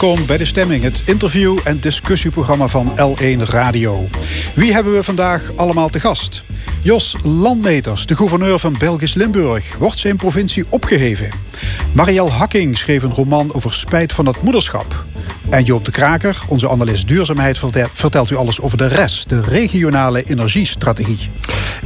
Welkom bij De Stemming, het interview- en discussieprogramma van L1 Radio. Wie hebben we vandaag allemaal te gast? Jos Landmeters, de gouverneur van Belgisch Limburg, wordt zijn provincie opgeheven. Marielle Hakking schreef een roman over spijt van het moederschap. En Joop de Kraker, onze analist duurzaamheid, vertelt u alles over de rest, de regionale energiestrategie.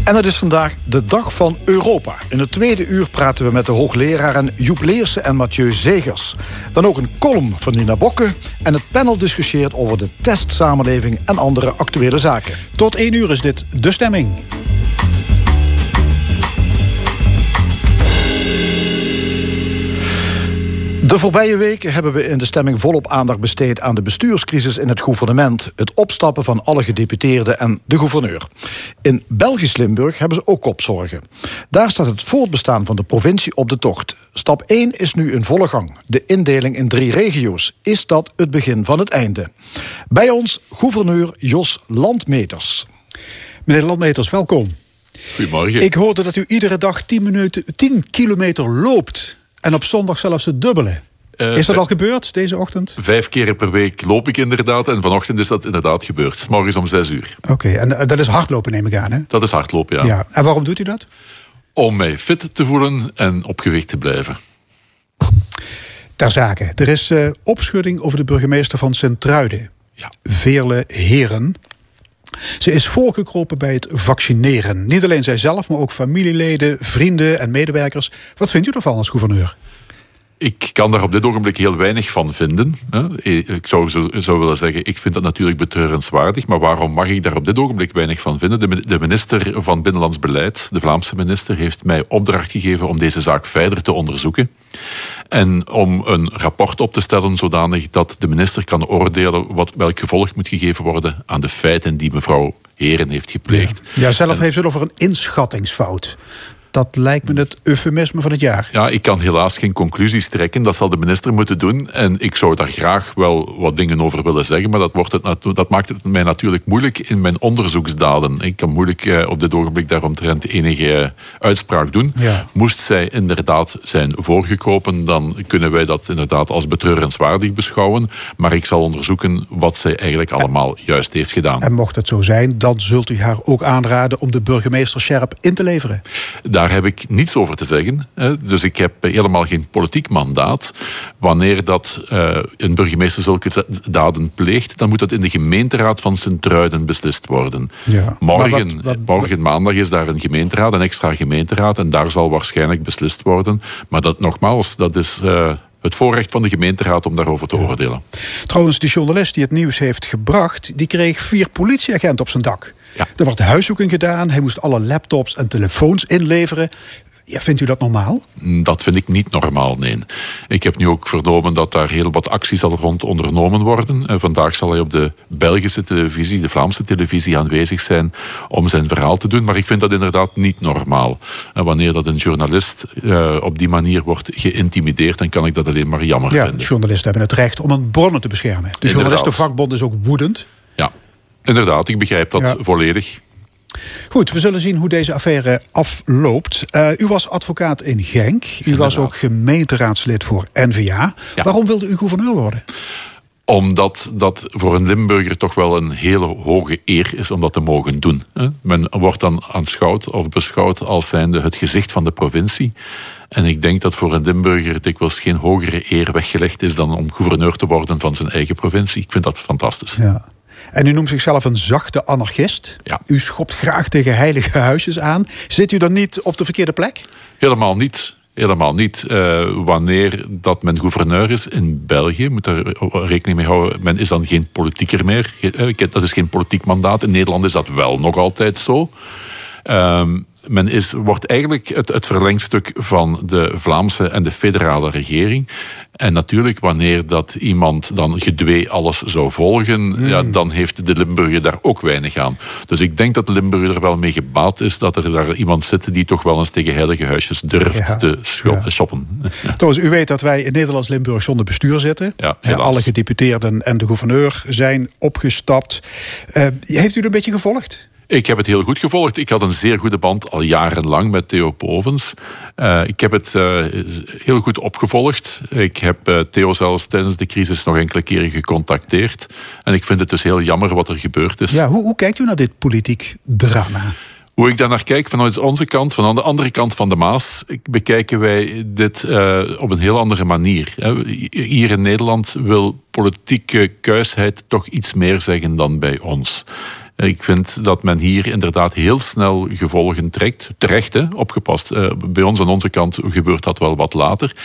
En het is vandaag de Dag van Europa. In het tweede uur praten we met de hoogleraren Joep Leersen en Mathieu Zegers. Dan ook een column van Nina Bokke. En het panel discussieert over de testsamenleving en andere actuele zaken. Tot één uur is dit De Stemming. De voorbije weken hebben we in de stemming volop aandacht besteed aan de bestuurscrisis in het gouvernement, het opstappen van alle gedeputeerden en de gouverneur. In Belgisch Limburg hebben ze ook kopzorgen. Daar staat het voortbestaan van de provincie op de tocht. Stap 1 is nu in volle gang. De indeling in drie regio's. Is dat het begin van het einde? Bij ons gouverneur Jos Landmeters. Meneer Landmeters, welkom. Goedemorgen. Ik hoorde dat u iedere dag 10, minuten, 10 kilometer loopt. En op zondag zelfs het dubbele. Uh, is dat al gebeurd deze ochtend? Vijf keer per week loop ik inderdaad. En vanochtend is dat inderdaad gebeurd. S morgens om zes uur. Oké, en uh, dat is hardlopen neem ik aan hè? Dat is hardlopen, ja. ja. En waarom doet u dat? Om mij fit te voelen en op gewicht te blijven. Ter zake. Er is uh, opschudding over de burgemeester van Sint-Truiden. Ja. Veerle Heren. Ze is voorgekropen bij het vaccineren. Niet alleen zijzelf, maar ook familieleden, vrienden en medewerkers. Wat vindt u ervan als gouverneur? Ik kan daar op dit ogenblik heel weinig van vinden. Ik zou, zou willen zeggen, ik vind dat natuurlijk betreurenswaardig. Maar waarom mag ik daar op dit ogenblik weinig van vinden? De minister van Binnenlands Beleid, de Vlaamse minister, heeft mij opdracht gegeven om deze zaak verder te onderzoeken. En om een rapport op te stellen zodanig dat de minister kan oordelen wat, welk gevolg moet gegeven worden aan de feiten die mevrouw Heren heeft gepleegd. Ja, zelf heeft het over een inschattingsfout dat lijkt me het eufemisme van het jaar. Ja, ik kan helaas geen conclusies trekken. Dat zal de minister moeten doen. En ik zou daar graag wel wat dingen over willen zeggen. Maar dat, wordt het, dat maakt het mij natuurlijk moeilijk in mijn onderzoeksdaden. Ik kan moeilijk eh, op dit ogenblik daaromtrent enige eh, uitspraak doen. Moest zij inderdaad zijn voorgekropen, dan kunnen wij dat inderdaad als betreurenswaardig beschouwen. Maar ik zal onderzoeken wat zij eigenlijk allemaal juist heeft gedaan. En mocht het zo zijn, dan zult u haar ook aanraden om de burgemeester Scherp in te leveren. Daar heb ik niets over te zeggen. Dus ik heb helemaal geen politiek mandaat. Wanneer dat eh, een burgemeester zulke daden pleegt, dan moet dat in de gemeenteraad van Sint-Truiden beslist worden. Ja. Morgen, morgen maandag is daar een gemeenteraad, een extra gemeenteraad, en daar zal waarschijnlijk beslist worden. Maar dat nogmaals, dat is. Uh, het voorrecht van de gemeenteraad om daarover te oordelen. Trouwens, die journalist die het nieuws heeft gebracht, die kreeg vier politieagenten op zijn dak. Ja. Er wordt huiszoeking gedaan. Hij moest alle laptops en telefoons inleveren. Ja, vindt u dat normaal? Mm, dat vind ik niet normaal, nee. Ik heb nu ook vernomen dat daar heel wat acties al rond ondernomen worden. En vandaag zal hij op de Belgische televisie, de Vlaamse televisie aanwezig zijn om zijn verhaal te doen. Maar ik vind dat inderdaad niet normaal. En wanneer dat een journalist uh, op die manier wordt geïntimideerd, dan kan ik dat alleen maar jammer ja, vinden. Journalisten hebben het recht om een bronnen te beschermen. De journalistenvakbond is ook woedend. Inderdaad, ik begrijp dat volledig. Goed, we zullen zien hoe deze affaire afloopt. Uh, u was advocaat in Genk. U was ook gemeenteraadslid voor NVA. Waarom wilde u gouverneur worden? Omdat dat voor een Limburger toch wel een hele hoge eer is om dat te mogen doen. Men wordt dan aanschouwd of beschouwd als zijnde het gezicht van de provincie. En ik denk dat voor een Limburger dikwijls geen hogere eer weggelegd is dan om gouverneur te worden van zijn eigen provincie. Ik vind dat fantastisch. Ja. En u noemt zichzelf een zachte anarchist. Ja. U schopt graag tegen heilige huisjes aan. Zit u dan niet op de verkeerde plek? Helemaal niet. Helemaal niet. Uh, wanneer dat men gouverneur is in België, moet er rekening mee houden, men is dan geen politieker meer. Eh, dat is geen politiek mandaat. In Nederland is dat wel nog altijd zo. Um, men is, wordt eigenlijk het, het verlengstuk van de Vlaamse en de federale regering. En natuurlijk, wanneer dat iemand dan gedwee alles zou volgen, hmm. ja, dan heeft de Limburger daar ook weinig aan. Dus ik denk dat de Limburger er wel mee gebaat is dat er daar iemand zit die toch wel eens tegen heilige huisjes durft te shoppen. Ja. u weet dat wij in Nederlands-Limburg zonder bestuur zitten. Ja, alle gedeputeerden en de gouverneur zijn opgestapt. Uh, heeft u er een beetje gevolgd? Ik heb het heel goed gevolgd. Ik had een zeer goede band al jarenlang met Theo Bovens. Uh, ik heb het uh, heel goed opgevolgd. Ik heb uh, Theo zelfs tijdens de crisis nog enkele keren gecontacteerd. En ik vind het dus heel jammer wat er gebeurd is. Ja, hoe, hoe kijkt u naar dit politiek drama? Hoe ik daar naar kijk vanuit onze kant, van de andere kant van de Maas, bekijken wij dit uh, op een heel andere manier. Hier in Nederland wil politieke kuisheid toch iets meer zeggen dan bij ons. Ik vind dat men hier inderdaad heel snel gevolgen trekt. Terecht, opgepast. Uh, bij ons aan onze kant gebeurt dat wel wat later.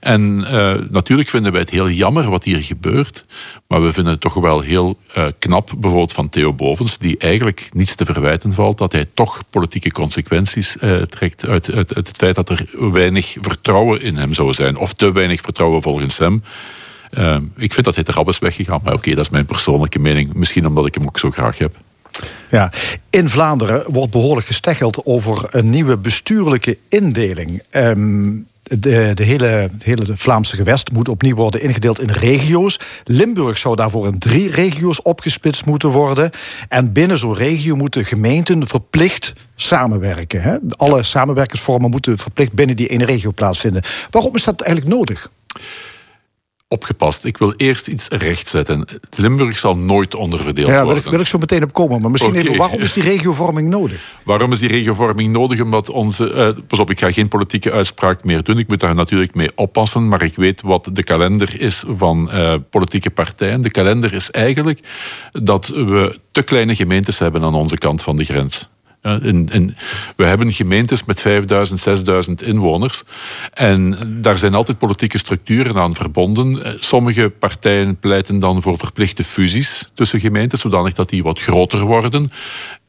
En uh, natuurlijk vinden wij het heel jammer wat hier gebeurt. Maar we vinden het toch wel heel uh, knap, bijvoorbeeld van Theo Bovens, die eigenlijk niets te verwijten valt, dat hij toch politieke consequenties trekt uit, uit, uit, het feit dat er weinig vertrouwen in hem zou zijn. Of te weinig vertrouwen volgens hem. ik vind dat hij er al is weggegaan. Maar oké, dat is mijn persoonlijke mening. Misschien omdat ik hem ook zo graag heb. Ja, in Vlaanderen wordt behoorlijk gesteggeld over een nieuwe bestuurlijke indeling. Um, de, de, hele, hele Vlaamse gewest moet opnieuw worden ingedeeld in regio's. Limburg zou daarvoor in drie regio's opgesplitst moeten worden. En binnen zo'n regio moeten gemeenten verplicht samenwerken. Hè? Alle samenwerkingsvormen moeten verplicht binnen die ene regio plaatsvinden. Waarom is dat eigenlijk nodig? Opgepast. Ik wil eerst iets rechtzetten. Limburg zal nooit onderverdeeld ja, worden. Wil wil ik zo meteen op komen. Maar misschien even, waarom is die regiovorming nodig? Waarom is die regiovorming nodig? Omdat onze... Uh, pas op, ik ga geen politieke uitspraak meer doen. Ik moet daar natuurlijk mee oppassen. Maar ik weet wat de kalender is van uh, politieke partijen. De kalender is eigenlijk dat we te kleine gemeentes hebben aan onze kant van de grens. In, we hebben gemeentes met 5000, 6000 inwoners. En daar zijn altijd politieke structuren aan verbonden. Sommige partijen pleiten dan voor verplichte fusies tussen gemeentes, zodanig dat die wat groter worden.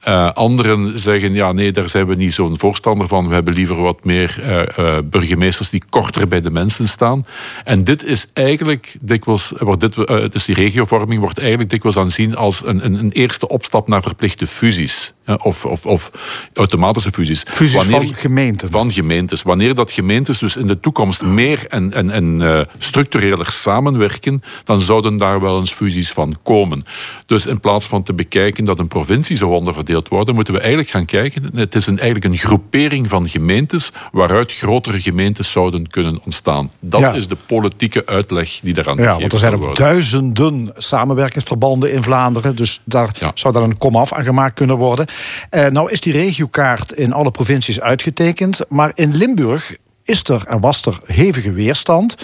Uh, anderen zeggen, ja nee, daar zijn we niet zo'n voorstander van. We hebben liever wat meer uh, uh, burgemeesters die korter bij de mensen staan. En dit is eigenlijk dikwijls, wordt dit, dus die regiovorming wordt eigenlijk dikwijls aanzien als een, een, een eerste opstap naar verplichte fusies. Of, of, of, automatische fusies. Fusies Wanneer, van gemeenten. Van gemeentes. Wanneer dat gemeentes dus in de toekomst meer en, en, en structureler samenwerken, dan zouden daar wel eens fusies van komen. Dus in plaats van te bekijken dat een provincie zo onderverdeeld worden, moeten we eigenlijk gaan kijken. Het is een, eigenlijk een groepering van gemeentes waaruit grotere gemeentes zouden kunnen ontstaan. Dat is de politieke uitleg die daaraan ja, want er zijn ook duizenden samenwerkingsverbanden in Vlaanderen. Dus daar zou dan een komaf aan gemaakt kunnen worden. Eh, nou is die regiokaart in alle provincies uitgetekend. Maar in Limburg is er en was er hevige weerstand.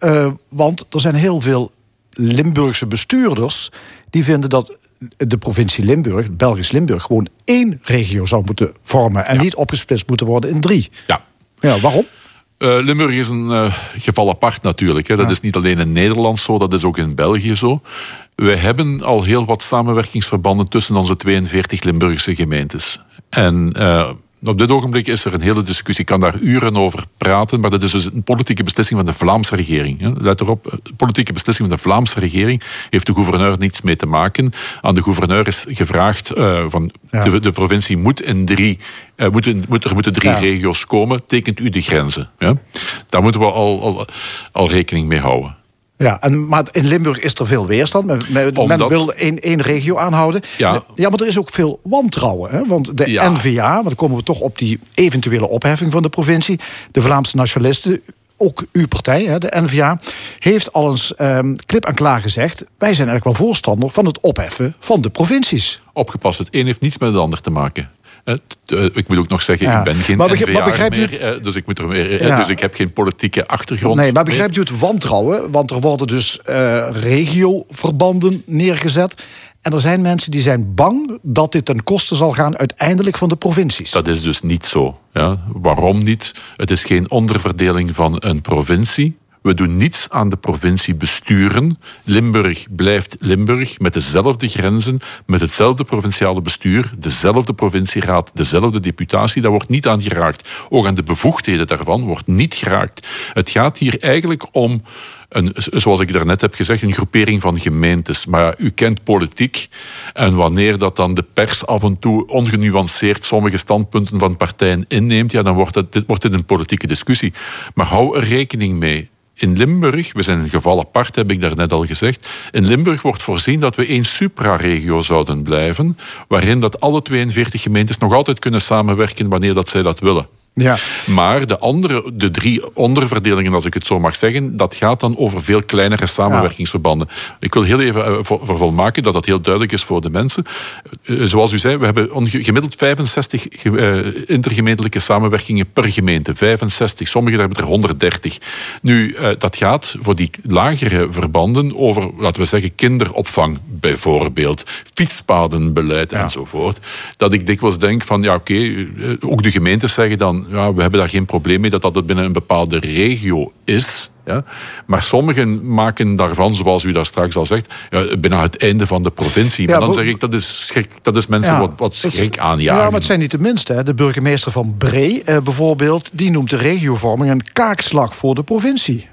Uh, want er zijn heel veel Limburgse bestuurders die vinden dat de provincie Limburg, Belgisch Limburg, gewoon één regio zou moeten vormen en niet opgesplitst moeten worden in drie. Ja. Ja, waarom? Uh, Limburg is een uh, geval apart natuurlijk. Hè. Dat is niet alleen in Nederland zo, dat is ook in België zo. We hebben al heel wat samenwerkingsverbanden tussen onze 42 Limburgse gemeentes. En uh, op dit ogenblik is er een hele discussie. Ik kan daar uren over praten, maar dat is dus een politieke beslissing van de Vlaamse regering. Let erop, een politieke beslissing van de Vlaamse regering heeft de gouverneur niets mee te maken. Aan de gouverneur is gevraagd uh, van de, de, provincie moet in drie, uh, moet, moet, er moeten drie regio's komen, tekent u de grenzen. Ja? Daar moeten we al, al, al rekening mee houden. Ja, en, maar in Limburg is er veel weerstand. Men, men wil één, één regio aanhouden. Ja. ja, maar er is ook veel wantrouwen. Hè? Want de NVA, want dan komen we toch op die eventuele opheffing van de provincie. De Vlaamse nationalisten, ook uw partij, hè, de NVA, heeft al eens um, klip en klaar gezegd... wij zijn eigenlijk wel voorstander van het opheffen van de provincies. Opgepast, het een heeft niets met het ander te maken. Eh, ik moet ook nog zeggen, ik ben geen maar begrijp, meer, dus ik, moet er meer, dus ik heb geen politieke achtergrond. Nee, maar begrijpt u het wantrouwen? Want er worden dus uh, regioverbanden neergezet. En er zijn mensen die zijn bang dat dit ten koste zal gaan uiteindelijk van de provincies. Dat is dus niet zo. Ja. Waarom niet? Het is geen onderverdeling van een provincie. We doen niets aan de provincie besturen. Limburg blijft Limburg met dezelfde grenzen, met hetzelfde provinciale bestuur, dezelfde provincieraad, dezelfde deputatie. Daar wordt niet aan geraakt. Ook aan de bevoegdheden daarvan wordt niet geraakt. Het gaat hier eigenlijk om een, zoals ik daarnet heb gezegd, een groepering van gemeentes. Maar u kent politiek. En wanneer dat dan de pers af en toe ongenuanceerd sommige standpunten van partijen inneemt, ja, dan wordt, het, dit, wordt dit een politieke discussie. Maar hou er rekening mee in Limburg, we zijn een geval apart, heb ik daarnet al gezegd. In Limburg wordt voorzien dat we één supraregio zouden blijven, waarin dat alle 42 gemeentes nog altijd kunnen samenwerken wanneer dat zij dat willen. Ja. Maar de, andere, de drie onderverdelingen, als ik het zo mag zeggen, dat gaat dan over veel kleinere samenwerkingsverbanden. Ik wil heel even uh, vervolmaken dat dat heel duidelijk is voor de mensen. Uh, zoals u zei, we hebben gemiddeld 65 uh, intergemeentelijke samenwerkingen per gemeente. 65, sommigen hebben er 130. Nu, dat gaat voor die lagere verbanden over, laten we zeggen, kinderopvang bijvoorbeeld, fietspadenbeleid ja. enzovoort. Dat ik dikwijls denk van, ja oké, okay, ook de gemeentes zeggen dan ja, we hebben daar geen probleem mee dat dat binnen een bepaalde regio is. Ja? Maar sommigen maken daarvan, zoals u daar straks al zegt, ja, bijna het einde van de provincie. Maar dan zeg ik, dat is, schrik, dat is mensen wat, wat schrik aanjagen. Ja, maar het zijn niet de minste. De burgemeester van Bree eh, bijvoorbeeld, die noemt de regiovorming een kaakslag voor de provincie.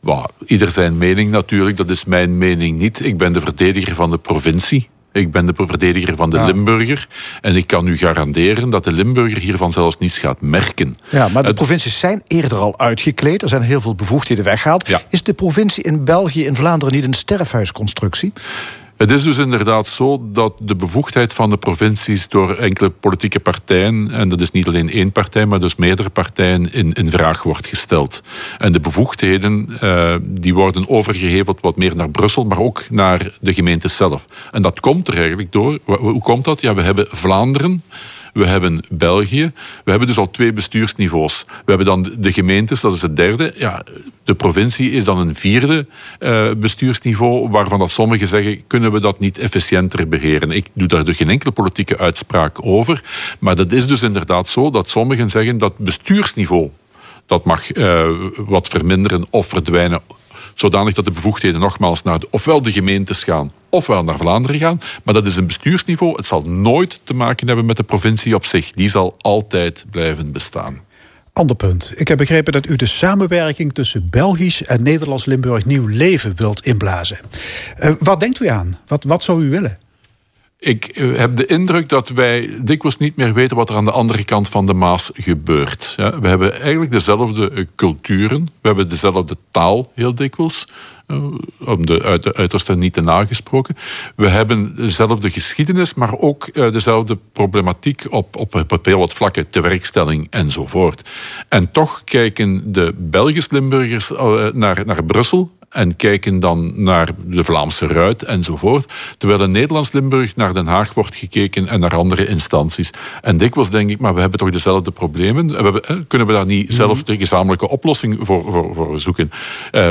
Well, ieder zijn mening natuurlijk, dat is mijn mening niet. Ik ben de verdediger van de provincie. Ik ben de verdediger van de Limburger. En ik kan u garanderen dat de Limburger hiervan zelfs niets gaat merken. Ja, maar de provincies zijn eerder al uitgekleed. Er zijn heel veel bevoegdheden weggehaald. Ja. Is de provincie in België, in Vlaanderen, niet een sterfhuisconstructie? Het is dus inderdaad zo dat de bevoegdheid van de provincies door enkele politieke partijen, en dat is niet alleen één partij, maar dus meerdere partijen, in, in vraag wordt gesteld. En de bevoegdheden uh, die worden overgeheveld wat meer naar Brussel, maar ook naar de gemeente zelf. En dat komt er eigenlijk door. Hoe komt dat? Ja, we hebben Vlaanderen we hebben België. We hebben dus al twee bestuursniveaus. We hebben dan de gemeentes, dat is het derde. Ja, de provincie is dan een vierde uh, bestuursniveau, waarvan dat sommigen zeggen, kunnen we dat niet efficiënter beheren? Ik doe daar dus geen enkele politieke uitspraak over. Maar dat is dus inderdaad zo dat sommigen zeggen dat bestuursniveau dat mag uh, wat verminderen of verdwijnen zodanig dat de bevoegdheden nogmaals naar de, ofwel de gemeentes gaan ofwel naar Vlaanderen gaan. Maar dat is een bestuursniveau. Het zal nooit te maken hebben met de provincie op zich. Die zal altijd blijven bestaan. Ander punt. Ik heb begrepen dat u de samenwerking tussen Belgisch en Nederlands-Limburg nieuw leven wilt inblazen. Uh, wat denkt u aan? Wat, wat zou u willen? Ik eh, heb de indruk dat wij dikwijls niet meer weten wat er aan de andere kant van de Maas gebeurt. Ja, we hebben eigenlijk dezelfde eh, culturen, we hebben dezelfde taal heel dikwijls. Eh, om de, uit de uiterste niet te nagesproken. We hebben dezelfde geschiedenis, maar ook dezelfde problematiek op, op, op heel wat vlakken, tewerkstelling enzovoort. En toch kijken de Belgisch-Limburgers naar, naar Brussel en kijken dan naar de Vlaamse Ruit enzovoort. Terwijl in Nederlands-Limburg naar Den Haag wordt gekeken en naar andere instanties. En dikwijls denk ik, maar we hebben toch dezelfde problemen. We, kunnen we daar niet zelf de gezamenlijke oplossing voor, voor, voor zoeken? Uh,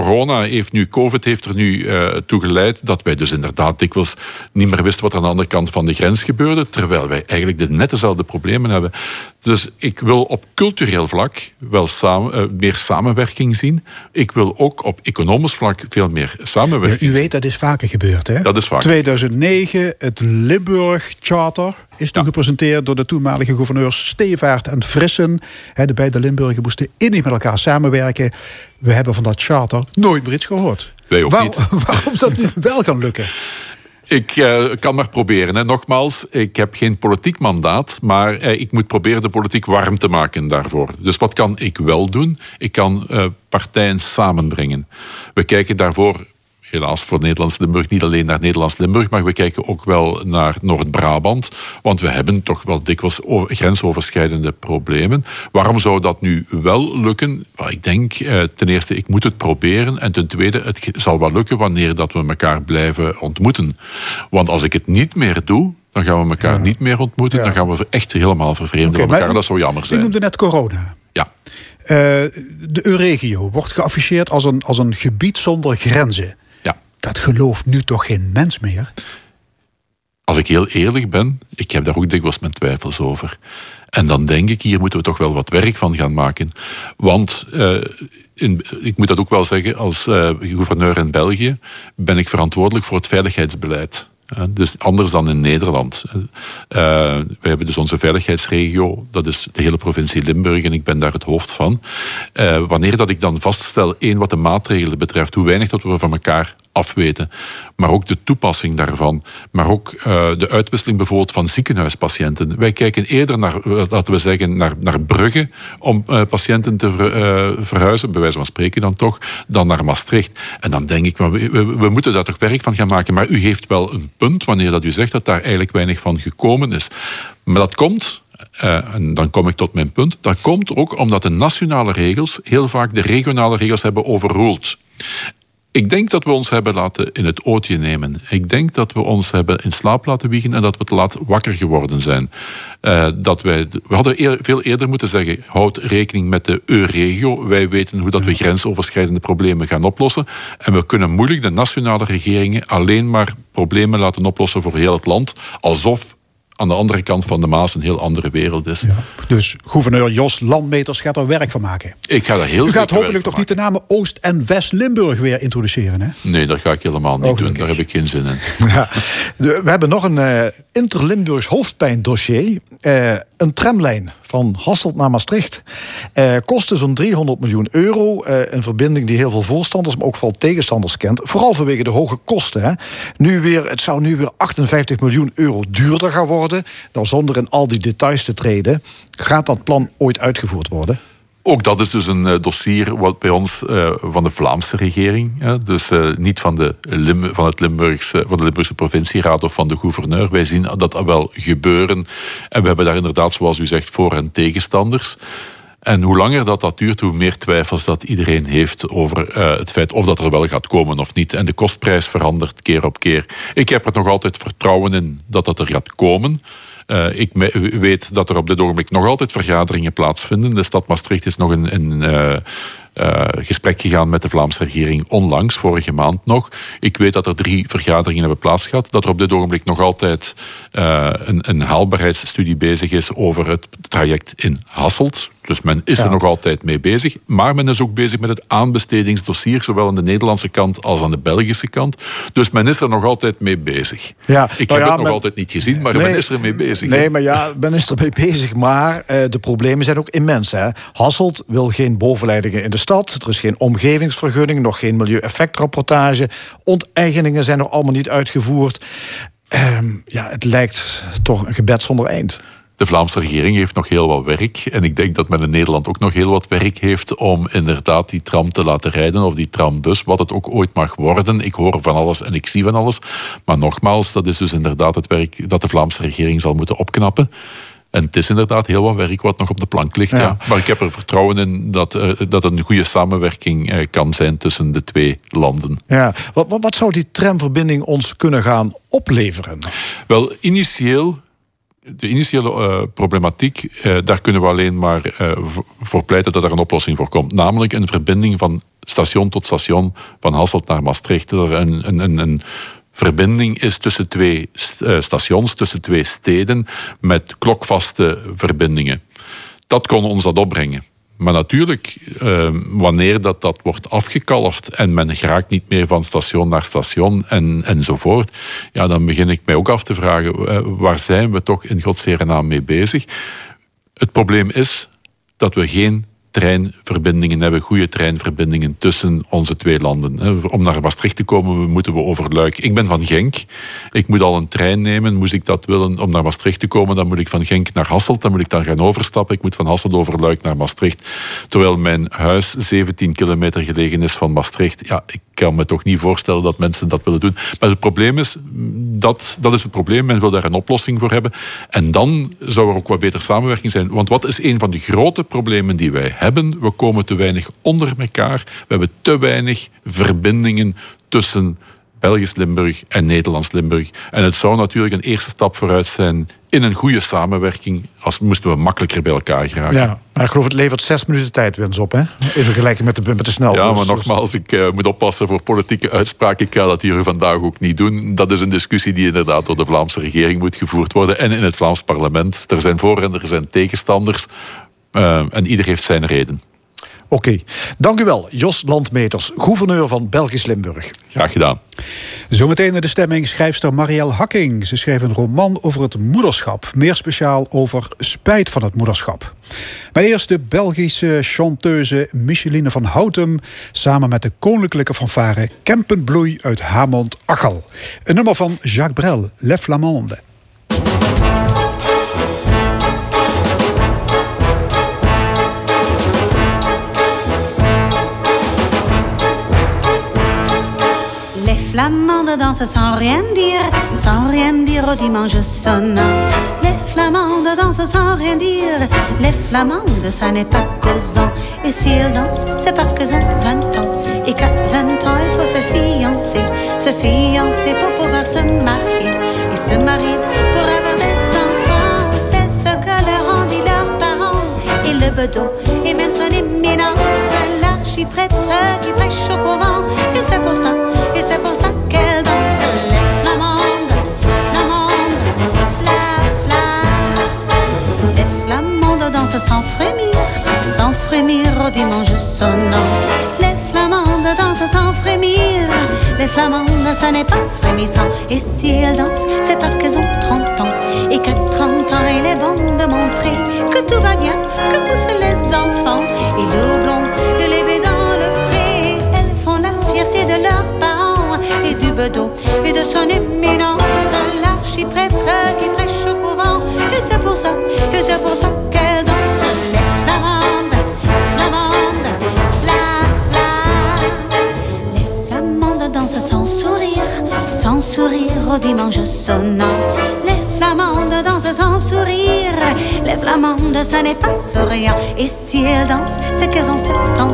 corona heeft nu, COVID heeft er nu uh, toe geleid dat wij dus inderdaad dikwijls niet meer wisten wat er aan de andere kant van de grens gebeurde, terwijl wij eigenlijk de net dezelfde problemen hebben. Dus ik wil op cultureel vlak wel samen, uh, meer samenwerking zien. Ik wil ook op economisch vlak veel meer samenwerking. Ja, u weet, dat is vaker gebeurd, hè? Dat is vaker. 2009, het Limburg Charter is toen ja. gepresenteerd door de toenmalige gouverneurs Stevaart en Frissen. De beide Limburgen moesten innig met elkaar samenwerken. We hebben van dat charter nooit meer iets gehoord. Wij ook Waar, niet. Waarom zou dat nu wel gaan lukken? Ik uh, kan maar proberen. Nogmaals, ik heb geen politiek mandaat, maar uh, ik moet proberen de politiek warm te maken daarvoor. Dus wat kan ik wel doen? Ik kan uh, partijen samenbrengen. We kijken daarvoor helaas voor Nederlands-Limburg niet alleen naar Nederlands-Limburg, maar we kijken ook wel naar Noord-Brabant. Want we hebben toch wel dikwijls grensoverschrijdende problemen. Waarom zou dat nu wel lukken? ik denk eh, ten eerste, ik moet het proberen. En ten tweede, het zal wel lukken wanneer dat we elkaar blijven ontmoeten. Want als ik het niet meer doe, dan gaan we elkaar ja. niet meer ontmoeten. Ja. Dan gaan we echt helemaal vervreemden okay, van elkaar. Dat zou jammer zijn. U noemde net corona. Ja. Uh, de Euregio wordt geafficheerd als een, als een gebied zonder grenzen. Dat gelooft nu toch geen mens meer? Als ik heel eerlijk ben, ik heb daar ook dikwijls mijn twijfels over. En dan denk ik, hier moeten we toch wel wat werk van gaan maken. Want uh, in, ik moet dat ook wel zeggen, als uh, gouverneur in België ben ik verantwoordelijk voor het veiligheidsbeleid. Dus anders dan in Nederland. Uh, we hebben dus onze veiligheidsregio, dat is de hele provincie Limburg en ik ben daar het hoofd van. Wanneer dat ik dan vaststel, één wat de maatregelen betreft, hoe weinig dat we van elkaar afweten. Maar ook de toepassing daarvan. Maar ook uh, de uitwisseling bijvoorbeeld van ziekenhuispatiënten. Wij kijken eerder naar, laten we zeggen, naar, naar Brugge om uh, patiënten te ver, verhuizen, bij wijze van spreken dan toch, dan naar Maastricht. En dan denk ik, we, we, moeten daar toch werk van gaan maken. Maar u heeft wel een punt wanneer dat u zegt dat daar eigenlijk weinig van gekomen is. Maar dat komt, en dan kom ik tot mijn punt, dat komt ook omdat de nationale regels heel vaak de regionale regels hebben overroeld. Ik denk dat we ons hebben laten in het ootje nemen. Ik denk dat we ons hebben in slaap laten wiegen en dat we te laat wakker geworden zijn. Uh, dat wij, we hadden eer, veel eerder moeten zeggen: houd rekening met de EU-regio. Wij weten hoe dat we grensoverschrijdende problemen gaan oplossen. En we kunnen moeilijk de nationale regeringen alleen maar problemen laten oplossen voor heel het land, alsof aan de andere kant van de Maas een heel andere wereld is. Ja. Dus gouverneur Jos Landmeters gaat er werk van maken. Ik ga er heel U gaat hopelijk toch niet de namen Oost- en West-Limburg weer introduceren, hè? Nee, dat ga ik helemaal niet doen. Daar heb ik geen zin in. Ja. We hebben nog een uh, Inter-Limburgs hoofdpijndossier. Uh, een tramlijn van Hasselt naar Maastricht. Uh, kostte zo'n 300 miljoen euro. Uh, een verbinding die heel veel voorstanders, maar ook veel tegenstanders kent. Vooral vanwege de hoge kosten. Hè. Nu weer, het zou nu weer 58 miljoen euro duurder gaan worden. Nou, zonder in al die details te treden. Gaat dat plan ooit uitgevoerd worden? Ook dat is dus een dossier wat bij ons uh, van de Vlaamse regering, dus uh, niet van de, van, het Limburgse, van de Limburgse provincieraad of van de gouverneur. Wij zien dat wel gebeuren. En we hebben daar inderdaad, zoals u zegt, voor- en tegenstanders. En hoe langer dat, dat duurt, hoe meer twijfels dat iedereen heeft over uh, het feit of dat er wel gaat komen of niet. En de kostprijs verandert keer op keer. Ik heb er nog altijd vertrouwen in dat dat er gaat komen. Uh, ik weet dat er op dit ogenblik nog altijd vergaderingen plaatsvinden. De stad Maastricht is nog een, een uh, uh, gesprek gegaan met de Vlaamse regering onlangs, vorige maand nog. Ik weet dat er drie vergaderingen hebben plaatsgehad. Dat er op dit ogenblik nog altijd een, een haalbaarheidsstudie bezig is over het traject in Hasselt. Dus men is ja. er nog altijd mee bezig. Maar men is ook bezig met het aanbestedingsdossier, zowel aan de Nederlandse kant als aan de Belgische kant. Dus men is er nog altijd mee bezig. Ja, Ik heb ja, het nog men... altijd niet gezien, maar nee, men is er mee bezig. Nee, maar ja, men is er mee bezig. Maar uh, de problemen zijn ook immens. Hè. Hasselt wil geen bovenleidingen in de stad. Er is geen omgevingsvergunning, nog geen milieueffectrapportage. Onteigeningen zijn nog allemaal niet uitgevoerd. Uh, ja, het lijkt toch een gebed zonder eind. De Vlaamse regering heeft nog heel wat werk. En ik denk dat men in Nederland ook nog heel wat werk heeft om inderdaad die tram te laten rijden of die trambus, wat het ook ooit mag worden. Ik hoor van alles en ik zie van alles. Maar nogmaals, dat is dus inderdaad het werk dat de Vlaamse regering zal moeten opknappen. En het is inderdaad heel wat werk wat nog op de plank ligt. Ja. ja. Maar ik heb er vertrouwen in dat, uh, dat een goede samenwerking uh, kan zijn tussen de twee landen. Ja. Wat, wat, wat zou die tramverbinding ons kunnen gaan opleveren? Wel, initieel de initiële uh, problematiek, uh, daar kunnen we alleen maar uh, voor pleiten dat er een oplossing voor komt. Namelijk een verbinding van station tot station, van Hasselt naar Maastricht. Dat er een, een, een, een verbinding is tussen twee stations, tussen twee steden, met klokvaste verbindingen. Dat kon ons dat opbrengen. Maar natuurlijk, uh, wanneer dat, dat wordt afgekalfd en men geraakt niet meer van station naar station en, enzovoort, ja, dan begin ik mij ook af te vragen, uh, waar zijn we toch in godsere naam mee bezig? Het probleem is dat we geen treinverbindingen hebben, goede treinverbindingen tussen onze twee landen. Om naar Maastricht te komen moeten we over Luik. Ik ben van Genk. Ik moet al een trein nemen. Moest ik dat willen om naar Maastricht te komen, dan moet ik van Genk naar Hasselt. Dan moet ik dan gaan overstappen. Ik moet van Hasselt over Luik naar Maastricht. Terwijl mijn huis 17 kilometer gelegen is van Maastricht. Ja, ik kan me toch niet voorstellen dat mensen dat willen doen. Maar het probleem is, dat, dat is het probleem. Men wil daar een oplossing voor hebben. En dan zou er ook wat beter samenwerking zijn. Want wat is een van de grote problemen die wij hebben? Hebben. We komen te weinig onder elkaar. We hebben te weinig verbindingen tussen Belgisch Limburg en Nederlands Limburg. En het zou natuurlijk een eerste stap vooruit zijn in een goede samenwerking, als moesten we makkelijker bij elkaar geraken. Ja, maar ik geloof het levert zes minuten tijdwinst op, hè? In vergelijking met de, met de snelbus. Ja, maar nogmaals, ik uh, moet oppassen voor politieke uitspraken. Ik ga dat hier vandaag ook niet doen. Dat is een discussie die inderdaad door de Vlaamse regering moet gevoerd worden. En in het Vlaams parlement. Er zijn voor- en er zijn tegenstanders. Uh, en ieder heeft zijn reden. Oké, dank u wel, Jos Landmeters, gouverneur van Belgisch Limburg. Graag gedaan. Zometeen in de stemming schrijfster Marielle Hakking. Ze schreef een roman over het moederschap. Meer speciaal over spijt van het moederschap. Maar eerst de Belgische chanteuse Micheline van Houtem... samen met de koninklijke fanfare Kempenbloei uit Hamond-Achel. Een nummer van Jacques Brel, Le Flamande. Flamandes dansent sans rien dire, sans rien dire au dimanche sonnant. Les flamandes dansent sans rien dire, les flamandes ça n'est pas causant. Et si elles dansent, c'est parce qu'elles ont 20 ans. Et qu'à 20 ans, il faut se fiancer, se fiancer pour pouvoir se marier. Et se marier pour avoir des enfants, c'est ce que leur ont dit leurs parents. Et le bedeau, et même son éminence, l'archiprêtre qui prêche au couvent. Et c'est pour ça c'est pour ça qu'elle danse les flamandes, flamandes, fla, fla. Les flamandes dansent sans frémir, sans frémir au dimanche sonnant. Les flamandes dansent sans frémir, les flamandes ça n'est pas frémissant. Et si elles dansent, c'est parce qu'elles ont 30 ans. Et qu'à 30 ans, il est bon de montrer que tout va bien, que poussent les et de son éminence, l'archiprêtre qui prêche au couvent. Et c'est pour ça, et c'est pour ça qu'elle danse les flamandes, flamandes, fla, fla. Les flamandes dansent sans sourire, sans sourire au dimanche sonnant. Les flamandes dansent sans sourire, les flamandes ça n'est pas souriant. Et si elles dansent, c'est qu'elles ont 70 ans,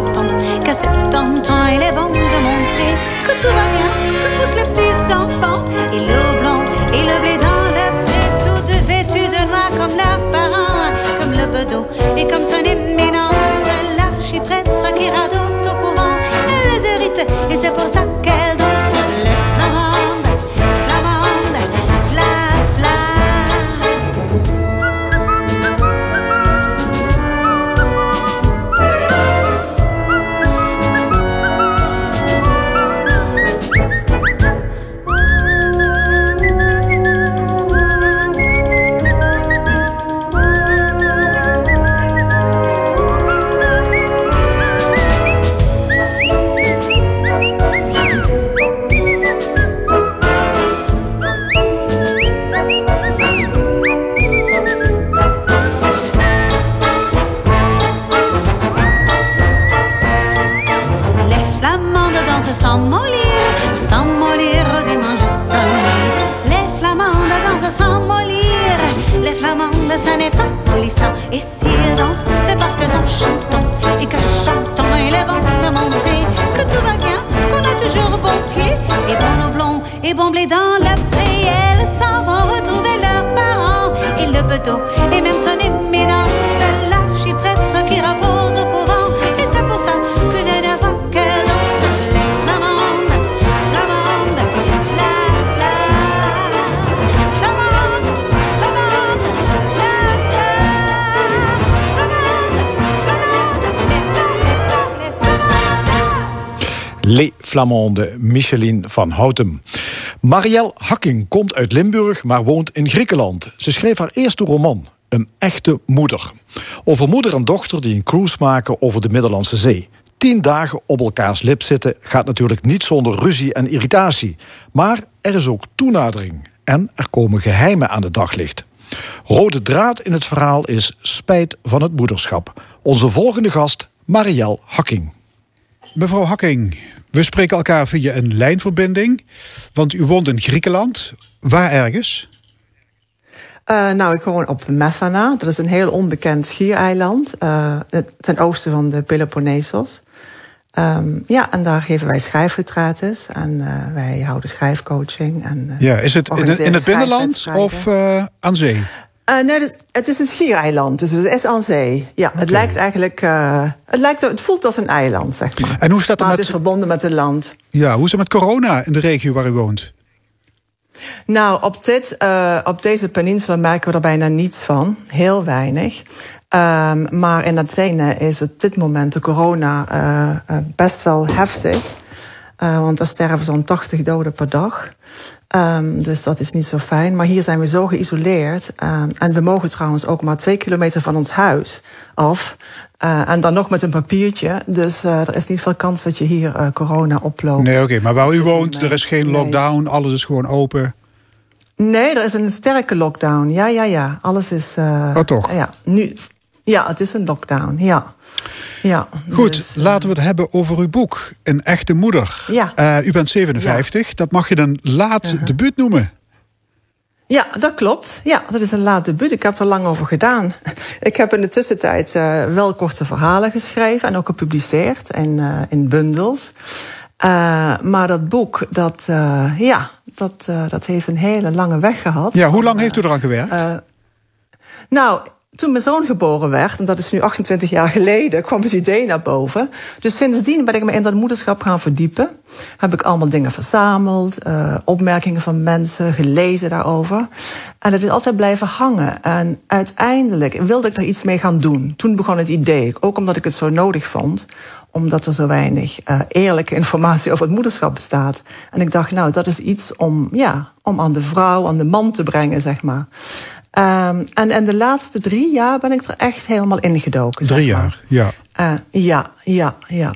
qu'à 70 ans il est bon de montrer que tout va bien, que poussent les petits enfants. Et le blanc et le blé dans le pré, toutes vêtues de noir comme leurs parents, comme le bedeau et comme son éminence. L'archiprêtre qui radote au blond, et bon blé dans la. Elles s'en vont retrouver leurs parents. Et le bedeau, et même son éminence, l'archiprêtre qui repose au couvent. Et c'est pour ça que les flamandes, flamandes, fla, fla. Flamandes, flamandes, fla, fla. Flamandes, flamandes, les fla, les fla, les flamandes. Les Flamande, Micheline van Houten. Marielle Hakking komt uit Limburg, maar woont in Griekenland. Ze schreef haar eerste roman, Een echte moeder. Over moeder en dochter die een cruise maken over de Middellandse Zee. Tien dagen op elkaars lip zitten gaat natuurlijk niet zonder ruzie en irritatie. Maar er is ook toenadering en er komen geheimen aan de daglicht. Rode draad in het verhaal is spijt van het moederschap. Onze volgende gast, Marielle Hakking. Mevrouw Hakking, we spreken elkaar via een lijnverbinding. Want u woont in Griekenland. Waar ergens? Uh, nou, ik woon op Methana. Dat is een heel onbekend schiereiland. Uh, ten oosten van de Peloponnesos. Um, ja, en daar geven wij schrijfretrates. En uh, wij houden schrijfcoaching. En, ja, is het in, in het binnenland of aan zee? Nee, het is een schiereiland, dus het is aan zee. Ja, okay. het lijkt eigenlijk... het, lijkt, het voelt als een eiland, zeg maar. En hoe staat het maar met... het is verbonden met het land. Ja, hoe is het met corona in de regio waar u woont? Nou, op, dit, uh, op deze peninsula merken we er bijna niets van. Heel weinig. Um, maar in Athene is het dit moment de corona best wel heftig. Uh, want er sterven zo'n 80 doden per dag. Um, dus dat is niet zo fijn. Maar hier zijn we zo geïsoleerd. Um, en we mogen trouwens ook maar twee kilometer van ons huis af. Uh, en dan nog met een papiertje. Dus uh, er is niet veel kans dat je hier corona oploopt. Nee, oké. Okay, maar waar u woont, er is geen lockdown. Alles is gewoon open. Nee, er is een sterke lockdown. Ja, ja, ja. Alles is. oh, toch? Ja, nu. Ja, het is een lockdown. Ja. Ja, Goed, dus, laten we het hebben over uw boek, Een echte moeder. Ja. Uh, u bent 57, ja. dat mag je een laat uh -huh. debuut noemen. Ja, dat klopt. Ja, dat is een laat debuut. Ik heb er lang over gedaan. Ik heb in de tussentijd uh, wel korte verhalen geschreven en ook gepubliceerd in, uh, in bundels. Uh, maar dat boek, dat, ja, dat, dat heeft een hele lange weg gehad. Ja, hoe lang heeft u eraan gewerkt? nou, toen mijn zoon geboren werd, en dat is nu 28 jaar geleden, kwam het idee naar boven. Dus sindsdien ben ik me in dat moederschap gaan verdiepen. Heb ik allemaal dingen verzameld, uh, opmerkingen van mensen, gelezen daarover. En het is altijd blijven hangen. En uiteindelijk wilde ik er iets mee gaan doen. Toen begon het idee, ook omdat ik het zo nodig vond omdat er zo weinig uh, eerlijke informatie over het moederschap bestaat. En ik dacht, nou, dat is iets om, ja, om aan de vrouw, aan de man te brengen, zeg maar. Um, en, en de laatste drie jaar ben ik er echt helemaal ingedoken. Drie jaar, ja. Uh, ja, ja, ja.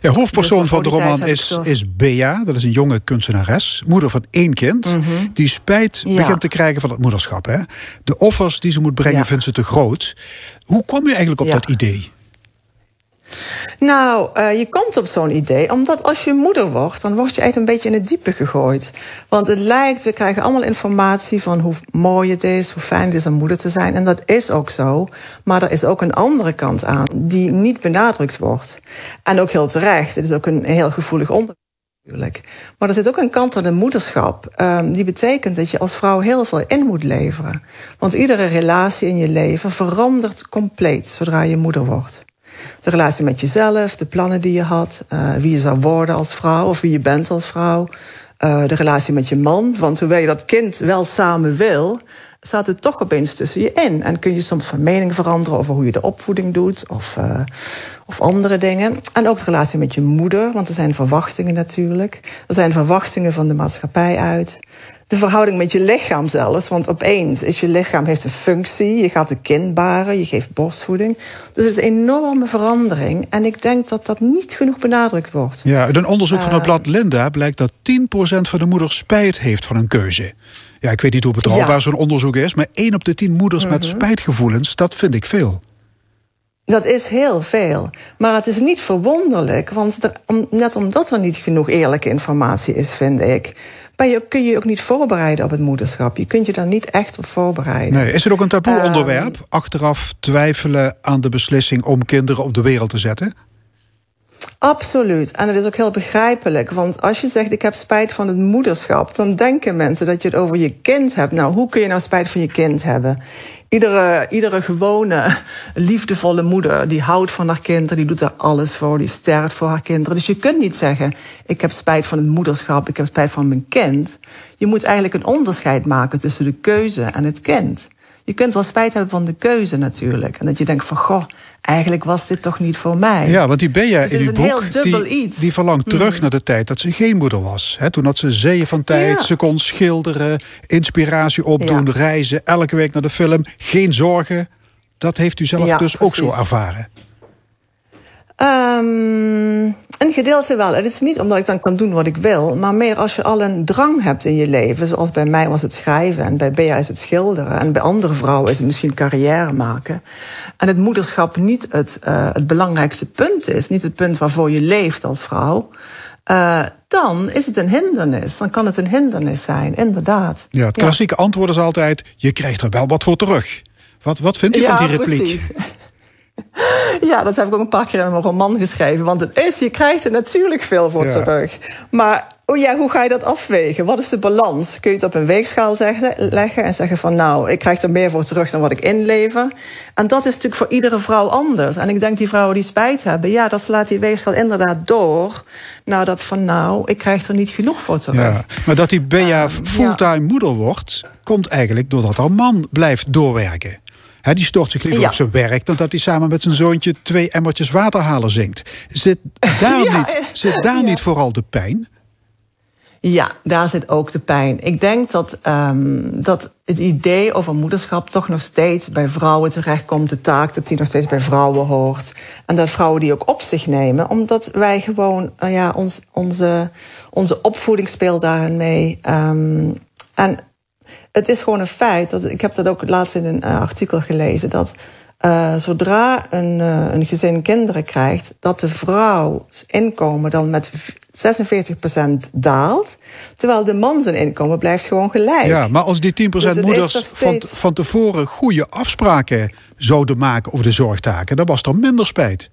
Ja, hoofdpersoon dus van de roman is, is Bea. Dat is een jonge kunstenares, moeder van één kind. Mm -hmm. Die spijt ja. begint te krijgen van het moederschap. Hè? De offers die ze moet brengen ja. vindt ze te groot. Hoe kwam u eigenlijk op ja. dat idee? Nou, uh, je komt op zo'n idee omdat als je moeder wordt, dan word je echt een beetje in het diepe gegooid. Want het lijkt, we krijgen allemaal informatie van hoe mooi het is, hoe fijn het is om moeder te zijn. En dat is ook zo. Maar er is ook een andere kant aan die niet benadrukt wordt. En ook heel terecht. Het is ook een heel gevoelig onderwerp. Natuurlijk. Maar er zit ook een kant aan de moederschap. Um, die betekent dat je als vrouw heel veel in moet leveren. Want iedere relatie in je leven verandert compleet zodra je moeder wordt. De relatie met jezelf, de plannen die je had, uh, wie je zou worden als vrouw of wie je bent als vrouw. Uh, de relatie met je man. Want hoewel je dat kind wel samen wil, staat het toch opeens tussen je in. En kun je soms van mening veranderen over hoe je de opvoeding doet of, uh, of andere dingen. En ook de relatie met je moeder, want er zijn verwachtingen natuurlijk. Er zijn verwachtingen van de maatschappij uit. De verhouding met je lichaam zelfs, want opeens is je lichaam heeft een functie. Je gaat een kind baren, je geeft borstvoeding. Dus het is een enorme verandering. En ik denk dat dat niet genoeg benadrukt wordt. Ja, uit een onderzoek van het blad Linda blijkt dat 10% van de moeders spijt heeft van een keuze. Ja, ik weet niet hoe betrouwbaar ja. zo'n onderzoek is, maar 1 op de 10 moeders mm -hmm. met spijtgevoelens, dat vind ik veel. Dat is heel veel. Maar het is niet verwonderlijk, want er, om, net omdat er niet genoeg eerlijke informatie is, vind ik. Maar je, kun je je ook niet voorbereiden op het moederschap. Je kunt je daar niet echt op voorbereiden. Nee, is het ook een taboe onderwerp? Um, Achteraf twijfelen aan de beslissing om kinderen op de wereld te zetten? Absoluut. En het is ook heel begrijpelijk. Want als je zegt, ik heb spijt van het moederschap... dan denken mensen dat je het over je kind hebt. Nou, hoe kun je nou spijt van je kind hebben? Iedere, iedere gewone, liefdevolle moeder... die houdt van haar kinderen, die doet er alles voor... die sterft voor haar kinderen. Dus je kunt niet zeggen, ik heb spijt van het moederschap... ik heb spijt van mijn kind. Je moet eigenlijk een onderscheid maken tussen de keuze en het kind... Je kunt wel spijt hebben van de keuze natuurlijk. En dat je denkt van, goh, eigenlijk was dit toch niet voor mij. Ja, want die Bea dus in uw boek, die, iets. die verlangt terug mm. naar de tijd dat ze geen moeder was. He, toen had ze zeeën van tijd, ja. ze kon schilderen, inspiratie opdoen, ja. reizen, elke week naar de film, geen zorgen. Dat heeft u zelf ja, dus precies. ook zo ervaren. Um, een gedeelte wel. Het is niet omdat ik dan kan doen wat ik wil, maar meer als je al een drang hebt in je leven. Zoals bij mij was het schrijven en bij Bea is het schilderen. En bij andere vrouwen is het misschien carrière maken. En het moederschap niet het, uh, het belangrijkste punt is, niet het punt waarvoor je leeft als vrouw. Uh, dan is het een hindernis. Dan kan het een hindernis zijn, inderdaad. Ja, het klassieke ja. antwoord is altijd: je krijgt er wel wat voor terug. Wat, wat vindt u ja, van die repliek? Precies. Ja, dat heb ik ook een paar keer in mijn roman geschreven. Want het is, je krijgt er natuurlijk veel voor ja. terug. Maar oh ja, hoe ga je dat afwegen? Wat is de balans? Kun je het op een weegschaal zeggen, leggen en zeggen van nou, ik krijg er meer voor terug dan wat ik inlever? En dat is natuurlijk voor iedere vrouw anders. En ik denk die vrouwen die spijt hebben, ja, dat slaat die weegschaal inderdaad door naar dat van nou, ik krijg er niet genoeg voor terug. Ja, maar dat die Bea fulltime moeder wordt, komt eigenlijk doordat haar man blijft doorwerken. He, die stort zich liever op zijn werk dan dat hij samen met zijn zoontje twee emmertjes water halen zingt. Zit daar, niet, zit daar niet vooral de pijn? Ja, daar zit ook de pijn. Ik denk dat, um, dat het idee over moederschap toch nog steeds bij vrouwen terechtkomt. De taak dat die nog steeds bij vrouwen hoort. En dat vrouwen die ook op zich nemen. Omdat wij gewoon, uh, ja, ons, onze, onze opvoeding speelt daarin mee. Um, en het is gewoon een feit. Dat, ik heb dat ook laatst in een uh, artikel gelezen. Dat uh, zodra een, uh, een gezin kinderen krijgt, dat de vrouw inkomen dan met 46% daalt. Terwijl de man zijn inkomen blijft gewoon gelijk. Ja, maar als die 10% dus moeders steeds... van, van tevoren goede afspraken zouden maken over de zorgtaken, dan was er minder spijt.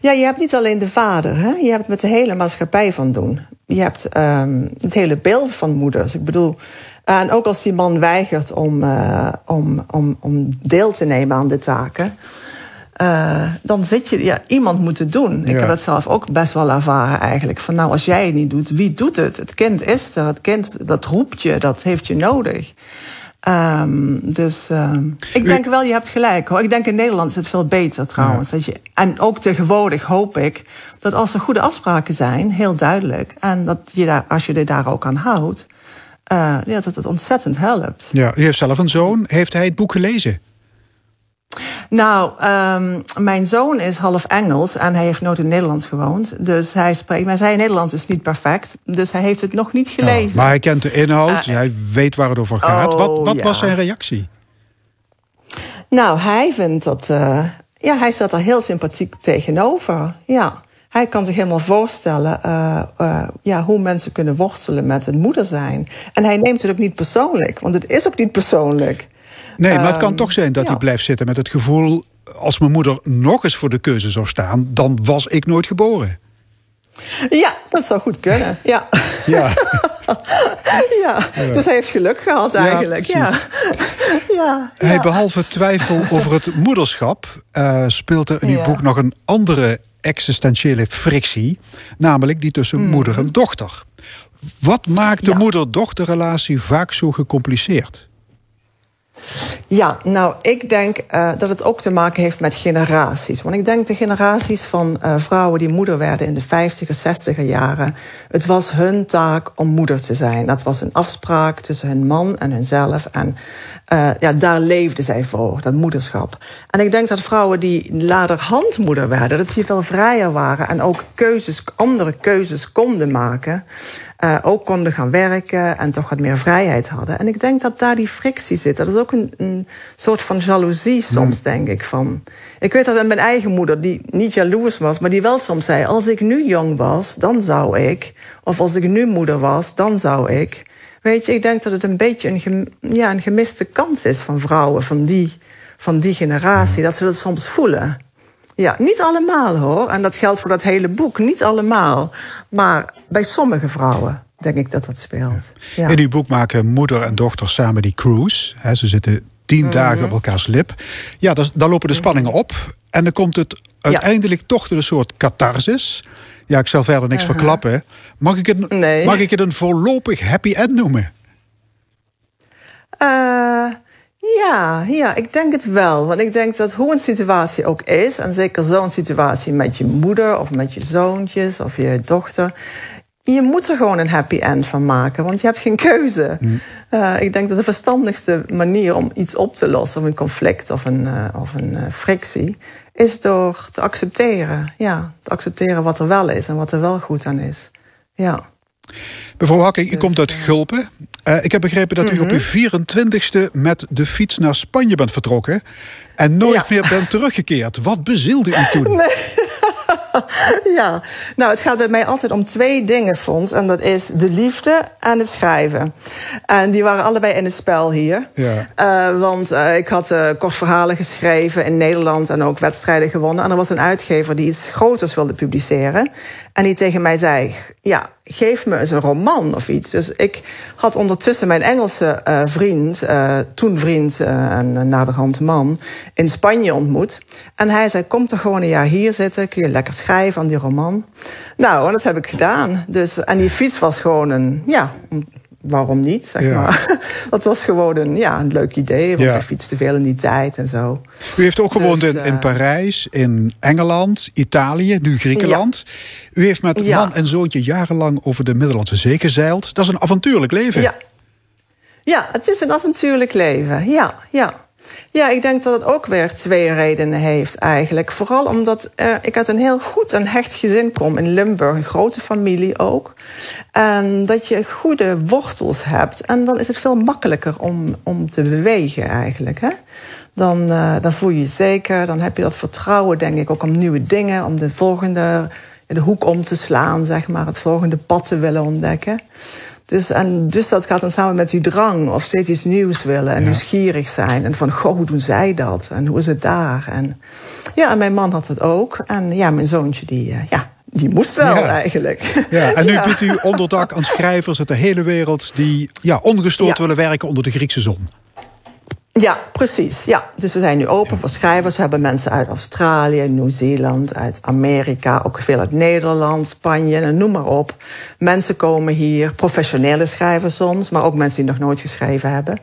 Ja, je hebt niet alleen de vader, hè? je hebt met de hele maatschappij van doen. Je hebt um, het hele beeld van moeders. Ik bedoel, en ook als die man weigert om, uh, om, om, om deel te nemen aan de taken. Uh, dan zit je, ja, iemand moet het doen. Ik heb dat zelf ook best wel ervaren eigenlijk. Van nou, als jij het niet doet, wie doet het? Het kind is er, het kind dat roept je, dat heeft je nodig. Um, dus uh, ik denk wel, je hebt gelijk hoor. Ik denk in Nederland is het veel beter trouwens. Dat je, en ook tegenwoordig hoop ik dat als er goede afspraken zijn, heel duidelijk. En dat je daar, als je er daar ook aan houdt, uh, ja, dat het ontzettend helpt. Ja, u heeft zelf een zoon. Heeft hij het boek gelezen? Nou, um, mijn zoon is half Engels en hij heeft nooit in Nederland gewoond. Dus hij spreekt, maar zijn Nederlands is niet perfect. Dus hij heeft het nog niet gelezen. maar hij kent de inhoud, uh, hij weet waar het over gaat. Oh, wat wat ja. was zijn reactie? Nou, hij vindt dat. Uh, ja, hij staat er heel sympathiek tegenover. Ja. Hij kan zich helemaal voorstellen uh, uh, ja, hoe mensen kunnen worstelen met het moeder zijn. En hij neemt het ook niet persoonlijk, want het is ook niet persoonlijk. Nee, maar het kan um, toch zijn dat ja. hij blijft zitten met het gevoel... als mijn moeder nog eens voor de keuze zou staan... dan was ik nooit geboren. Ja, dat zou goed kunnen. Ja. Ja. ja. Dus hij heeft geluk gehad eigenlijk. Ja, ja. Hey, behalve twijfel over het moederschap uh, speelt er in uw boek nog een andere existentiële frictie, namelijk die tussen mm. moeder en dochter. Wat maakt de moeder-dochterrelatie vaak zo gecompliceerd? Ja, nou, ik denk uh, dat het ook te maken heeft met generaties. Want ik denk de generaties van uh, vrouwen die moeder werden in de 50er, 60er jaren. Het was hun taak om moeder te zijn. Dat was een afspraak tussen hun man en hunzelf. En uh, ja, daar leefden zij voor, dat moederschap. En ik denk dat vrouwen die later moeder werden, dat die veel vrijer waren en ook keuzes, andere keuzes konden maken. Uh, ook konden gaan werken en toch wat meer vrijheid hadden. En ik denk dat daar die frictie zit. Dat is ook een, een soort van jaloezie soms, denk ik. Van. Ik weet dat met mijn eigen moeder, die niet jaloers was, maar die wel soms zei: Als ik nu jong was, dan zou ik. Of als ik nu moeder was, dan zou ik. Weet je, ik denk dat het een beetje een, gem, ja, een gemiste kans is van vrouwen van die, van die generatie. Dat ze dat soms voelen. Ja, niet allemaal hoor. En dat geldt voor dat hele boek. Niet allemaal. Maar bij sommige vrouwen denk ik dat dat speelt. Ja. In uw boek maken moeder en dochter samen die cruise. ze zitten tien mm -hmm. dagen op elkaars lip. Ja, dan lopen de spanningen op. En dan komt het uiteindelijk ja. toch tot een soort catharsis. Ja, ik zal verder niks uh -huh. verklappen. Mag ik, het, nee. mag ik het een voorlopig happy end noemen? Uh, ja, ja, ik denk het wel. Want ik denk dat hoe een situatie ook is... en zeker zo'n situatie met je moeder of met je zoontjes of je dochter... je moet er gewoon een happy end van maken, want je hebt geen keuze. Mm. Uh, ik denk dat de verstandigste manier om iets op te lossen... of een conflict of een, uh, of een uh, frictie is door te accepteren. Ja, te accepteren wat er wel is en wat er wel goed aan is. Ja. Mevrouw Hakking, u dus, komt uit Gulpen. Ik heb begrepen dat u op uw 24ste met de fiets naar Spanje bent vertrokken. En nooit ja. meer bent teruggekeerd. Wat bezielde u toen? Nee. ja, nou, het gaat bij mij altijd om twee dingen, Fons. En dat is de liefde en het schrijven. En die waren allebei in het spel hier. Ja. Uh, want uh, ik had uh, kort verhalen geschreven in Nederland en ook wedstrijden gewonnen. En er was een uitgever die iets groters wilde publiceren. En die tegen mij zei: Ja, geef me eens een roman of iets. Dus ik had ondertussen mijn Engelse uh, vriend, uh, toen vriend uh, en naderhand man, in Spanje ontmoet. En hij zei: Kom toch gewoon een jaar hier zitten, kun je lekker schrijven aan die roman. Nou, en dat heb ik gedaan. Dus, en die fiets was gewoon een, ja, waarom niet, zeg ja. maar. Dat was gewoon een, ja, een leuk idee, want ja. je fietste veel in die tijd en zo. U heeft ook gewoond dus, in, in, Parijs, in Engeland, Italië, nu Griekenland. Ja. U heeft met man en zoontje jarenlang over de Middellandse Zee gezeild. Dat is een avontuurlijk leven. Ja, ja het is een avontuurlijk leven, ja, ja. Ja, ik denk dat het ook weer twee redenen heeft eigenlijk. Vooral omdat uh, ik uit een heel goed en hecht gezin kom in Limburg, een grote familie ook. En dat je goede wortels hebt. En dan is het veel makkelijker om, om te bewegen eigenlijk. Hè? Dan, uh, dan voel je je zeker, dan heb je dat vertrouwen denk ik ook om nieuwe dingen, om de volgende de hoek om te slaan, zeg maar, het volgende pad te willen ontdekken. Dus, en, dus dat gaat dan samen met die drang of steeds iets nieuws willen en ja. nieuwsgierig zijn. En van, goh, hoe doen zij dat? En hoe is het daar? En ja, en mijn man had het ook. En ja, mijn zoontje, die, uh, ja, die moest wel ja. eigenlijk. Ja, en nu ja. biedt u onderdak aan schrijvers uit de hele wereld... die ja, ongestoord willen werken onder de Griekse zon. Ja, precies. Ja. Dus we zijn nu open voor schrijvers. We hebben mensen uit Australië, Nieuw-Zeeland, uit Amerika, ook veel uit Nederland, Spanje, noem maar op. Mensen komen hier, professionele schrijvers soms, maar ook mensen die nog nooit geschreven hebben.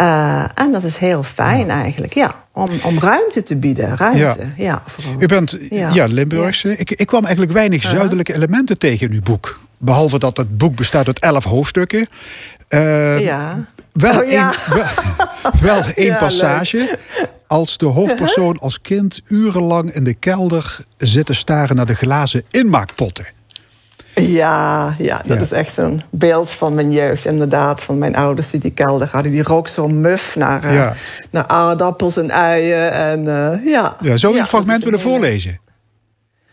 Uh, en dat is heel fijn ja. eigenlijk, ja. Om, om ruimte te bieden. Ruimte, ja. ja U bent ja, ja Limburgse. Ik, ik kwam eigenlijk weinig zuidelijke elementen tegen in uw boek. Behalve dat het boek bestaat uit elf hoofdstukken. Uh, ja. Wel, oh, ja. een, wel, wel één ja, passage. Leuk. Als de hoofdpersoon als kind urenlang in de kelder zit te staren naar de glazen inmaakpotten. Ja, ja, dat ja. is echt zo'n beeld van mijn jeugd. Inderdaad, van mijn ouders die die kelder hadden. Die rook zo muf naar, uh, ja. naar aardappels en uien. En, uh, ja. ja, zou je een fragment willen voorlezen?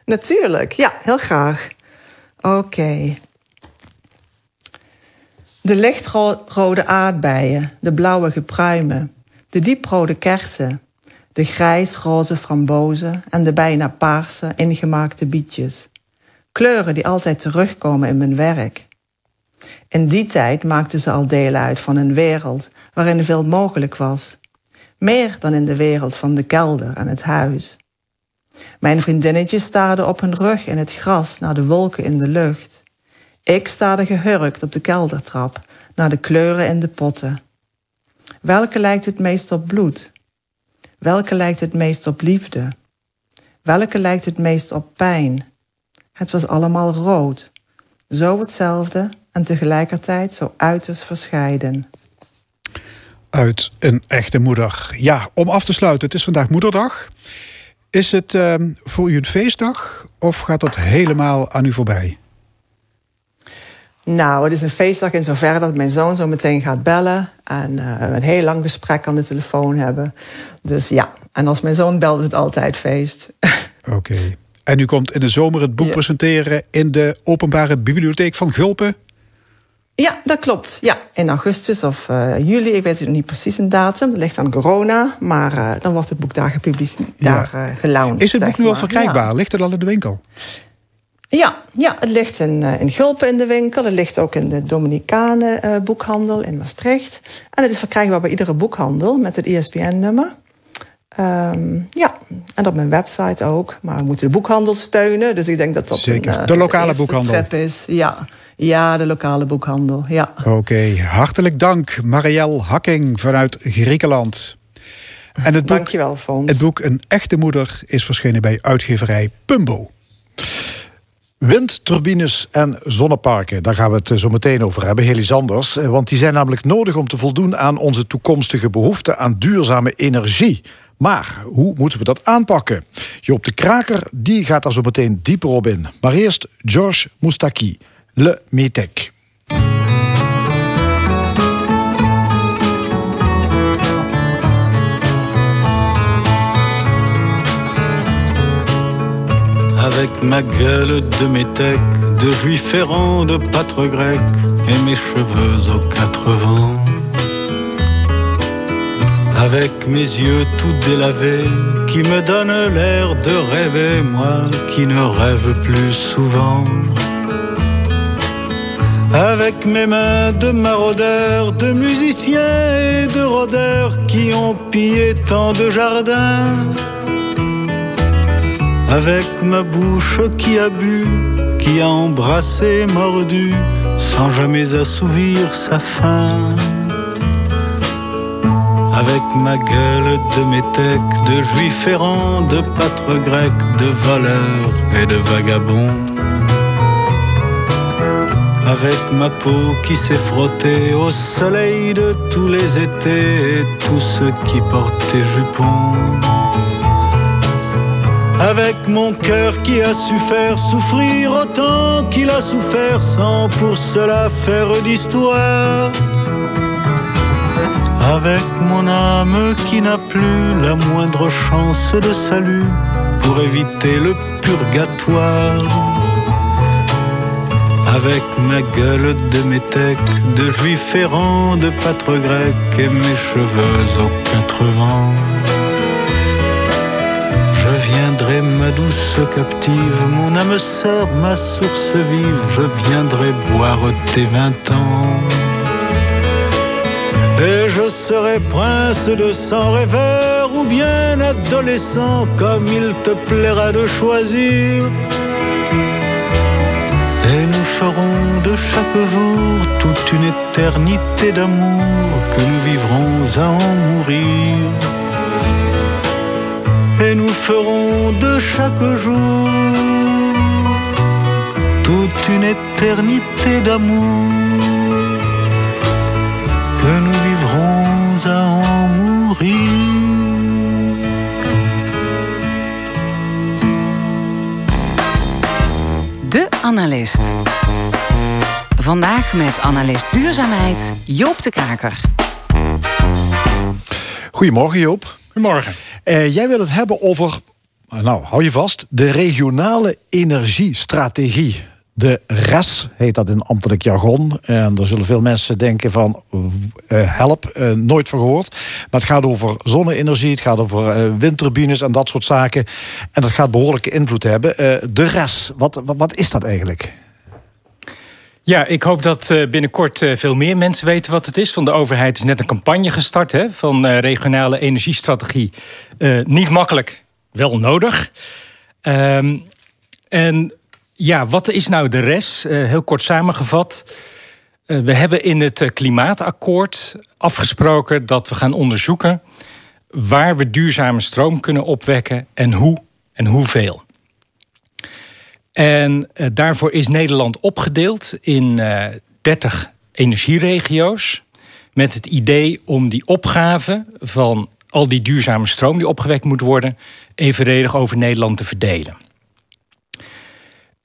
Natuurlijk, ja, heel graag. Oké. Okay. De lichtrode aardbeien, de blauwe pruimen, de dieprode kersen, de grijsroze frambozen en de bijna paarse ingemaakte bietjes. Kleuren die altijd terugkomen in mijn werk. In die tijd maakten ze al deel uit van een wereld waarin veel mogelijk was. Meer dan in de wereld van de kelder en het huis. Mijn vriendinnetjes staarden op hun rug in het gras naar de wolken in de lucht. Ik staarde gehurkt op de keldertrap naar de kleuren in de potten. Welke lijkt het meest op bloed? Welke lijkt het meest op liefde? Welke lijkt het meest op pijn? Het was allemaal rood. Zo hetzelfde en tegelijkertijd zo uiterst verscheiden. Uit een echte moeder. Ja, om af te sluiten, het is vandaag moederdag. Is het uh, voor u een feestdag of gaat dat helemaal aan u voorbij? Nou, het is een feestdag in zoverre dat mijn zoon zo meteen gaat bellen. En uh, een heel lang gesprek aan de telefoon hebben. Dus ja, en als mijn zoon belt, is het altijd feest. Oké. Okay. En u komt in de zomer het boek ja. presenteren in de openbare bibliotheek van Gulpen? Ja, dat klopt. Ja, in augustus of uh, juli, ik weet het niet precies een datum. Dat ligt aan corona, maar uh, dan wordt het boek daar gepubliceerd, daar gelaunched. Is het boek nu al verkrijgbaar? Ja. Ligt het al in de winkel? Ja, ja, het ligt in, uh, in Gulpen in de winkel. Het ligt ook in de Dominicanen uh, boekhandel in Maastricht. En het is verkrijgbaar bij iedere boekhandel met het ISBN-nummer. Um, ja, en op mijn website ook. Maar we moeten de boekhandel steunen. Dus ik denk dat dat Zeker. Een, uh, de lokale de boekhandel. is. Ja. ja, de lokale boekhandel. Ja. Oké, okay. hartelijk dank Marielle Hakking vanuit Griekenland. En het boek, Dankjewel, Fons. Het boek Een echte moeder is verschenen bij uitgeverij Pumbo. Windturbines en zonneparken, daar gaan we het zo meteen over hebben, Heli Sanders. Want die zijn namelijk nodig om te voldoen aan onze toekomstige behoefte aan duurzame energie. Maar hoe moeten we dat aanpakken? Joop de Kraker die gaat daar zo meteen dieper op in. Maar eerst George Moustaki, Le Metec. Avec ma gueule de métèque, de juif errant, de pâtre grec, et mes cheveux aux quatre vents. Avec mes yeux tout délavés, qui me donnent l'air de rêver, moi qui ne rêve plus souvent. avec mes mains de maraudeurs, de musiciens et de rôdeurs qui ont pillé tant de jardins. Avec ma bouche qui a bu, qui a embrassé, mordu, sans jamais assouvir sa faim. Avec ma gueule de métèque, de juif errant, de pâtre grec, de voleur et de vagabond avec ma peau qui s'est frottée au soleil de tous les étés et tous ceux qui portaient jupons. Avec mon cœur qui a su faire souffrir autant qu'il a souffert sans pour cela faire d'histoire. Avec mon âme qui n'a plus la moindre chance de salut pour éviter le purgatoire avec ma gueule de métèque, de juif errant, de pâtre grec et mes cheveux aux quatre vents. Ma douce captive, mon âme sœur, ma source vive, je viendrai boire tes vingt ans. Et je serai prince de sang rêveur ou bien adolescent, comme il te plaira de choisir. Et nous ferons de chaque jour toute une éternité d'amour que nous vivrons à en mourir. Ferons de chaque jour toute une éternité d'amour que nous vivrons à en mourir. De Analist. Vandaag met analist duurzaamheid Joop de Kaker. Goedemorgen Joop. Goedemorgen. Uh, jij wil het hebben over, nou hou je vast, de regionale energiestrategie. De RES heet dat in ambtelijk jargon. En daar zullen veel mensen denken van uh, help, nooit van gehoord. Maar het gaat over zonne-energie, het gaat over windturbines en dat soort zaken. En dat gaat behoorlijke invloed hebben. de RES, wat, wat, wat, is dat eigenlijk? Ja, ik hoop dat binnenkort veel meer mensen weten wat het is. Van de overheid is net een campagne gestart hè, van regionale energiestrategie. niet makkelijk, wel nodig. Um, en ja, wat is nou de rest? Heel kort samengevat. We hebben in het klimaatakkoord afgesproken dat we gaan onderzoeken waar we duurzame stroom kunnen opwekken en hoe en hoeveel. En daarvoor is Nederland opgedeeld in 30 energieregio's. Met het idee om die opgave van al die duurzame stroom die opgewekt moet worden, evenredig over Nederland te verdelen.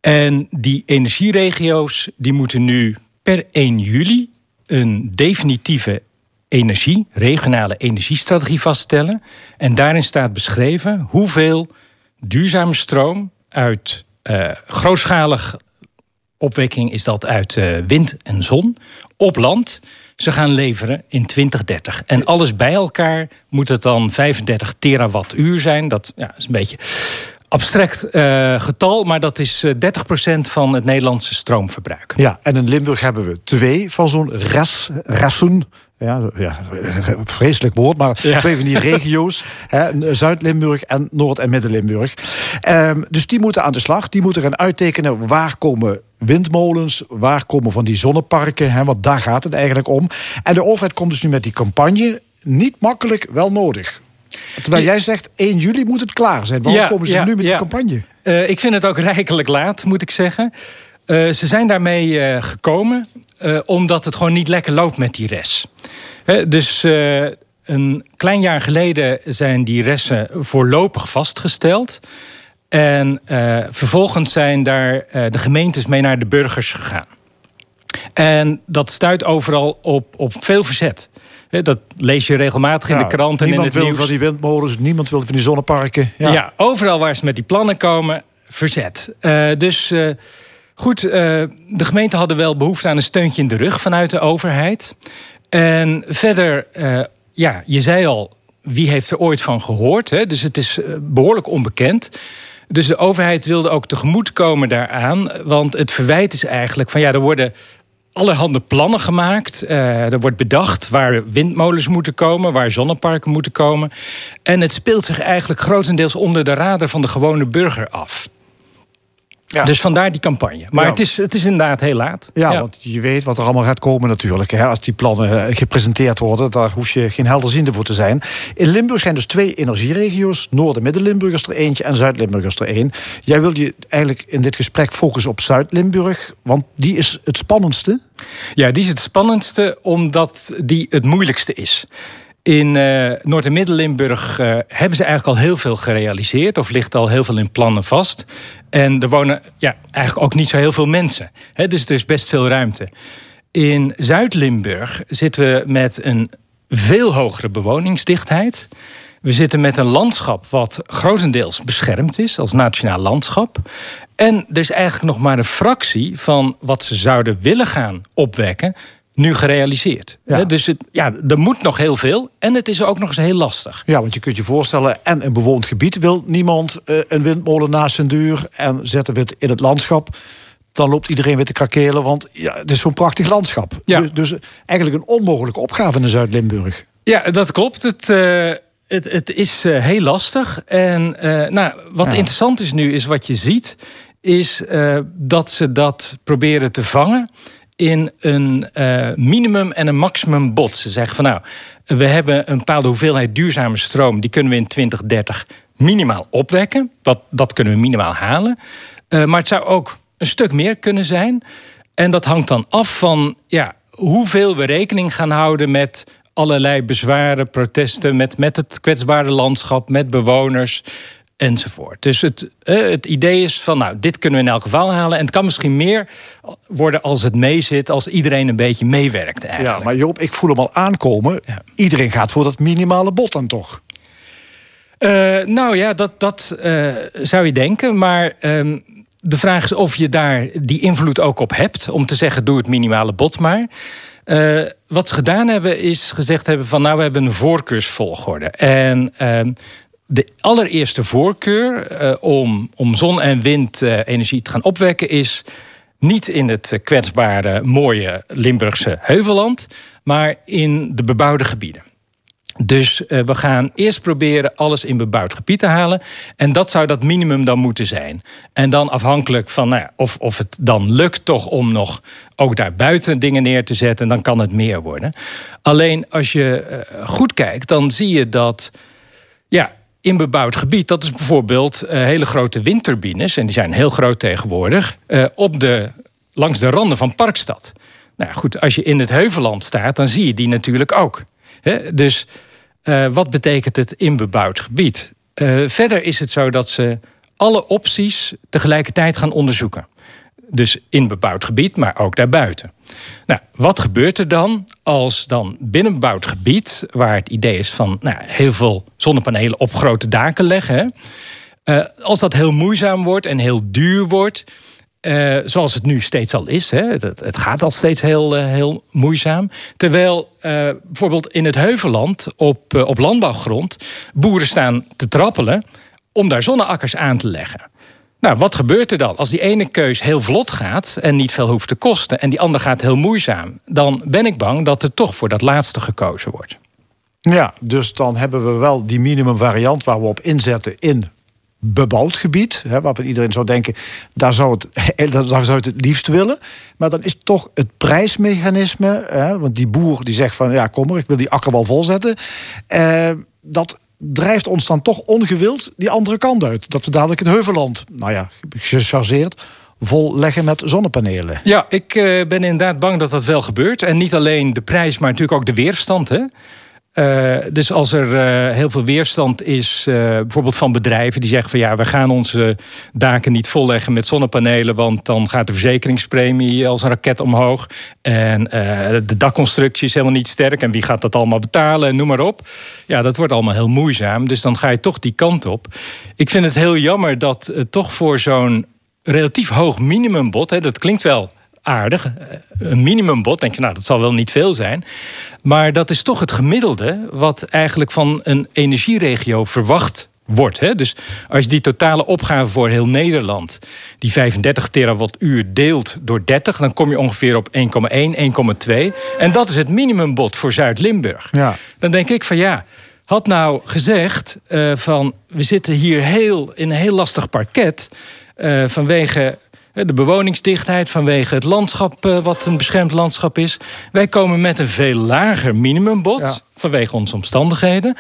En die energieregio's die moeten nu per 1 juli een definitieve energie, regionale energiestrategie vaststellen. En daarin staat beschreven hoeveel duurzame stroom uit uh, grootschalig opwekking is dat uit uh, wind en zon op land ze gaan leveren in 2030. En alles bij elkaar moet het dan 35 terawattuur zijn. Dat ja, is een beetje abstract uh, getal, maar dat is 30% eh, van het Nederlandse stroomverbruik. Ja, en in Limburg hebben we twee van zo'n res, ressoen. Ja, ja, vreselijk woord, maar twee van die regio's. Zuid-Limburg en Noord- en Midden-Limburg. Um, dus die moeten aan de slag. Die moeten gaan uittekenen waar komen windmolens, waar komen van die zonneparken. Hè, want daar gaat het eigenlijk om. En de overheid komt dus nu met die campagne. Niet makkelijk, wel nodig. Terwijl jij zegt 1 juli moet het klaar zijn. Waarom komen ze nu met die campagne? Uh, ik vind het ook rijkelijk laat, moet ik zeggen. Uh, ze zijn daarmee uh, gekomen omdat het gewoon niet lekker loopt met die res. dus een klein jaar geleden zijn die ressen voorlopig vastgesteld. En vervolgens zijn daar de gemeentes mee naar de burgers gegaan. En dat stuit overal op, op veel verzet. Dat lees je regelmatig in de krant en in het nieuws. Niemand wil van die windmolens, niemand wil van die zonneparken. Ja, ja overal waar ze met die plannen komen, verzet. Uh, dus uh, goed, uh, de gemeenten hadden wel behoefte aan een steuntje in de rug vanuit de overheid. En verder, ja, je zei al, wie heeft er ooit van gehoord? Hè? Dus het is behoorlijk onbekend. Dus de overheid wilde ook tegemoetkomen daaraan. Want het verwijt is eigenlijk van ja, er worden allerhande plannen gemaakt. Uh, er wordt bedacht waar windmolens moeten komen, waar zonneparken moeten komen. En het speelt zich eigenlijk grotendeels onder de radar van de gewone burger af. Ja. Dus vandaar die campagne. Maar het, is, het is inderdaad heel laat. Ja, want je weet wat er allemaal gaat komen natuurlijk. Hè. Als die plannen eh, gepresenteerd worden, daar hoef je geen helderziende voor te zijn. In Limburg zijn dus twee energieregio's. Noord- en Midden-Limburg is er eentje en Zuid-Limburg is er één. Jij wil je eigenlijk in dit gesprek focussen op Zuid-Limburg, want die is het spannendste. Ja, die is het spannendste omdat die het moeilijkste is. In uh, Noord- en Midden-Limburg uh, hebben ze eigenlijk al heel veel gerealiseerd, of ligt al heel veel in plannen vast. En er wonen ja, eigenlijk ook niet zo heel veel mensen. Dus er is best veel ruimte. In Zuid-Limburg zitten we met een veel hogere bewoningsdichtheid. We zitten met een landschap wat grotendeels beschermd is als nationaal landschap. En er is eigenlijk nog maar een fractie van wat ze zouden willen gaan opwekken nu gerealiseerd. Dus het, ja, er moet nog heel veel. En het is ook nog eens heel lastig. Ja, want je kunt je voorstellen... en een bewoond gebied wil niemand uh, een windmolen naast zijn deur... en zetten we het in het landschap dan loopt iedereen weer te krakelen, want ja, het is zo'n prachtig landschap. Ja. Dus, dus, eigenlijk een onmogelijke opgave in Zuid-Limburg. Ja, dat klopt. Het, uh, het, het is uh, heel lastig. En nou, wat ja. interessant is nu, is wat je ziet... is dat ze dat proberen te vangen in een uh, minimum en een maximum bod. Ze zeggen van nou, we hebben een bepaalde hoeveelheid duurzame stroom, die kunnen we in 2030 minimaal opwekken. Dat, dat kunnen we minimaal halen. Uh, maar het zou ook een stuk meer kunnen zijn. En dat hangt dan af van ja, hoeveel we rekening gaan houden met allerlei bezwaren, protesten, met, met het kwetsbare landschap, met bewoners enzovoort. Dus het, het idee is van, nou, dit kunnen we in elk geval halen. En het kan misschien meer worden als het meezit, als iedereen een beetje meewerkt eigenlijk. Ja, maar Joop, ik voel hem al aankomen. Iedereen gaat voor dat minimale bod dan toch? Uh, nou ja, dat, dat uh, zou je denken. Maar uh, de vraag is of je daar die invloed ook op hebt. Om te zeggen, doe het minimale bod maar. Uh, wat ze gedaan hebben, is gezegd hebben van... nou, we hebben een voorkeursvolgorde. En ehm, de allereerste voorkeur uh, om, om zon- en windenergie te gaan opwekken is niet in het kwetsbare, mooie Limburgse heuvelland, maar in de bebouwde gebieden. Dus uh, we gaan eerst proberen alles in bebouwd gebied te halen. En dat zou dat minimum dan moeten zijn. En dan afhankelijk van nou of, of het dan lukt toch om nog ook daar buiten dingen neer te zetten, dan kan het meer worden. Alleen als je goed kijkt, dan zie je dat in bebouwd gebied, dat is bijvoorbeeld uh, hele grote windturbines, en die zijn heel groot tegenwoordig, uh, op de, langs de randen van Parkstad. Nou goed, als je in het Heuvelland staat, dan zie je die natuurlijk ook. Dus uh, wat betekent het in bebouwd gebied? verder is het zo dat ze alle opties tegelijkertijd gaan onderzoeken. Dus in bebouwd gebied, maar ook daarbuiten. Nou, wat gebeurt er dan als dan binnen bebouwd gebied, waar het idee is van nou, heel veel zonnepanelen op grote daken leggen, uh, als dat heel moeizaam wordt en heel duur wordt, uh, zoals het nu steeds al is. Hè, het, het gaat al steeds heel, uh, heel moeizaam. Terwijl bijvoorbeeld in het Heuvelland op, op landbouwgrond boeren staan te trappelen om daar zonneakkers aan te leggen. Nou, wat gebeurt er dan? Als die ene keus heel vlot gaat en niet veel hoeft te kosten, en die andere gaat heel moeizaam, dan ben ik bang dat er toch voor dat laatste gekozen wordt. Ja, dus dan hebben we wel die minimumvariant waar we op inzetten in bebouwd gebied. Hè, waarvan iedereen zou denken, daar zou, het, daar zou het het liefst willen. Maar dan is toch het prijsmechanisme. Hè, want die boer die zegt van ja, kom maar, ik wil die akkerbal volzetten. Eh, dat drijft ons dan toch ongewild die andere kant uit. Dat we dadelijk het Heuvelland, nou ja, gechargeerd, vol leggen met zonnepanelen. Ja, ik uh, ben inderdaad bang dat dat wel gebeurt. En niet alleen de prijs, maar natuurlijk ook de weerstand. Hè? Uh, dus als er uh, heel veel weerstand is, uh, bijvoorbeeld van bedrijven die zeggen van ja, we gaan onze daken niet volleggen met zonnepanelen, want dan gaat de verzekeringspremie als een raket omhoog. En de dakconstructie is helemaal niet sterk. En wie gaat dat allemaal betalen? En noem maar op. Ja, dat wordt allemaal heel moeizaam. Dus dan ga je toch die kant op. Ik vind het heel jammer dat toch voor zo'n relatief hoog minimumbod, hè, dat klinkt wel aardig. Eh, een minimumbod, denk je, nou, dat zal wel niet veel zijn. Maar dat is toch het gemiddelde wat eigenlijk van een energieregio verwacht wordt. Hè? Dus als je die totale opgave voor heel Nederland, die 35 terawattuur, deelt door 30, dan kom je ongeveer op 1,1, 1,2. En dat is het minimumbod voor Zuid-Limburg. Ja. Dan denk ik van ja. Had nou gezegd uh, van we zitten hier heel, in een heel lastig parket. Uh, vanwege de bewoningsdichtheid, vanwege het landschap, uh, wat een beschermd landschap is. Wij komen met een veel lager minimumbod ja. vanwege onze omstandigheden.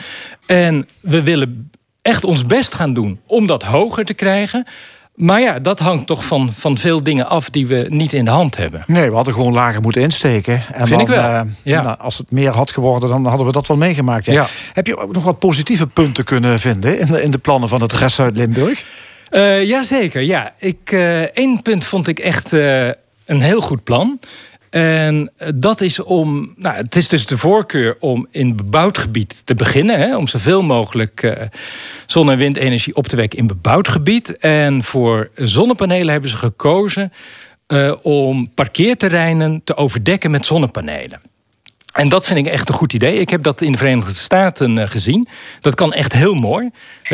En we willen echt ons best gaan doen om dat hoger te krijgen. Maar ja, dat hangt toch van, van veel dingen af die we niet in de hand hebben. Nee, we hadden gewoon lager moeten insteken. En Vind dan, ik wel. Uh, ja. nou, als het meer had geworden, dan hadden we dat wel meegemaakt. Ja. Ja. Heb je ook nog wat positieve punten kunnen vinden in de, in de plannen van het rest Zuid-Limburg? Uh, Jazeker, ja. Ik, uh, één punt vond ik echt uh, een heel goed plan. En dat is om. Nou, het is dus de voorkeur om in bebouwd gebied te beginnen. Hè, om zoveel mogelijk uh, zon- en windenergie op te wekken in bebouwd gebied. En voor zonnepanelen hebben ze gekozen om parkeerterreinen te overdekken met zonnepanelen. En dat vind ik echt een goed idee. Ik heb dat in de Verenigde Staten uh, gezien. Dat kan echt heel mooi.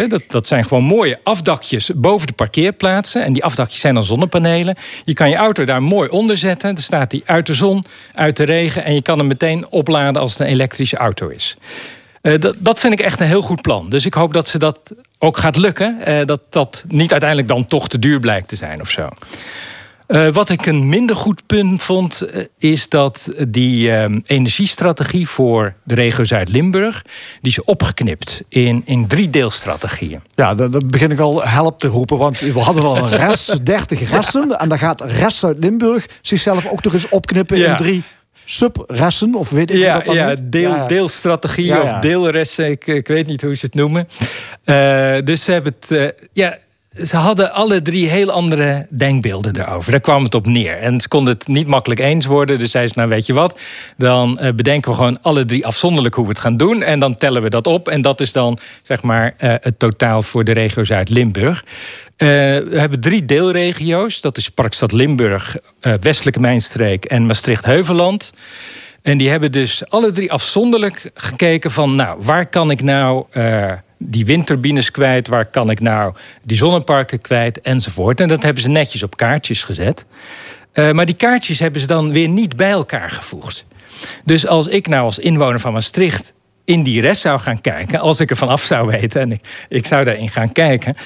Dat, dat zijn gewoon mooie afdakjes boven de parkeerplaatsen. En die afdakjes zijn dan zonnepanelen. Je kan je auto daar mooi onder zetten. Dan staat die uit de zon, uit de regen. En je kan hem meteen opladen als het een elektrische auto is. Uh, dat, dat vind ik echt een heel goed plan. Dus ik hoop dat ze dat ook gaat lukken. Uh, dat dat niet uiteindelijk dan toch te duur blijkt te zijn of zo. Uh, wat ik een minder goed punt vond, uh, is dat die uh, energiestrategie voor de regio Zuid-Limburg, die is opgeknipt in, in drie deelstrategieën. Ja, dan, dan begin ik al help te roepen, want we hadden al een rest, 30 resten, en dan gaat rest Zuid-Limburg zichzelf ook nog eens opknippen Ja. in drie subresten, of weet ik Ja, dat dan ja, deel, Ja, deelstrategie Ja, of deelresten, ik, ik weet niet hoe ze het noemen. Dus ze hebben het. Ja, ze hadden alle drie heel andere denkbeelden erover. Daar kwam het op neer. En ze konden het niet makkelijk eens worden. Dus zeiden ze, nou weet je wat... dan uh, bedenken we gewoon alle drie afzonderlijk hoe we het gaan doen... en dan tellen we dat op. En dat is dan zeg maar uh, het totaal voor de regio Zuid-Limburg. Uh, we hebben drie deelregio's. Dat is Parkstad Limburg, Westelijke Mijnstreek en Maastricht-Heuveland. En die hebben dus alle drie afzonderlijk gekeken van... nou, waar kan ik nou die windturbines kwijt? Waar kan ik nou die zonneparken kwijt? Enzovoort. En dat hebben ze netjes op kaartjes gezet. Uh, maar die kaartjes hebben ze dan weer niet bij elkaar gevoegd. Dus als ik nou als inwoner van Maastricht in die rest zou gaan kijken... als ik er vanaf zou weten en ik, ik zou daarin gaan kijken...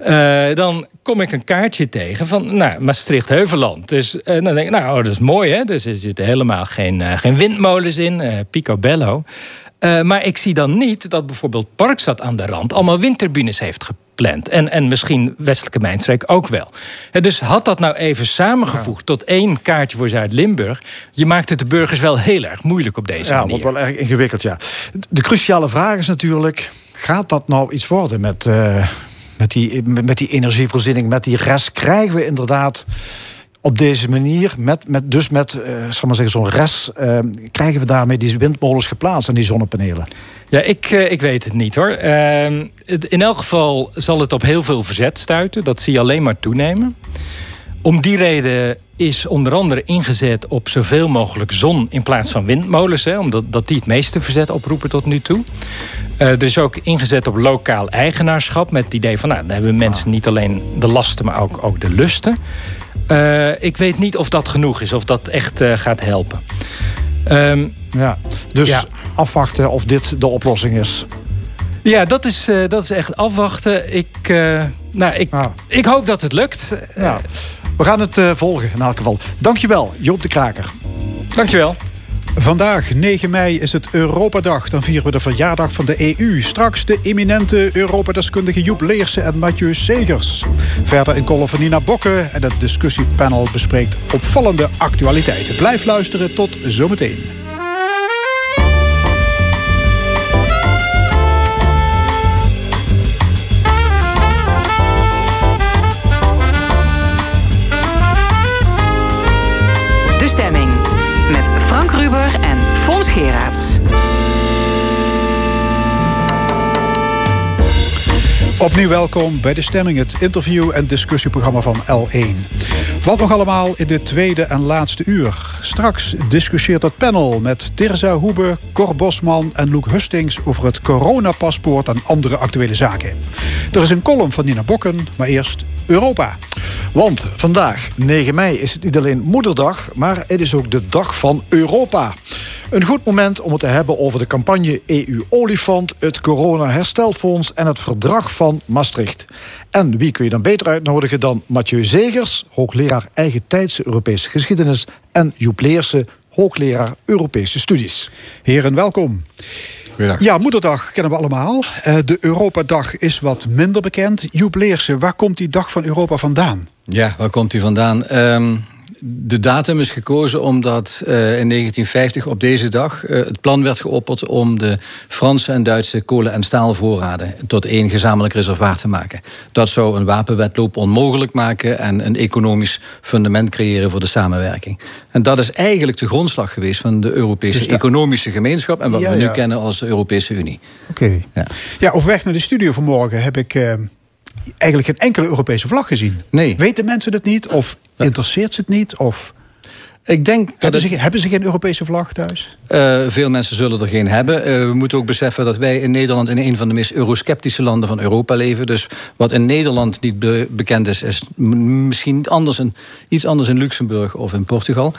Uh, dan kom ik een kaartje tegen van nou, Maastricht-Heuveland. Dus uh, dan denk ik, nou, oh, dat is mooi, hè? Dus er zitten helemaal geen, geen windmolens in, picobello. Maar ik zie dan niet dat bijvoorbeeld Parkstad aan de rand... allemaal windturbines heeft gepland. En, en misschien Westelijke Mijnstreek ook wel. dus had dat nou even samengevoegd ja. tot één kaartje voor Zuid-Limburg... je maakt het de burgers wel heel erg moeilijk op deze ja, manier. Ja, wordt wel erg ingewikkeld, ja. De cruciale vraag is natuurlijk... gaat dat nou iets worden met met die, met die energievoorziening, met die rest, krijgen we inderdaad op deze manier, met, met, dus met uh, maar zeggen, zo'n rest, uh, krijgen we daarmee die windmolens geplaatst en die zonnepanelen? Ja, ik, uh, ik weet het niet hoor. Ehm, in elk geval zal het op heel veel verzet stuiten. Dat zie je alleen maar toenemen. Om die reden is onder andere ingezet op zoveel mogelijk zon in plaats van windmolens. Hè, omdat dat die het meeste verzet oproepen tot nu toe. Uh, er is ook ingezet op lokaal eigenaarschap. Met het idee van, nou, dan hebben mensen niet alleen de lasten, maar ook, ook de lusten. Uh, ik weet niet of dat genoeg is, of dat echt uh, gaat helpen. Um, ja, dus ja. afwachten of dit de oplossing is. Ja, dat is, uh, dat is echt afwachten. Ik, nou, ik, ah. ik hoop dat het lukt. Ja. We gaan het volgen in elk geval. Dankjewel, Joop de Kraker. Dankjewel. Vandaag, 9 mei, is het Europadag. Dan vieren we de verjaardag van de EU. Straks de eminente Europadeskundige Joep Leersen en Mathieu Segers. Verder een column van Nina Bokke en het discussiepanel bespreekt opvallende actualiteiten. Blijf luisteren, tot zometeen. De stemming Geraerts. Opnieuw welkom bij De Stemming, het interview- en discussieprogramma van L1. Wat nog allemaal in de tweede en laatste uur. Straks discussieert het panel met Tirza Hoebe, Cor Bosman en Loek Hustings over het coronapaspoort en andere actuele zaken. Er is een column van Nina Bokken, maar eerst Europa. Want vandaag, 9 mei, is het niet alleen Moederdag, maar het is ook de Dag van Europa. Een goed moment om het te hebben over de campagne EU-olifant, het corona-herstelfonds en het verdrag van Maastricht. En wie kun je dan beter uitnodigen dan Mathieu Zegers, hoogleraar eigen tijdse Europese geschiedenis, en Joep Leersen, hoogleraar Europese studies. Heren, welkom. Ja, Moederdag kennen we allemaal. Uh, de Europadag is wat minder bekend. Joep Leersen, waar komt die Dag van Europa vandaan? Ja, waar komt die vandaan? Um, de datum is gekozen omdat uh, in 1950 op deze dag uh, het plan werd geopperd om de Franse en Duitse kolen- en staalvoorraden tot één gezamenlijk reservoir te maken. Dat zou een wapenwetloop onmogelijk maken en een economisch fundament creëren voor de samenwerking. En dat is eigenlijk de grondslag geweest van de Europese dus economische gemeenschap en wat ja, we nu kennen als de Europese Unie. Oké. Okay. Ja. ja. op weg naar de studio vanmorgen heb ik. Uh eigenlijk geen enkele Europese vlag gezien. Nee. Weten mensen het niet? Of interesseert ze het niet? Of... Ik denk dat hebben, ze, hebben ze geen Europese vlag thuis? Uh, veel mensen zullen er geen hebben. Uh, we moeten ook beseffen dat wij in Nederland in een van de meest eurosceptische landen van Europa leven. Dus wat in Nederland niet be bekend is, is misschien anders in, iets anders in Luxemburg of in Portugal.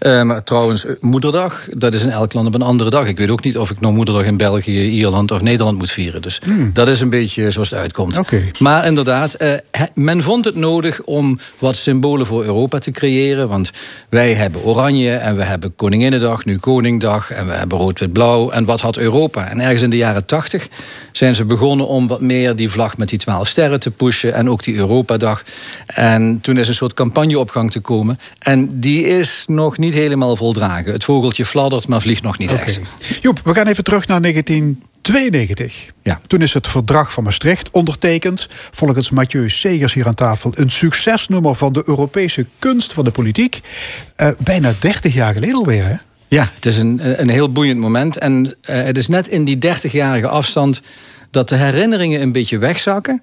Uh, maar trouwens, Moederdag, dat is in elk land op een andere dag. Ik weet ook niet of ik nog Moederdag in België, Ierland of Nederland moet vieren. Dus hmm. dat is een beetje zoals het uitkomt. Okay. Maar inderdaad, uh, men vond het nodig om wat symbolen voor Europa te creëren. Want wij hebben oranje en we hebben Koninginnedag, nu Koningdag. En we hebben rood-wit-blauw. En wat had Europa? En ergens in de jaren tachtig zijn ze begonnen om wat meer die vlag met die twaalf sterren te pushen. En ook die Europadag. En toen is een soort campagne op gang te komen. En die is nog niet niet helemaal voldragen. Het vogeltje fladdert, maar vliegt nog niet okay. echt. Joep, we gaan even terug naar 1992. Ja. Toen is het verdrag van Maastricht ondertekend. Volgens Mathieu Segers hier aan tafel een succesnummer van de Europese kunst van de politiek. Uh, bijna 30 jaar geleden alweer, hè? Ja, het is een, een heel boeiend moment. En uh, het is net in die 30-jarige afstand dat de herinneringen een beetje wegzakken.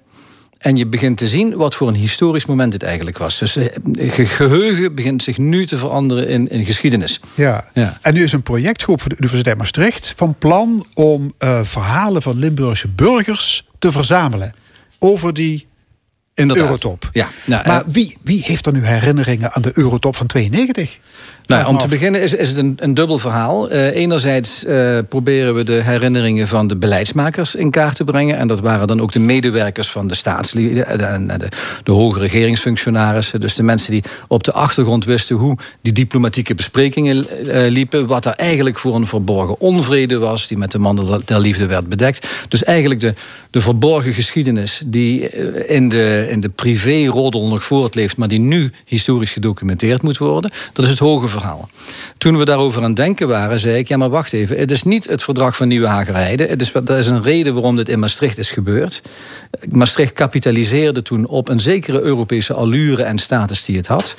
En je begint te zien wat voor een historisch moment het eigenlijk was. Dus eh, geheugen begint zich nu te veranderen in, in geschiedenis. Ja. ja. En nu is een projectgroep van de Universiteit Maastricht van plan om uh, verhalen van Limburgse burgers te verzamelen over die Inderdaad. Eurotop. Ja. Nou, maar wie, wie heeft er nu herinneringen aan de Eurotop van 92? Nou, om te beginnen is, is het een, een dubbel verhaal. Uh, enerzijds uh, proberen we de herinneringen van de beleidsmakers in kaart te brengen. En dat waren dan ook de medewerkers van de staatslieden en de, de, de, hoge regeringsfunctionarissen. Dus de mensen die op de achtergrond wisten hoe die diplomatieke besprekingen uh, liepen. Wat er eigenlijk voor een verborgen onvrede was, die met de man der liefde werd bedekt. Dus eigenlijk de, de verborgen geschiedenis die in de, in de privé-roddel nog voortleeft, maar die nu historisch gedocumenteerd moet worden. Dat is het hoge Toen we daarover aan het denken waren, zei ik: ja, maar wacht even. Het is niet het verdrag van Nieuwe Hagerijde. Het is, dat is een reden waarom dit in Maastricht is gebeurd. Maastricht kapitaliseerde toen op een zekere Europese allure en status die het had.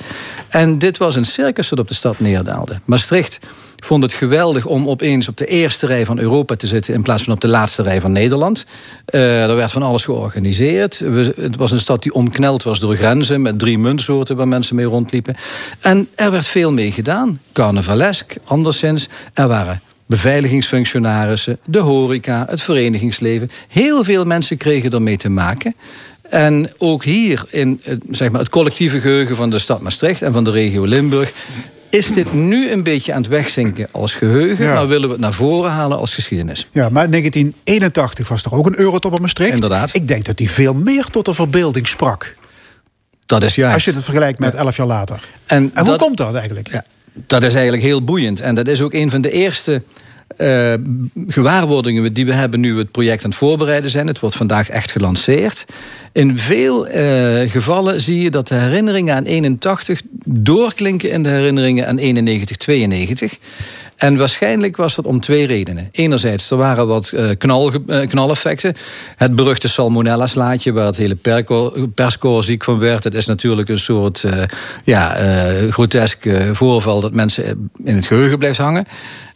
En dit was een circus dat op de stad neerdaalde. Maastricht vond het geweldig om opeens op de eerste rij van Europa te zitten in plaats van op de laatste rij van Nederland. Uh, er werd van alles georganiseerd. We, het was een stad die omkneld was door grenzen met drie muntsoorten waar mensen mee rondliepen. En er werd veel mee gedaan. Carnavalesk, anderszins. Er waren beveiligingsfunctionarissen, de horeca, het verenigingsleven. Heel veel mensen kregen ermee te maken. En ook hier in zeg maar, het collectieve geheugen van de stad Maastricht en van de regio Limburg is dit nu een beetje aan het wegzinken als geheugen, ja. maar willen we het naar voren halen als geschiedenis. Ja, maar in 1981 was er ook een eurotop op Maastricht. Inderdaad. Ik denk dat die veel meer tot de verbeelding sprak. Dat is juist. Als je het vergelijkt met elf jaar later. En, en hoe komt dat eigenlijk? Ja, dat is eigenlijk heel boeiend. En dat is ook een van de eerste uh, gewaarwordingen die we hebben nu we het project aan het voorbereiden zijn. Het wordt vandaag echt gelanceerd. In veel uh, gevallen zie je dat de herinneringen aan 81 doorklinken in de herinneringen aan 91, 92. En waarschijnlijk was dat om twee redenen. Enerzijds, er waren wat uh, knal, uh, knaleffecten. Het beruchte salmonella-slaatje, waar het hele perscorps ziek van werd. Het is natuurlijk een soort ja, grotesk voorval dat mensen in het geheugen blijft hangen.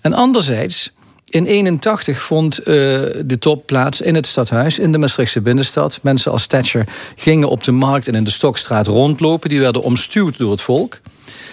En anderzijds in 81 vond uh, de top plaats in het stadhuis in de Maastrichtse binnenstad. Mensen als Thatcher gingen op de markt en in de Stokstraat rondlopen. Die werden omstuwd door het volk.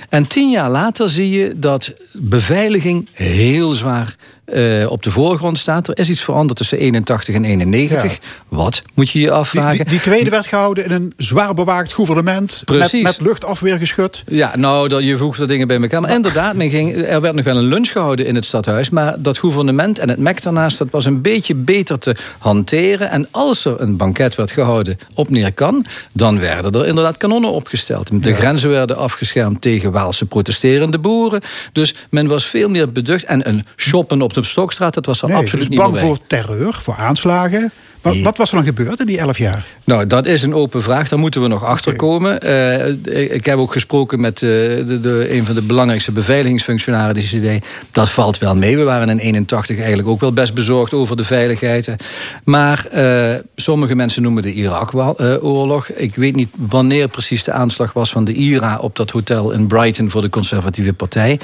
En tien jaar later zie je dat beveiliging heel zwaar uh, op de voorgrond staat. Er is iets veranderd tussen 81 en 91. Wat moet je je afvragen? Die, die, tweede werd gehouden in een zwaar bewaakt gouvernement. Precies. Met, met luchtafweergeschut. Ja, nou, dat, je voegt er dingen bij elkaar. Maar inderdaad, men ging, er werd nog wel een lunch gehouden in het stadhuis. Maar dat gouvernement en het MEC daarnaast, dat was een beetje beter te hanteren. En als er een banket werd gehouden op Neerkan, dan werden er inderdaad kanonnen opgesteld. De grenzen werden afgeschermd tegen Waalse protesterende boeren. Dus men was veel meer beducht. En een shoppen op de Stokstraat, dat was er nee, absoluut dus niet bang voor terreur, voor aanslagen. Wat, wat, was er dan gebeurd in die elf jaar? Nou, dat is een open vraag. Daar moeten we nog achter komen. Uh, ik heb ook gesproken met uh, de, de, een van de belangrijkste beveiligingsfunctionarissen. Die dat valt wel mee. We waren in 81 eigenlijk ook wel best bezorgd over de veiligheid. Maar uh, sommige mensen noemen de Irak-oorlog. Ik weet niet wanneer precies de aanslag was van de IRA op dat hotel in Brighton voor de conservatieve partij.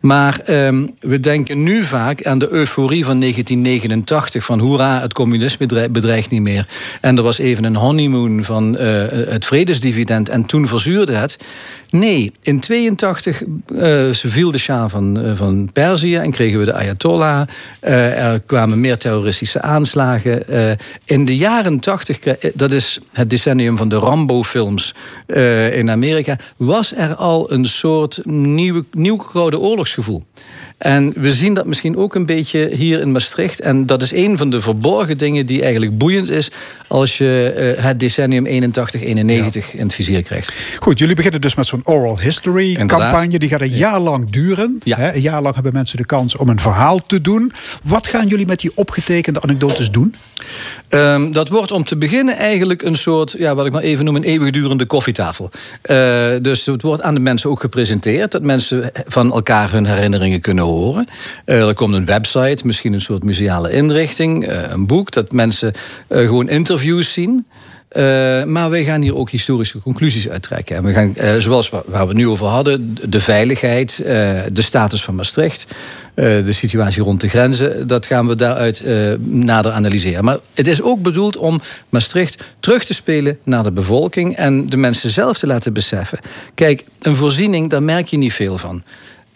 Maar um, we denken nu vaak aan de euforie van 1989 van hoera, het communisme bedreigt niet meer. En er was even een honeymoon van uh, het vredesdividend en toen verzuurde het. Nee, in 82 uh, viel de Shah van, uh, van Perzië en kregen we de Ayatollah. Er kwamen meer terroristische aanslagen. in de jaren 80, dat is het decennium van de Rambo-films in Amerika, was er al een soort nieuwe, nieuw oorlogsgevoel. En we zien dat misschien ook een beetje hier in Maastricht. En dat is een van de verborgen dingen die eigenlijk boeiend is als je uh, het decennium 81-91 ja. in het vizier krijgt. Goed, jullie beginnen dus met zo'n oral history Inderdaad. campagne. Die gaat een jaar lang duren. Ja. Een jaar lang hebben mensen de kans om een verhaal te doen. Wat gaan jullie met die opgetekende anekdotes doen? Um, dat wordt om te beginnen eigenlijk een soort, ja, wat ik maar even noem, een eeuwigdurende koffietafel. Uh, dus het wordt aan de mensen ook gepresenteerd. Dat mensen van elkaar hun herinneringen kunnen horen. Uh, er komt een website, misschien een soort museale inrichting, uh, een boek, dat mensen gewoon interviews zien. Maar wij gaan hier ook historische conclusies uittrekken. En we gaan, zoals waar we het nu over hadden, de veiligheid, de status van Maastricht, de situatie rond de grenzen, dat gaan we daaruit nader analyseren. Maar het is ook bedoeld om Maastricht terug te spelen naar de bevolking en de mensen zelf te laten beseffen. Kijk, een voorziening, daar merk je niet veel van.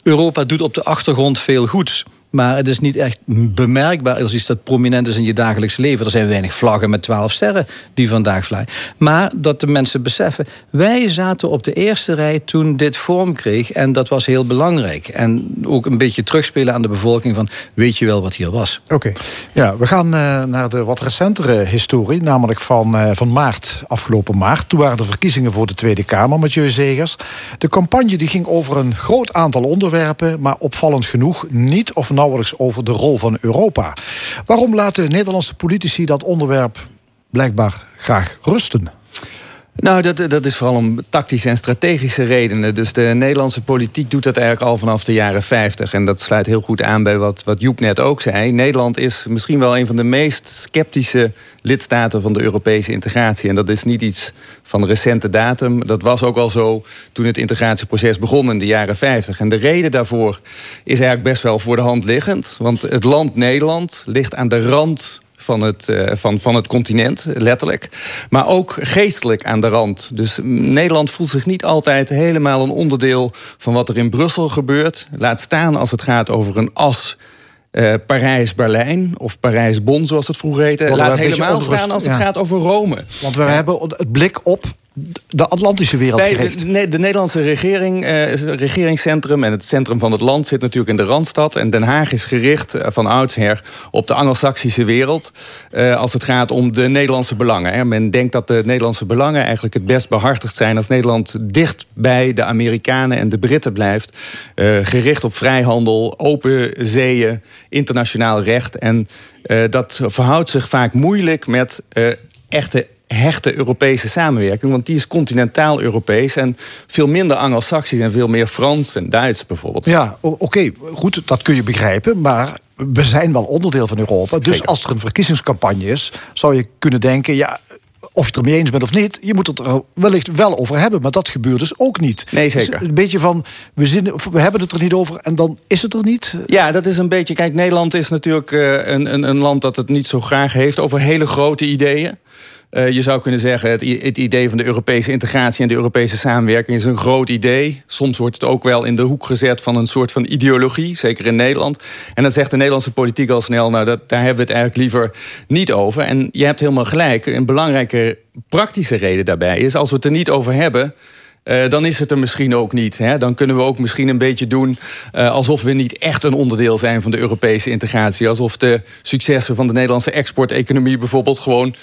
Europa doet op de achtergrond veel goeds. Maar het is niet echt bemerkbaar als iets dat prominent is in je dagelijks leven. Er zijn weinig vlaggen met twaalf sterren die vandaag vliegen. Maar dat de mensen beseffen, wij zaten op de eerste rij toen dit vorm kreeg. En dat was heel belangrijk. En ook een beetje terugspelen aan de bevolking van, weet je wel wat hier was? Oké. Ja, we gaan uh, naar de wat recentere historie. Namelijk van, uh, van maart, afgelopen maart. Toen waren de verkiezingen voor de Tweede Kamer, Mathieu Zegers. De campagne die ging over een groot aantal onderwerpen. Maar opvallend genoeg niet of over de rol van Europa. Waarom laten Nederlandse politici dat onderwerp blijkbaar graag rusten? Nou, dat, dat is vooral om tactische en strategische redenen. Dus de Nederlandse politiek doet dat eigenlijk al vanaf de jaren 50. En dat sluit heel goed aan bij wat, wat Joep net ook zei. Nederland is misschien wel een van de meest sceptische lidstaten van de Europese integratie. En dat is niet iets van recente datum. Dat was ook al zo toen het integratieproces begon in de jaren 50. En de reden daarvoor is eigenlijk best wel voor de hand liggend. Want het land Nederland ligt aan de rand van het, uh, van, van het continent, letterlijk. Maar ook geestelijk aan de rand. Dus Nederland voelt zich niet altijd helemaal een onderdeel van wat er in Brussel gebeurt. Laat staan als het gaat over een as. Uh, Parijs-Berlijn of Parijs-Bonn, zoals het vroeger heette. Laat helemaal staan als het ja. gaat over Rome. Want we ja. hebben het blik op de Atlantische wereld gericht. De, de, Nederlandse regering, eh, regeringscentrum en het centrum van het land zit natuurlijk in de Randstad. En Den Haag is gericht uh, van oudsher op de Angelsaksische wereld. Uh, als het gaat om de Nederlandse belangen. Hè. Men denkt dat de Nederlandse belangen eigenlijk het best behartigd zijn als Nederland dicht bij de Amerikanen en de Britten blijft. Uh, gericht op vrijhandel, open zeeën, internationaal recht. En dat verhoudt zich vaak moeilijk met echte hechte Europese samenwerking. Want die is continentaal Europees en veel minder Anglo-Saxisch en veel meer Frans en Duits bijvoorbeeld. Ja, oké, okay, goed, dat kun je begrijpen. Maar we zijn wel onderdeel van Europa. Dus Zeker. als er een verkiezingscampagne is, zou je kunnen denken: ja, of je het ermee eens bent of niet, je moet het er wellicht wel over hebben. Maar dat gebeurt dus ook niet. Nee, Dus zeker. een beetje van, we, zin, we hebben het er niet over en dan is het er niet. Ja, dat is een beetje. Kijk, Nederland is natuurlijk eh, een, een, een land dat het niet zo graag heeft over hele grote ideeën. Eh, je zou kunnen zeggen, het, het idee van de Europese integratie en de Europese samenwerking is een groot idee. Soms wordt het ook wel in de hoek gezet van een soort van ideologie, zeker in Nederland. En dan zegt de Nederlandse politiek al snel, nou, dat, daar hebben we het eigenlijk liever niet over. En je hebt helemaal gelijk. Een belangrijke praktische reden daarbij is, als we het er niet over hebben. eh, dan is het er misschien ook niet. Hè? Dan kunnen we ook misschien een beetje doen eh, alsof we niet echt een onderdeel zijn van de Europese integratie. Alsof de successen van de Nederlandse exporteconomie bijvoorbeeld gewoon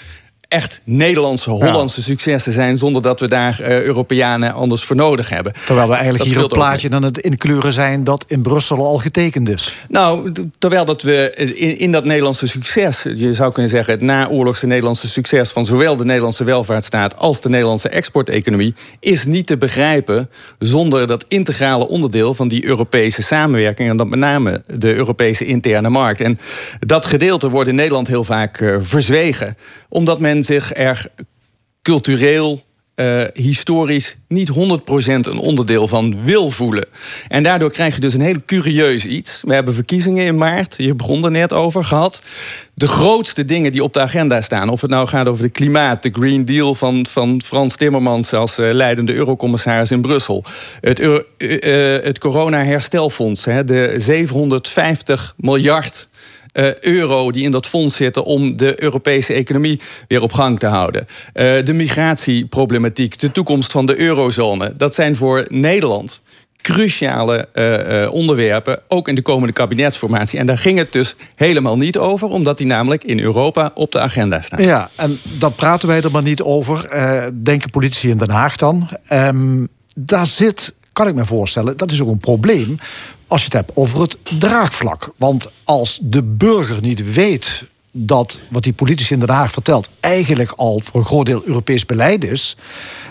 echt Nederlandse, Hollandse successen zijn... zonder dat we daar eh, Europeanen anders voor nodig hebben. Terwijl we eigenlijk Dat hier een plaatje aan het inkleuren zijn dat in Brussel al getekend is. Nou, terwijl dat we in, in dat Nederlandse succes, je zou kunnen zeggen, het naoorlogse Nederlandse succes van zowel de Nederlandse welvaartsstaat als de Nederlandse exporteconomie, is niet te begrijpen zonder dat integrale onderdeel van die Europese samenwerking en dat met name de Europese interne markt. En dat gedeelte wordt in Nederland heel vaak eh, verzwegen, omdat men zich er cultureel eh, historisch niet 100% een onderdeel van wil voelen. En daardoor krijg je dus een heel curieus iets. We hebben verkiezingen in maart, je begon er net over, gehad. De grootste dingen die op de agenda staan, of het nou gaat over de klimaat, de Green Deal van, van Frans Timmermans als eh, leidende eurocommissaris in Brussel, het, eh, het corona-herstelfonds, hè, de 750 miljard euro die in dat fonds zitten om de Europese economie weer op gang te houden. Eh, de migratieproblematiek, de toekomst van de eurozone. Dat zijn voor Nederland cruciale eh, eh, onderwerpen, ook in de komende kabinetsformatie. En daar ging het dus helemaal niet over, omdat die namelijk in Europa op de agenda staan. Ja, en dan praten wij er maar niet over. eh, denken politici in Den Haag dan. Ehm, daar zit, kan ik me voorstellen, dat is ook een probleem als je het hebt over het draagvlak. Want als de burger niet weet dat wat die politici in Den Haag vertelt eigenlijk al voor een groot deel Europees beleid is,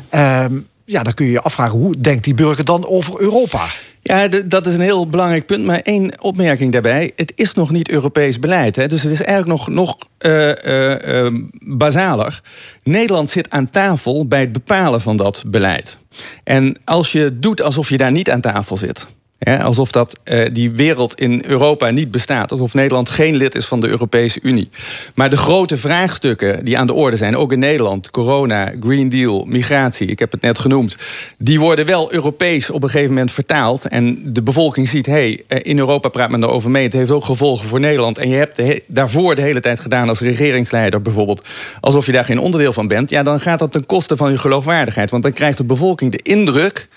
ehm, ja, dan kun je je afvragen hoe denkt die burger dan over Europa? Ja, dat is een heel belangrijk punt. Maar één opmerking daarbij. Het is nog niet Europees beleid. Hè? Dus het is eigenlijk nog, nog eh, eh, eh, basaler. Nederland zit aan tafel bij het bepalen van dat beleid. En als je doet alsof je daar niet aan tafel zit... Hè, alsof dat, eh, die wereld in Europa niet bestaat. Alsof Nederland geen lid is van de Europese Unie. Maar de grote vraagstukken die aan de orde zijn, ook in Nederland, corona, Green Deal, migratie, ik heb het net genoemd, die worden wel Europees op een gegeven moment vertaald. En de bevolking ziet, hey, eh, in Europa praat men erover mee. Het heeft ook gevolgen voor Nederland. En je hebt daarvoor de hele tijd gedaan als regeringsleider bijvoorbeeld, alsof je daar geen onderdeel van bent. Ja, dan gaat dat ten koste van je geloofwaardigheid. Want dan krijgt de bevolking de indruk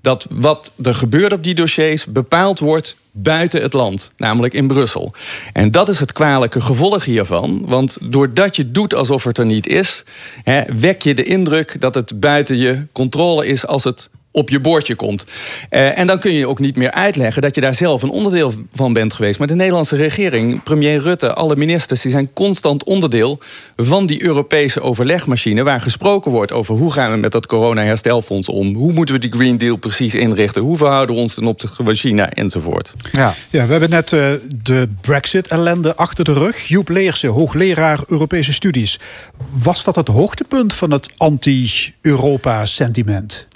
dat wat er gebeurt op die dossiers bepaald wordt buiten het land, namelijk in Brussel. En dat is het kwalijke gevolg hiervan. Want doordat je doet alsof het er niet is, wek je de indruk dat het buiten je controle is als het op je bordje komt. Eh, en dan kun je ook niet meer uitleggen dat je daar zelf een onderdeel van bent geweest. Maar de Nederlandse regering, premier Rutte, alle ministers, die zijn constant onderdeel van die Europese overlegmachine. Waar gesproken wordt over hoe gaan we met dat corona-herstelfonds om. Hoe moeten we die Green Deal precies inrichten? Hoe verhouden we ons ten opzichte van China enzovoort. Ja. Ja, we hebben net eh, de Brexit-ellende achter de rug. Joep Leersen, hoogleraar Europese studies. Was dat het hoogtepunt van het anti-Europa-sentiment?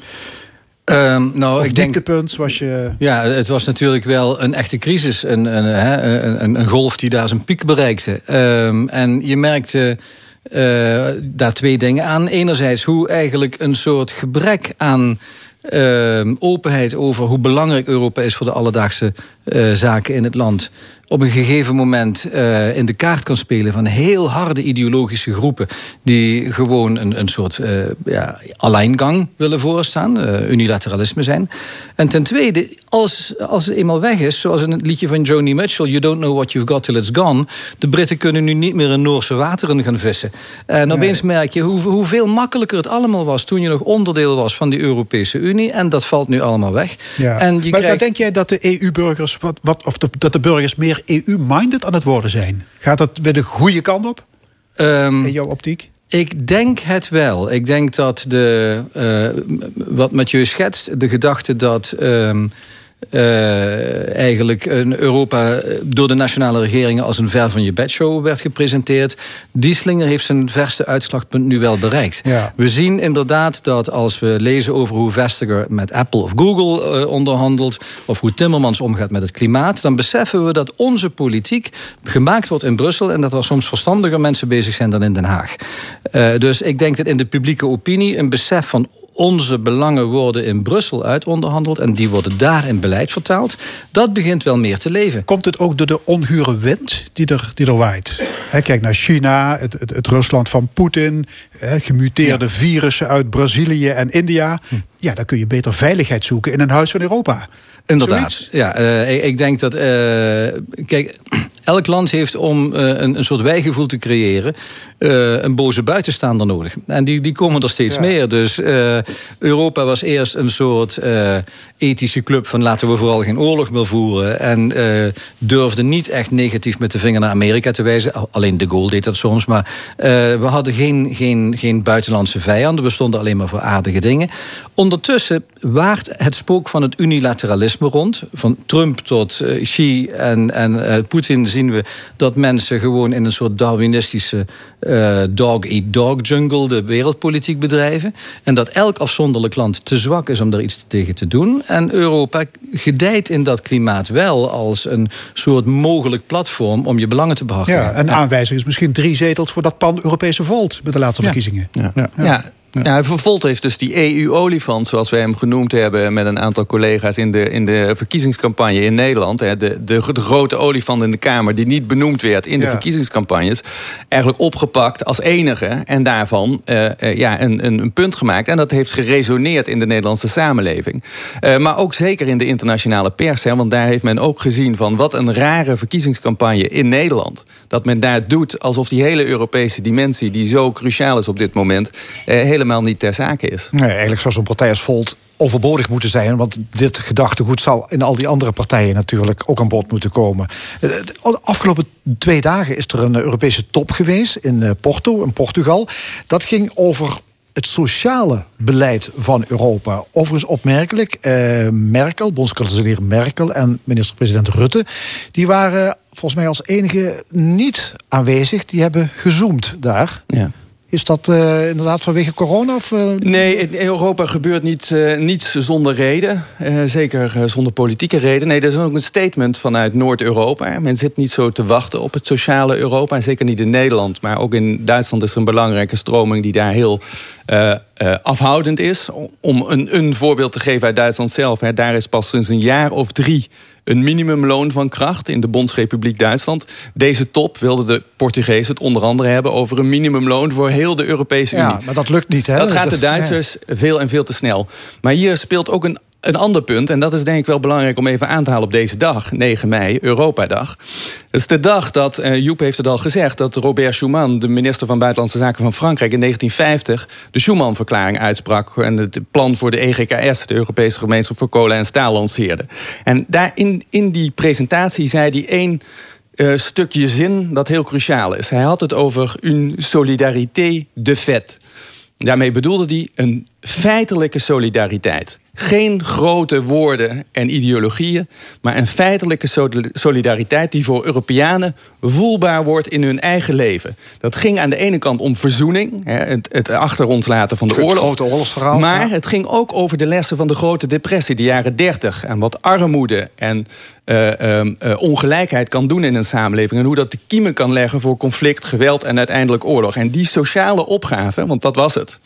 Ehm, nou, Of ik denk. zoals je... Ja, het was natuurlijk wel een echte crisis. Een, een, een golf die daar zijn piek bereikte. Ehm, en je merkte eh, daar twee dingen aan. Enerzijds hoe eigenlijk een soort gebrek aan ehm, openheid over hoe belangrijk Europa is voor de alledaagse eh, zaken in het land. Op een gegeven moment eh, in de kaart kan spelen van heel harde ideologische groepen. die gewoon een, een soort eh, ja, alleingang willen voorstaan, eh, unilateralisme zijn. En ten tweede, als, als het eenmaal weg is, zoals in het liedje van Joni Mitchell: You don't know what you've got till it's gone. De Britten kunnen nu niet meer in Noorse wateren gaan vissen. En opeens merk je hoe, hoeveel makkelijker het allemaal was toen je nog onderdeel was van die Europese Unie. En dat valt nu allemaal weg. Ja. En je maar, maar krijgt... denk jij dat de EU-burgers wat, wat, of de, dat de burgers meer EU-minded aan het worden zijn? Gaat dat weer de goede kant op Ehm, in jouw optiek? Ik denk het wel. Ik denk dat de, eh, wat Mathieu schetst, de gedachte dat ehm, uh, eigenlijk een Europa door de nationale regeringen als een ver van je bedshow werd gepresenteerd. Die slinger heeft zijn verste uitslagpunt nu wel bereikt. Ja. We zien inderdaad dat als we lezen over hoe Vestager met Apple of Google uh, onderhandelt, of hoe Timmermans omgaat met het klimaat, dan beseffen we dat onze politiek gemaakt wordt in Brussel en dat er soms verstandiger mensen bezig zijn dan in Den Haag. Uh, dus ik denk dat in de publieke opinie een besef van onze belangen worden in Brussel uitonderhandeld en die worden daar in beleid vertaald. Dat begint wel meer te leven. Komt het ook door de ongure wind die er, die er waait? kijk naar China, het, het, het Rusland van Poetin, gemuteerde ja. virussen uit Brazilië en India. Hm. Ja, dan kun je beter veiligheid zoeken in een huis van Europa. Inderdaad. Zoiets? Ja, uh, ik, ik, denk dat. Uh, kijk, elk land heeft om uh, een, een soort wijgevoel te creëren. een boze buitenstaander nodig. En die, die komen er steeds ja. meer. Dus Europa was eerst een soort ethische club van laten we vooral geen oorlog meer voeren. En durfde niet echt negatief met de vinger naar Amerika te wijzen. Alleen de Gaulle deed dat soms. Maar we hadden geen, geen, geen buitenlandse vijanden. We stonden alleen maar voor aardige dingen. Ondertussen waart het spook van het unilateralisme rond. Van Trump tot Xi en, en Poetin zien we dat mensen gewoon in een soort Darwinistische uh, dog-eat-dog jungle de wereldpolitiek bedrijven. En dat elk afzonderlijk land te zwak is om daar iets tegen te doen. En Europa gedijt in dat klimaat wel als een soort mogelijk platform om je belangen te behartigen. Ja, een aanwijzing is misschien drie zetels voor dat pan-Europese volt bij de laatste ja. verkiezingen. Ja. ja. ja. Ja. Volt heeft dus die EU-olifant, zoals wij hem genoemd hebben... met een aantal collega's in de, in de verkiezingscampagne in Nederland. De, de, de grote olifant in de Kamer die niet benoemd werd in de verkiezingscampagnes... eigenlijk opgepakt als enige en daarvan uh, uh, ja, een, een, een, punt gemaakt. En dat heeft geresoneerd in de Nederlandse samenleving. Uh, maar ook zeker in de internationale pers. Hè, want daar heeft men ook gezien van wat een rare verkiezingscampagne in Nederland. Dat men daar doet alsof die hele Europese dimensie... die zo cruciaal is op dit moment... helemaal niet ter zake is. Nee, eigenlijk zou zo'n partij als Volt overbodig moeten zijn. Want dit gedachtegoed zal in al die andere partijen natuurlijk ook aan bod moeten komen. De afgelopen twee dagen is er een Europese top geweest in Porto, in Portugal. Dat ging over het sociale beleid van Europa. Overigens opmerkelijk, eh, Merkel, bondskanselier Merkel en minister-president Rutte... die waren volgens mij als enige niet aanwezig. Die hebben gezoomd daar. Ja. Is dat uh, inderdaad vanwege corona? Of, uh... Nee, in Europa gebeurt niet, uh, niets zonder reden. zeker zonder politieke reden. Nee, dat is ook een statement vanuit Noord-Europa. Men zit niet zo te wachten op het sociale Europa. En zeker niet in Nederland. Maar ook in Duitsland is er een belangrijke stroming die daar heel afhoudend is. Om een, een voorbeeld te geven uit Duitsland zelf. Hè, daar is pas sinds een jaar of drie een minimumloon van kracht in de Bondsrepubliek Duitsland. Deze top wilden de Portugezen het onder andere hebben over een minimumloon voor heel de Europese Unie. Ja, maar dat lukt niet. Hè? Dat gaat de Duitsers veel en veel te snel. Maar hier speelt ook een een ander punt, en dat is denk ik wel belangrijk om even aan te halen op deze dag, 9 mei, Europadag. Het is de dag dat, uh, Joep heeft het al gezegd, dat Robert Schuman, de minister van Buitenlandse Zaken van Frankrijk, in 1950 de Schuman-verklaring uitsprak en het plan voor de EGKS, de Europese Gemeenschap voor Kolen en Staal, lanceerde. En daar in, in die presentatie zei hij één uh, stukje zin dat heel cruciaal is. Hij had het over une solidarité de fait. Daarmee bedoelde hij een feitelijke solidariteit. Geen grote woorden en ideologieën, maar een feitelijke solidariteit die voor Europeanen voelbaar wordt in hun eigen leven. Dat ging aan de ene kant om verzoening, het, achter ons laten van de het oorlog. grote oorlogsverhaal. Maar het ging ook over de lessen van de grote depressie, de jaren 30. En wat armoede en uh, uh, ongelijkheid kan doen in een samenleving. En hoe dat de kiemen kan leggen voor conflict, geweld en uiteindelijk oorlog. En die sociale opgave, want dat was het,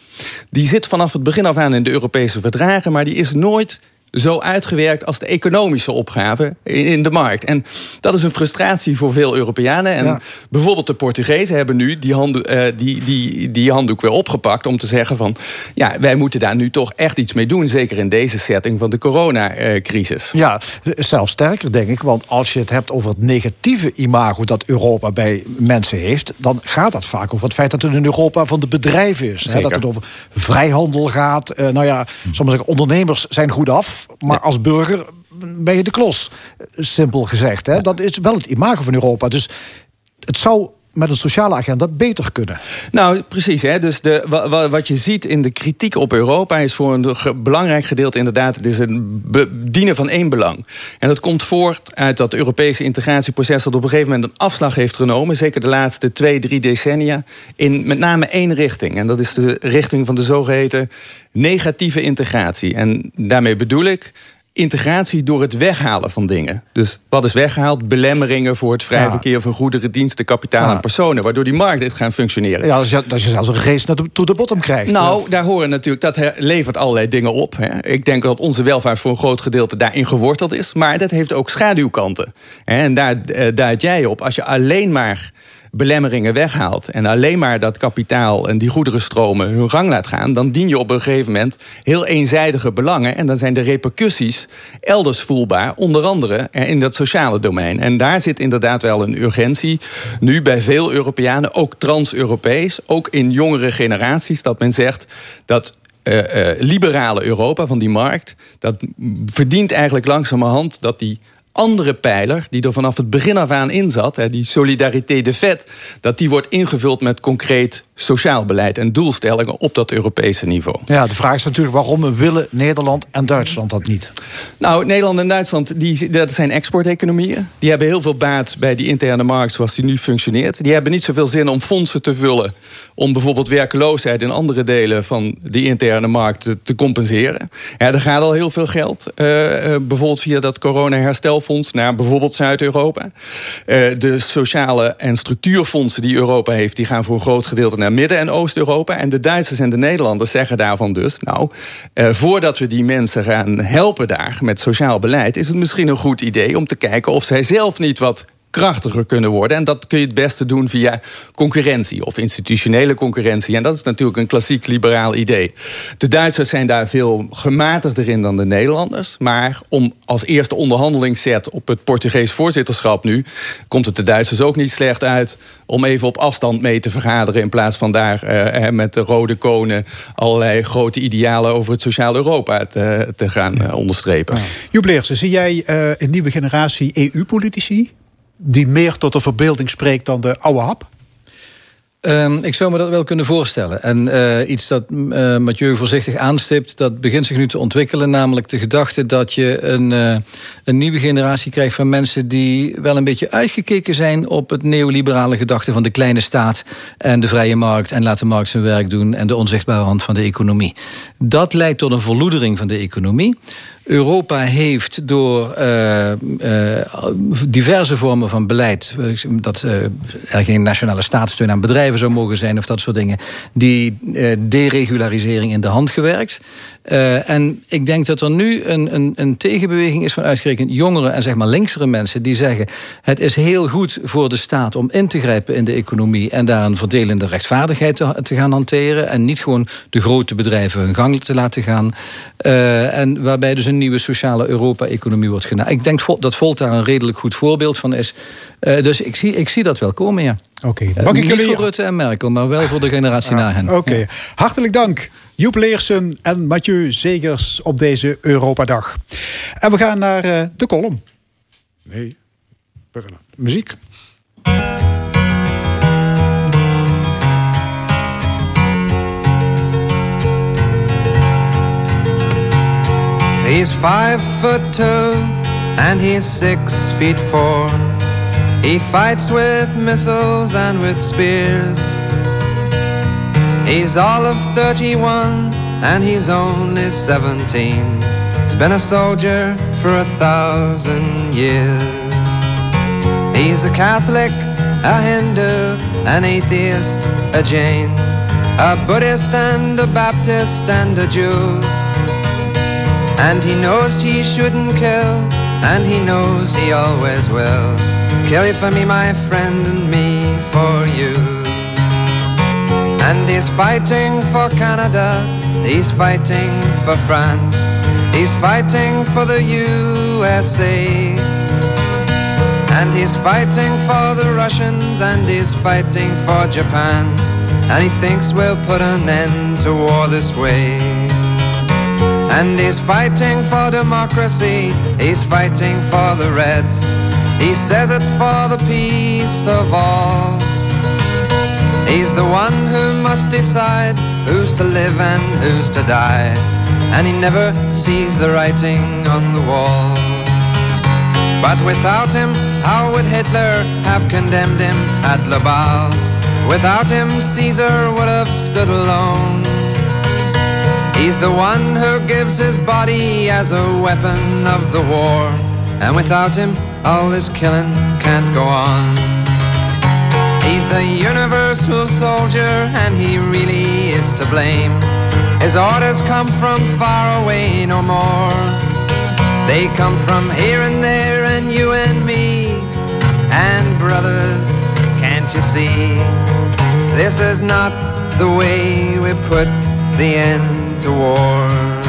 die zit vanaf het begin af aan in de Europese verdragen, maar die is nooit zo uitgewerkt als de economische opgave in de markt. En dat is een frustratie voor veel Europeanen. En ja. bijvoorbeeld de Portugezen hebben nu die, handdoek, uh, die, die, die handdoek weer opgepakt om te zeggen van ja, wij moeten daar nu toch echt iets mee doen. Zeker in deze setting van de coronacrisis. Ja, zelfs sterker denk ik. Want als je het hebt over het negatieve imago dat Europa bij mensen heeft, dan gaat dat vaak over het feit dat het in Europa van de bedrijven is. Hè, dat het over vrijhandel gaat. Uh, nou ja, soms zeggen ondernemers zijn goed af. Maar als burger ben je de klos, simpel gezegd. Hè? Dat is wel het imago van Europa. Dus het zou met een sociale agenda beter kunnen. Nou, precies. Hè? Dus de, wat je ziet in de kritiek op Europa is voor een belangrijk gedeelte inderdaad, het is een dienen van één belang. En dat komt voort uit dat Europese integratieproces dat op een gegeven moment een afslag heeft genomen, zeker de laatste twee, drie decennia, in met name één richting. En dat is de richting van de zogeheten negatieve integratie. En daarmee bedoel ik integratie door het weghalen van dingen. Dus wat is weggehaald? Belemmeringen voor het vrij verkeer van goederen, diensten, kapitaal en personen. Waardoor die markt heeft gaan functioneren. Ja, dat je, dat je zelfs een race naar de, to the bottom krijgt. Nou, daar horen natuurlijk, dat levert allerlei dingen op. Hè. Ik denk dat onze welvaart voor een groot gedeelte daarin geworteld is. Maar dat heeft ook schaduwkanten. En daar eh, duidt jij op. Als je alleen maar belemmeringen weghaalt en alleen maar dat kapitaal en die goederenstromen hun gang laat gaan, dan dien je op een gegeven moment heel eenzijdige belangen. En dan zijn de repercussies elders voelbaar, onder andere in dat sociale domein. En daar zit inderdaad wel een urgentie nu bij veel Europeanen, ook trans-Europees, ook in jongere generaties, dat men zegt dat uh, uh, liberale Europa van die markt, dat verdient eigenlijk langzamerhand dat die andere pijler, die er vanaf het begin af aan in zat, die solidarité de vet, dat die wordt ingevuld met concreet sociaal beleid en doelstellingen op dat Europese niveau. Ja, de vraag is natuurlijk waarom willen Nederland en Duitsland dat niet? Nou, Nederland en Duitsland, die, dat zijn exporteconomieën. Die hebben heel veel baat bij die interne markt zoals die nu functioneert. Die hebben niet zoveel zin om fondsen te vullen om bijvoorbeeld werkeloosheid in andere delen van die interne markt te, compenseren. Ja, er gaat al heel veel geld, uh, bijvoorbeeld via dat naar bijvoorbeeld Zuid-Europa. Uh, de sociale en structuurfondsen die Europa heeft, die gaan voor een groot gedeelte naar Midden- en Oost-Europa. En de Duitsers en de Nederlanders zeggen daarvan dus, nou, voordat we die mensen gaan helpen daar met sociaal beleid, is het misschien een goed idee om te kijken of zij zelf niet wat krachtiger kunnen worden. En dat kun je het beste doen via concurrentie of institutionele concurrentie. En dat is natuurlijk een klassiek liberaal idee. De Duitsers zijn daar veel gematigder in dan de Nederlanders. Maar om als eerste onderhandelingszet op het Portugees voorzitterschap nu, komt het de Duitsers ook niet slecht uit om even op afstand mee te vergaderen. In plaats van daar eh, met de rode konen allerlei grote idealen over het sociaal Europa te, te gaan uh, onderstrepen. Ja. zie jij uh, een nieuwe generatie EU-politici die meer tot de verbeelding spreekt dan de oude hap? Um, ik zou me dat wel kunnen voorstellen. En uh, iets dat uh, Mathieu voorzichtig aanstipt, dat begint zich nu te ontwikkelen. Namelijk de gedachte dat je een, uh, een nieuwe generatie krijgt van mensen die wel een beetje uitgekeken zijn op het neoliberale gedachte van de kleine staat en de vrije markt. En laat de markt zijn werk doen en de onzichtbare hand van de economie. Dat leidt tot een verloedering van de economie. Europa heeft door uh, uh, diverse vormen van beleid, dat uh, er geen nationale staatssteun aan bedrijven zou mogen zijn of dat soort dingen, die deregularisering in de hand gewerkt. En ik denk dat er nu een, een, een tegenbeweging is van uitgerekend jongeren en zeg maar linksere mensen die zeggen: het is heel goed voor de staat om in te grijpen in de economie en daar een verdelende rechtvaardigheid te, gaan hanteren en niet gewoon de grote bedrijven hun gang te laten gaan. en waarbij dus een nieuwe sociale Europa-economie wordt gedaan. Ik denk dat Volt daar een redelijk goed voorbeeld van is. Uh, dus ik zie, ik zie dat wel komen, ja. Oké. Okay. Uh, niet jullie... voor Rutte en Merkel, maar wel voor de generatie ah, na hen. Oké. Okay. Ja. Hartelijk dank. Joep Leersen en Mathieu Zegers op deze Europa-dag. En we gaan naar uh, de column. Nee, muziek. He's five foot two and he's six feet four. He fights with missiles and with spears. He's all of 31 and he's only 17. He's been a soldier for a thousand years. He's a Catholic, a Hindu, an atheist, a Jain, a Buddhist and a Baptist and a Jew. And he knows he shouldn't kill, and he knows he always will. Kill you for me, my friend, and me for you. And he's fighting for Canada, he's fighting for France, he's fighting for the USA. And he's fighting for the Russians, and he's fighting for Japan. And he thinks we'll put an end to war this way. And he's fighting for democracy, he's fighting for the Reds. He says it's for the peace of all. He's the one who must decide who's to live and who's to die. And he never sees the writing on the wall. But without him, how would Hitler have condemned him at Laval? Without him, Caesar would have stood alone. He's the one who gives his body as a weapon of the war. And without him, all this killing can't go on. He's the universal soldier, and he really is to blame. His orders come from far away no more. They come from here and there, and you and me. And brothers, can't you see? This is not the way we put the end to war.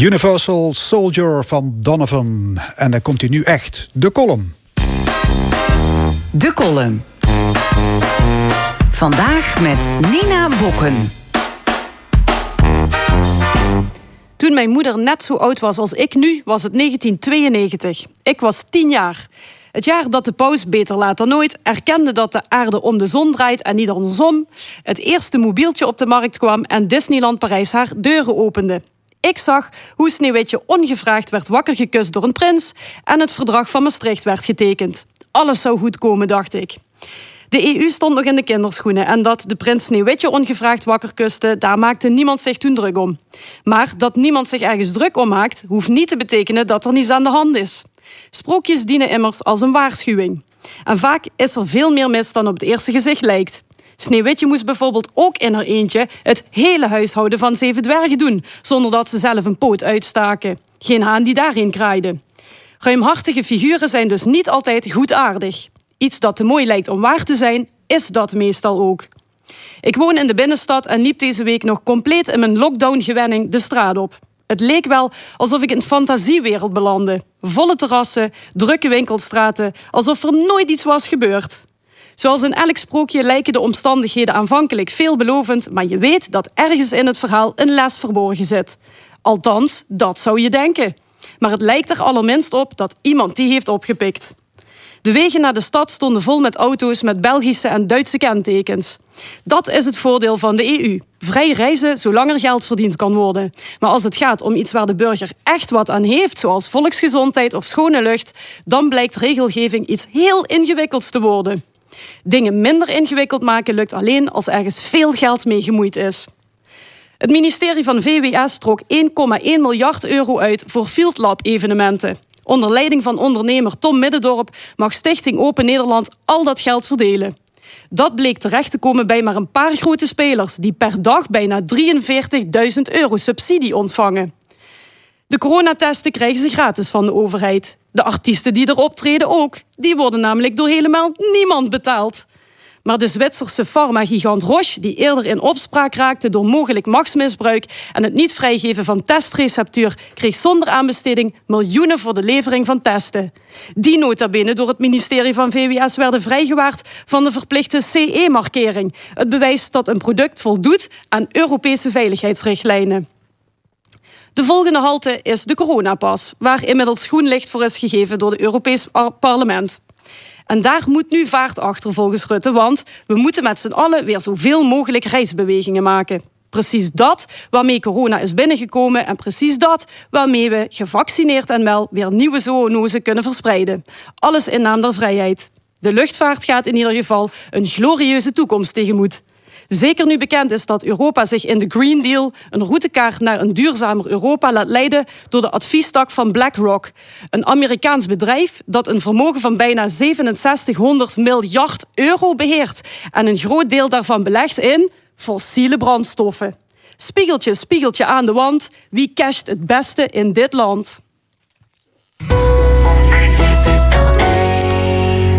Universal Soldier van Donovan. En dan komt hij nu echt, de column. De column. Vandaag met Nina Bokken. Toen mijn moeder net zo oud was als ik nu, was het 1992. Ik was 10 jaar. Het jaar dat de paus, beter laat dan nooit, erkende dat de aarde om de zon draait en niet andersom. Het eerste mobieltje op de markt kwam en Disneyland Parijs haar deuren opende. Ik zag hoe Sneeuwwitje ongevraagd werd wakker gekust door een prins en het verdrag van Maastricht werd getekend. Alles zou goed komen, dacht ik. De EU stond nog in de kinderschoenen en dat de prins Sneeuwwitje ongevraagd wakker kuste, daar maakte niemand zich toen druk om. Maar dat niemand zich ergens druk om maakt, hoeft niet te betekenen dat er niets aan de hand is. Sprookjes dienen immers als een waarschuwing. En vaak is er veel meer mis dan op het eerste gezicht lijkt. Sneeuwwitje moest bijvoorbeeld ook in haar eentje het hele huishouden van zeven dwergen doen, zonder dat ze zelf een poot uitstaken. Geen haan die daarin kraaide. Ruimhartige figuren zijn dus niet altijd goedaardig. Iets dat te mooi lijkt om waar te zijn, is dat meestal ook. Ik woon in de binnenstad en liep deze week nog compleet in mijn lockdown-gewenning de straat op. Het leek wel alsof ik in een fantasiewereld belandde. Volle terrassen, drukke winkelstraten, alsof er nooit iets was gebeurd. Zoals in elk sprookje lijken de omstandigheden aanvankelijk veelbelovend, maar je weet dat ergens in het verhaal een les verborgen zit. Althans, dat zou je denken. Maar het lijkt er allerminst op dat iemand die heeft opgepikt. De wegen naar de stad stonden vol met auto's met Belgische en Duitse kentekens. Dat is het voordeel van de EU. Vrij reizen zolang er geld verdiend kan worden. Maar als het gaat om iets waar de burger echt wat aan heeft, zoals volksgezondheid of schone lucht, dan blijkt regelgeving iets heel ingewikkelds te worden. Dingen minder ingewikkeld maken lukt alleen als ergens veel geld mee gemoeid is. Het ministerie van VWS trok 1,1 miljard euro uit voor Field Lab evenementen. Onder leiding van ondernemer Tom Middendorp mag Stichting Open Nederland al dat geld verdelen. Dat bleek terecht te komen bij maar een paar grote spelers die per dag bijna 43.000 euro subsidie ontvangen. De coronatesten krijgen ze gratis van de overheid. De artiesten die er optreden ook. Die worden namelijk door helemaal niemand betaald. Maar de Zwitserse farmagigant Roche, die eerder in opspraak raakte door mogelijk machtsmisbruik en het niet vrijgeven van testreceptuur, kreeg zonder aanbesteding miljoenen voor de levering van testen. Die nota bene door het ministerie van VWS werden vrijgewaard van de verplichte CE-markering. Het bewijs dat een product voldoet aan Europese veiligheidsrichtlijnen. De volgende halte is de coronapas, waar inmiddels groen licht voor is gegeven door het Europees Parlement. En daar moet nu vaart achter volgens Rutte, want we moeten met z'n allen weer zoveel mogelijk reisbewegingen maken. Precies dat waarmee corona is binnengekomen en precies dat waarmee we gevaccineerd en wel weer nieuwe zoonosen kunnen verspreiden. Alles in naam der vrijheid. De luchtvaart gaat in ieder geval een glorieuze toekomst tegemoet. Zeker nu bekend is dat Europa zich in de Green Deal, een routekaart naar een duurzamer Europa, laat leiden door de adviestak van BlackRock. Een Amerikaans bedrijf dat een vermogen van bijna 6700 miljard euro beheert. En een groot deel daarvan belegt in fossiele brandstoffen. Spiegeltje, spiegeltje aan de wand. Wie casht het beste in dit land?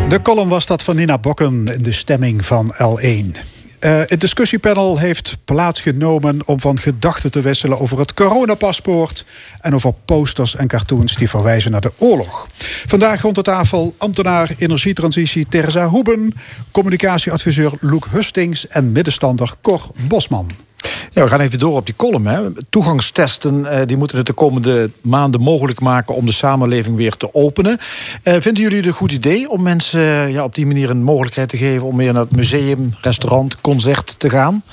De column was dat van Nina Bokken in de stemming van L1. Uh, het discussiepanel heeft plaatsgenomen om van gedachten te wisselen over het coronapaspoort en over posters en cartoons die verwijzen naar de oorlog. Vandaag rond de tafel ambtenaar energietransitie Teresa Hoeben, communicatieadviseur Loek Hustings en middenstander Cor Bosman. Ja, we gaan even door op die column. Hè. Toegangstesten eh, die moeten het de komende maanden mogelijk maken om de samenleving weer te openen. Eh, vinden jullie het een goed idee om mensen eh, ja, op die manier een mogelijkheid te geven om weer naar het museum, restaurant, concert te gaan?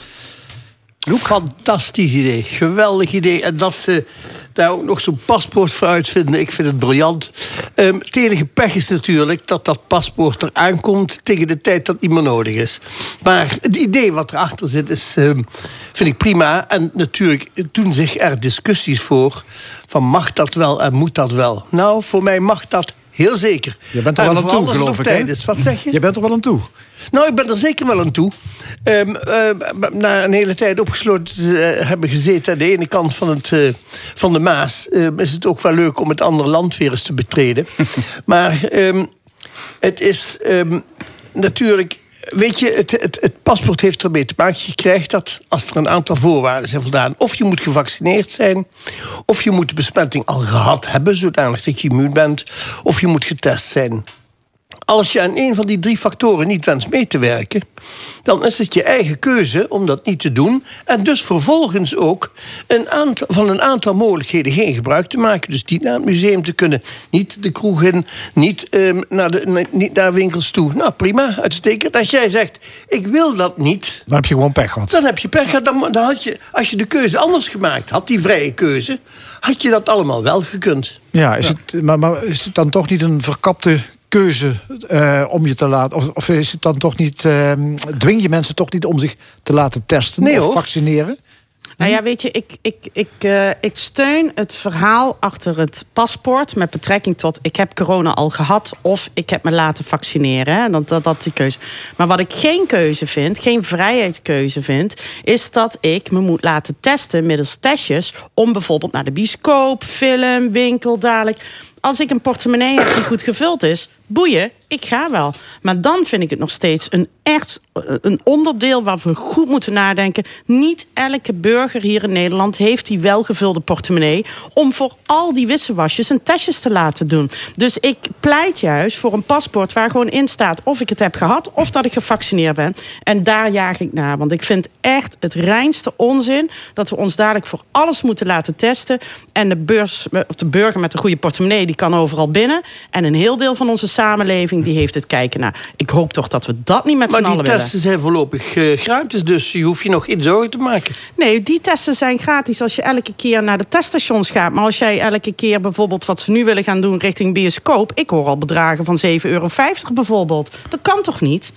Fantastisch idee. Geweldig idee. En dat ze daar ook nog zo'n paspoort voor uitvinden, ik vind het briljant. Um, het enige pech is natuurlijk dat dat paspoort eraan komt tegen de tijd dat meer nodig is. Maar het idee wat erachter zit, is, um, vind ik prima. En natuurlijk doen zich er discussies voor van mag dat wel en moet dat wel. Nou, voor mij mag dat heel zeker. Je bent er wel aan toe, geloof ik. hè? tijd is. Wat zeg je? Je bent er wel aan toe. Nou, ik ben er zeker wel aan toe. Ehm, eh, na een hele tijd opgesloten te eh, hebben gezeten aan de ene kant van, het, eh, van de Maas, eh, is het ook wel leuk om het andere land weer eens te betreden. maar ehm, het is ehm, natuurlijk. Weet je, het, het, het paspoort heeft ermee te maken. Je krijgt dat als er een aantal voorwaarden zijn voldaan. Of je moet gevaccineerd zijn. Of je moet de besmetting al gehad hebben, zodanig dat je immuun bent. Of je moet getest zijn. Als je aan een van die drie factoren niet wenst mee te werken, dan is het je eigen keuze om dat niet te doen. En dus vervolgens ook een aantal, van een aantal mogelijkheden geen gebruik te maken. Dus niet naar het museum te kunnen, niet de kroeg in, niet, ehm, naar, de, niet naar winkels toe. Nou, prima, uitstekend. Als jij zegt, ik wil dat niet, Dan heb je gewoon pech gehad. dan heb je pech gehad. Dan, dan had je, als je de keuze anders gemaakt had, die vrije keuze, had je dat allemaal wel gekund. Ja, is, Het, maar, maar is het dan toch niet een verkapte keuze eh, om je te laten... Of, of is het dan toch niet... eh, dwing je mensen toch niet om zich te laten testen Nee, of vaccineren? Nou ja, weet je, ik, ik, ik, eh, ik steun het verhaal achter het paspoort met betrekking tot ik heb corona al gehad of ik heb me laten vaccineren. Hè? Dat, dat, dat die keuze. Maar wat ik geen keuze vind, geen vrijheidskeuze vind, is dat ik me moet laten testen middels testjes om bijvoorbeeld naar de bioscoop, film, winkel dadelijk. Als ik een portemonnee heb die goed gevuld is, boeien, ik ga wel. Maar dan vind ik het nog steeds een echt eh, een onderdeel waar we goed moeten nadenken. Niet elke burger hier in Nederland heeft die welgevulde portemonnee om voor al die wisselwasjes en testjes te laten doen. Dus ik pleit juist voor een paspoort waar gewoon in staat of ik het heb gehad of dat ik gevaccineerd ben. En daar jaag ik naar. Want ik vind echt het reinste onzin dat we ons dadelijk voor alles moeten laten testen. En de, beurs, of de burger met een goede portemonnee die kan overal binnen. En een heel deel van onze samenleving die heeft het kijken naar. Ik hoop toch dat we dat niet met z'n Maar die allen willen. testen zijn voorlopig eh, gratis, dus je hoeft je nog geen zorgen te maken. Nee, die testen zijn gratis als je elke keer naar de teststations gaat. Maar als jij elke keer bijvoorbeeld wat ze nu willen gaan doen richting bioscoop. Ik hoor al bedragen van 7,50 euro bijvoorbeeld. Dat kan toch niet?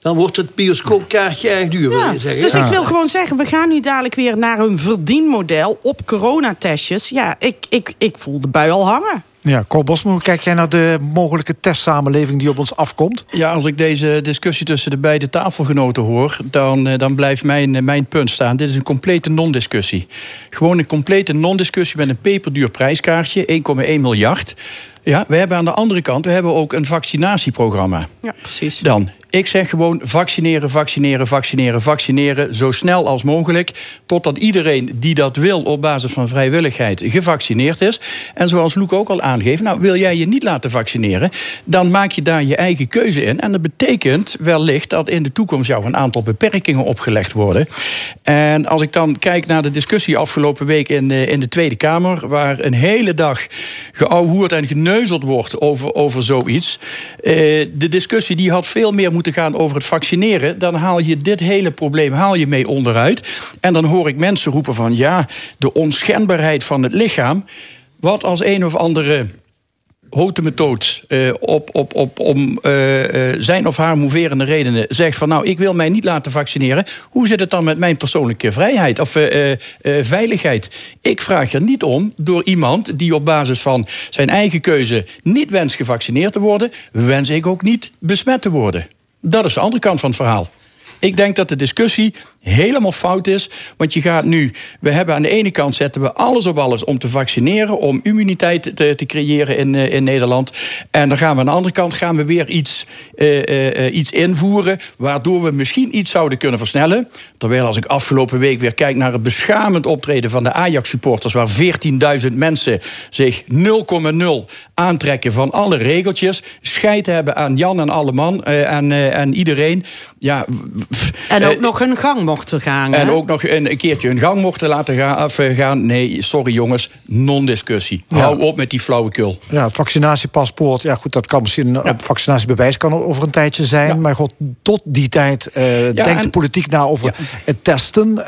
Dan wordt het bioscoopkaartje erg duur, wil je zeggen. Dus ik wil gewoon zeggen, we gaan nu dadelijk weer naar een verdienmodel op coronatestjes. Ja, ik, ik, ik voel de bui al hangen. Ja, Cor Bosman, hoe kijk jij naar de mogelijke testsamenleving die op ons afkomt? Ja, als ik deze discussie tussen de beide tafelgenoten hoor, dan, eh, dan blijft mijn, eh, mijn punt staan. Dit is een complete non-discussie. Gewoon een complete non-discussie met een peperduur prijskaartje, 1,1 miljard. Ja, we hebben aan de andere kant we hebben ook een vaccinatieprogramma. Ja, precies. Dan, ik zeg gewoon vaccineren, vaccineren, vaccineren, vaccineren. Zo snel als mogelijk. Totdat iedereen die dat wil op basis van vrijwilligheid gevaccineerd is. En zoals Loek ook al aangeeft, nou wil jij je niet laten vaccineren. Dan maak je daar je eigen keuze in. En dat betekent wellicht dat in de toekomst jou een aantal beperkingen opgelegd worden. En als ik dan kijk naar de discussie afgelopen week in, eh, in de Tweede Kamer. Waar een hele dag geouwehoerd en geneuzeld wordt over, over zoiets. Eh, de discussie die had veel meer moeten gaan over het vaccineren. Dan haal je dit hele probleem haal je mee onderuit. En dan hoor ik mensen roepen van ja, de onschendbaarheid van het lichaam. Wat als een of andere hotemetoot eh, op, op, op, om eh, eh, zijn of haar moverende redenen zegt van nou, ik wil mij niet laten vaccineren. Hoe zit het dan met mijn persoonlijke vrijheid of veiligheid? Ik vraag er niet om door iemand die op basis van zijn eigen keuze niet wenst gevaccineerd te worden, wens ik ook niet besmet te worden. Dat is de andere kant van het verhaal. Ik denk dat de discussie helemaal fout is. Want je gaat nu. We hebben aan de ene kant zetten we alles op alles om te vaccineren. Om immuniteit te, te creëren in, eh, in Nederland. En dan gaan we aan de andere kant gaan we weer iets, eh, eh, iets invoeren. Waardoor we misschien iets zouden kunnen versnellen. Terwijl als ik afgelopen week weer kijk naar het beschamend optreden van de Ajax-supporters. Waar 14.000 mensen zich 0,0 aantrekken van alle regeltjes. Scheid hebben aan Jan en alle man. en, en iedereen. Ja, En ook nog een gangmoment mochten gaan. En hè? ook nog een, een keertje hun gang mochten laten gaan, of, eh, gaan. Nee, sorry jongens, non-discussie. Ja. Hou op met die flauwekul. Ja, het vaccinatiepaspoort, ja goed, dat kan misschien een vaccinatiebewijs kan er over een tijdje zijn. Maar god, tot die tijd eh, denkt de politiek na over het testen.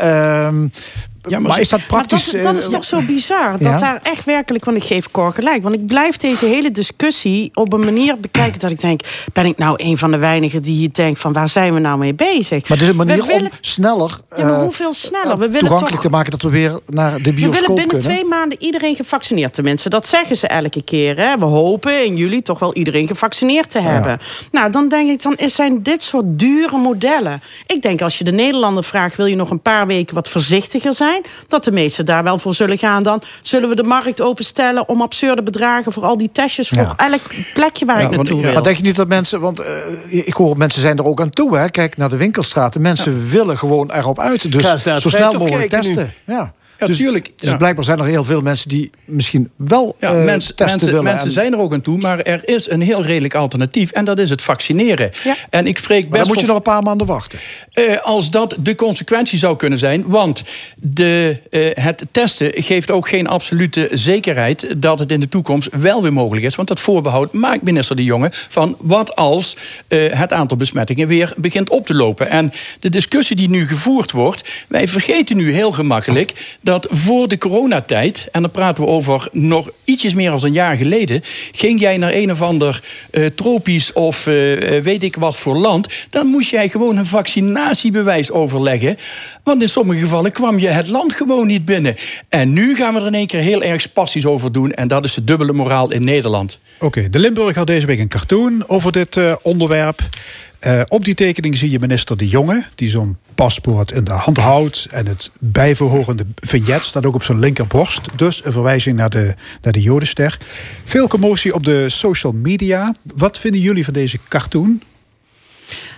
Maar, is dat praktisch? Maar dat, dat is eh, toch zo bizar. Dat ja? daar echt werkelijk, want ik geef Cor gelijk. Want ik blijf deze hele discussie op een manier bekijken dat ik denk: ben ik nou een van de weinigen die hier denkt van waar zijn we nou mee bezig? Maar het is een manier We willen- om sneller, Ja, maar eh, hoeveel sneller? We willen toegankelijk toch te maken dat we weer naar de we willen bioscoop binnen kunnen. twee maanden iedereen gevaccineerd. Tenminste, dat zeggen ze elke keer. Hè? We hopen in juli toch wel iedereen gevaccineerd te hebben. Nou, dan denk ik, dan zijn dit soort dure modellen. Ik denk als je de Nederlander vraagt... wil je nog een paar weken wat voorzichtiger zijn... dat de meesten daar wel voor zullen gaan. Dan zullen we de markt openstellen om absurde bedragen... voor al die testjes voor elk plekje waar ik naartoe wil. Maar denk je niet dat mensen, want eh, ik hoor mensen zijn er ook aan toe. Hè? Kijk naar de winkelstraten. Mensen willen gewoon erop uit. Dus zo snel mogelijk nu. testen. Ja. Ja, dus, tuurlijk. Dus Ja. blijkbaar zijn er heel veel mensen die misschien wel Ja, eh, mensen, testen mensen, willen. mensen en- zijn er ook aan toe, maar er is een heel redelijk alternatief. En dat is het vaccineren. En ik spreek Maar best dan moet je nog een paar maanden wachten. Eh, als dat de consequentie zou kunnen zijn. Want de, eh, het testen geeft ook geen absolute zekerheid dat het in de toekomst wel weer mogelijk is. Want dat voorbehoud maakt minister De Jonge van wat als eh, het aantal besmettingen weer begint op te lopen. En de discussie die nu gevoerd wordt, wij vergeten nu heel gemakkelijk dat voor de coronatijd, en dan praten we over nog ietsjes meer dan een jaar geleden, ging jij naar een of ander eh, tropisch of eh, eh, weet ik wat voor land, dan moest jij gewoon een vaccinatiebewijs overleggen. Want in sommige gevallen kwam je het land gewoon niet binnen. En nu gaan we er in één keer heel erg spastisch over doen. En dat is de dubbele moraal in Nederland. Oké, de Limburg had deze week een cartoon over dit onderwerp. Eh, op die tekening zie je minister De Jonge, die zo'n paspoort in de hand houdt. En het bijverhorende vignet staat ook op zijn linkerborst. Dus een verwijzing naar de, naar de Jodenster. Veel commotie op de social media. Wat vinden jullie van deze cartoon?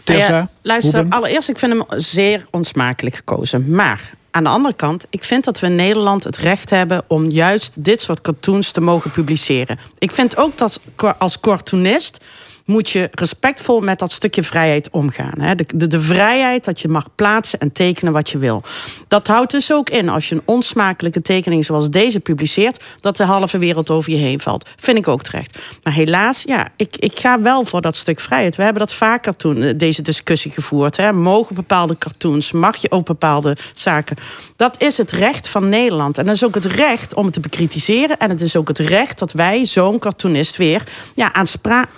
Nou ja, Terza, luister, Ruben? allereerst, ik vind hem zeer onsmakelijk gekozen. Maar aan de andere kant, ik vind dat we in Nederland het recht hebben om juist dit soort cartoons te mogen publiceren. Ik vind ook dat als cartoonist moet je respectvol met dat stukje vrijheid omgaan. Hè? De, de, de vrijheid dat je mag plaatsen en tekenen wat je wil. Dat houdt dus ook in, als je een onsmakelijke tekening zoals deze publiceert, dat de halve wereld over je heen valt. Vind ik ook terecht. Maar helaas, ja, ik, ik ga wel voor dat stuk vrijheid. We hebben dat vaker toen eh, deze discussie gevoerd. Hè? Mogen bepaalde cartoons, mag je ook bepaalde zaken. Dat is het recht van Nederland. En dat is ook het recht om het te bekritiseren. En het is ook het recht dat wij zo'n cartoonist weer ja, aanspra-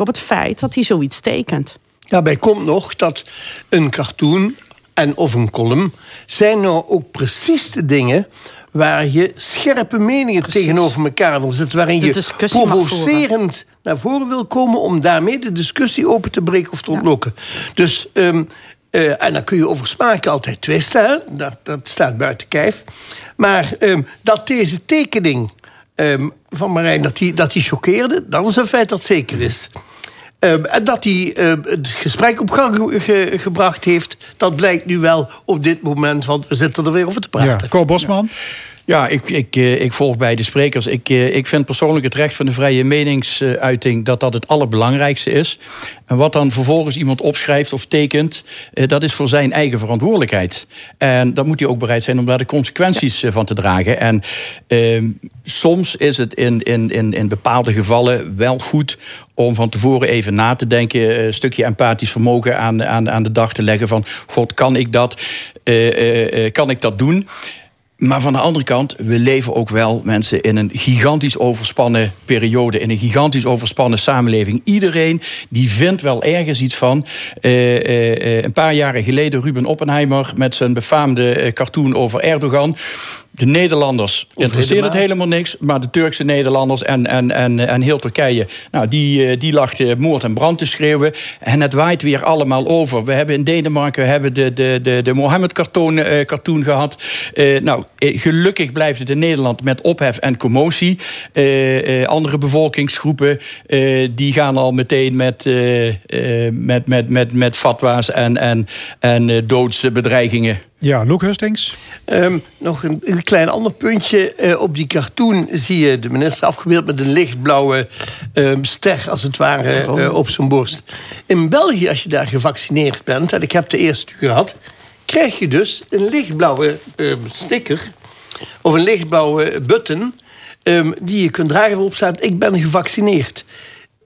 op het feit dat hij zoiets tekent. Daarbij komt nog dat een cartoon en of een column zijn nou ook precies de dingen waar je scherpe meningen tegenover elkaar wil zetten, waarin je provocerend naar voren wil komen om daarmee de discussie open te breken of te ontlokken. Dus ehm, eh, en dan kun je over smaken altijd twisten? Dat, dat staat buiten kijf. Maar ehm, dat deze tekening ehm, van Marijn dat die, dat die choqueerde, dat is een feit dat zeker is. Ehm, en dat hij ehm, het gesprek op gang ge- ge- gebracht heeft, dat blijkt nu wel op dit moment, want we zitten er weer over te praten. Ja, Cor Bosman. Ja, ik, ik, eh, ik volg bij de sprekers. Ik, eh, ik vind persoonlijk het recht van de vrije meningsuiting... dat dat het allerbelangrijkste is. En wat dan vervolgens iemand opschrijft of tekent... eh, dat is voor zijn eigen verantwoordelijkheid. En dan moet hij ook bereid zijn om daar de consequenties van te dragen. En ehm, soms is het in, in, in, in bepaalde gevallen wel goed... om van tevoren even na te denken... een stukje empathisch vermogen aan, aan, aan de dag te leggen... van, god, kan ik dat, kan ik dat doen... Maar van de andere kant, we leven ook wel mensen in een gigantisch overspannen periode, in een gigantisch overspannen samenleving. Iedereen die vindt wel ergens iets van. Eh, eh, eh, een paar jaren geleden Ruben Oppenheimer met zijn befaamde cartoon over Erdogan. De Nederlanders interesseert het helemaal. niks, maar de Turkse Nederlanders en, en, en, en heel Turkije, nou, die, eh, die eh, moord en brand te schreeuwen. En het waait weer allemaal over. We hebben in Denemarken we hebben de, de, de, de Mohammed-cartoon eh, cartoon gehad. Eh, nou, gelukkig blijft het in Nederland met ophef en commotie. Eh, eh, andere bevolkingsgroepen eh, die gaan al meteen met, met, met, met, met fatwa's en, en, en doodsbedreigingen. Ja, Luc Hustings. Ehm, nog een, een klein ander puntje. Eh, op die cartoon zie je de minister afgebeeld met een lichtblauwe ehm, ster, als het ware, eh, op zijn borst. In België, als je daar gevaccineerd bent, en ik heb de eerste gehad, krijg je dus een lichtblauwe ehm, sticker of een lichtblauwe button ehm, die je kunt dragen waarop staat: Ik ben gevaccineerd.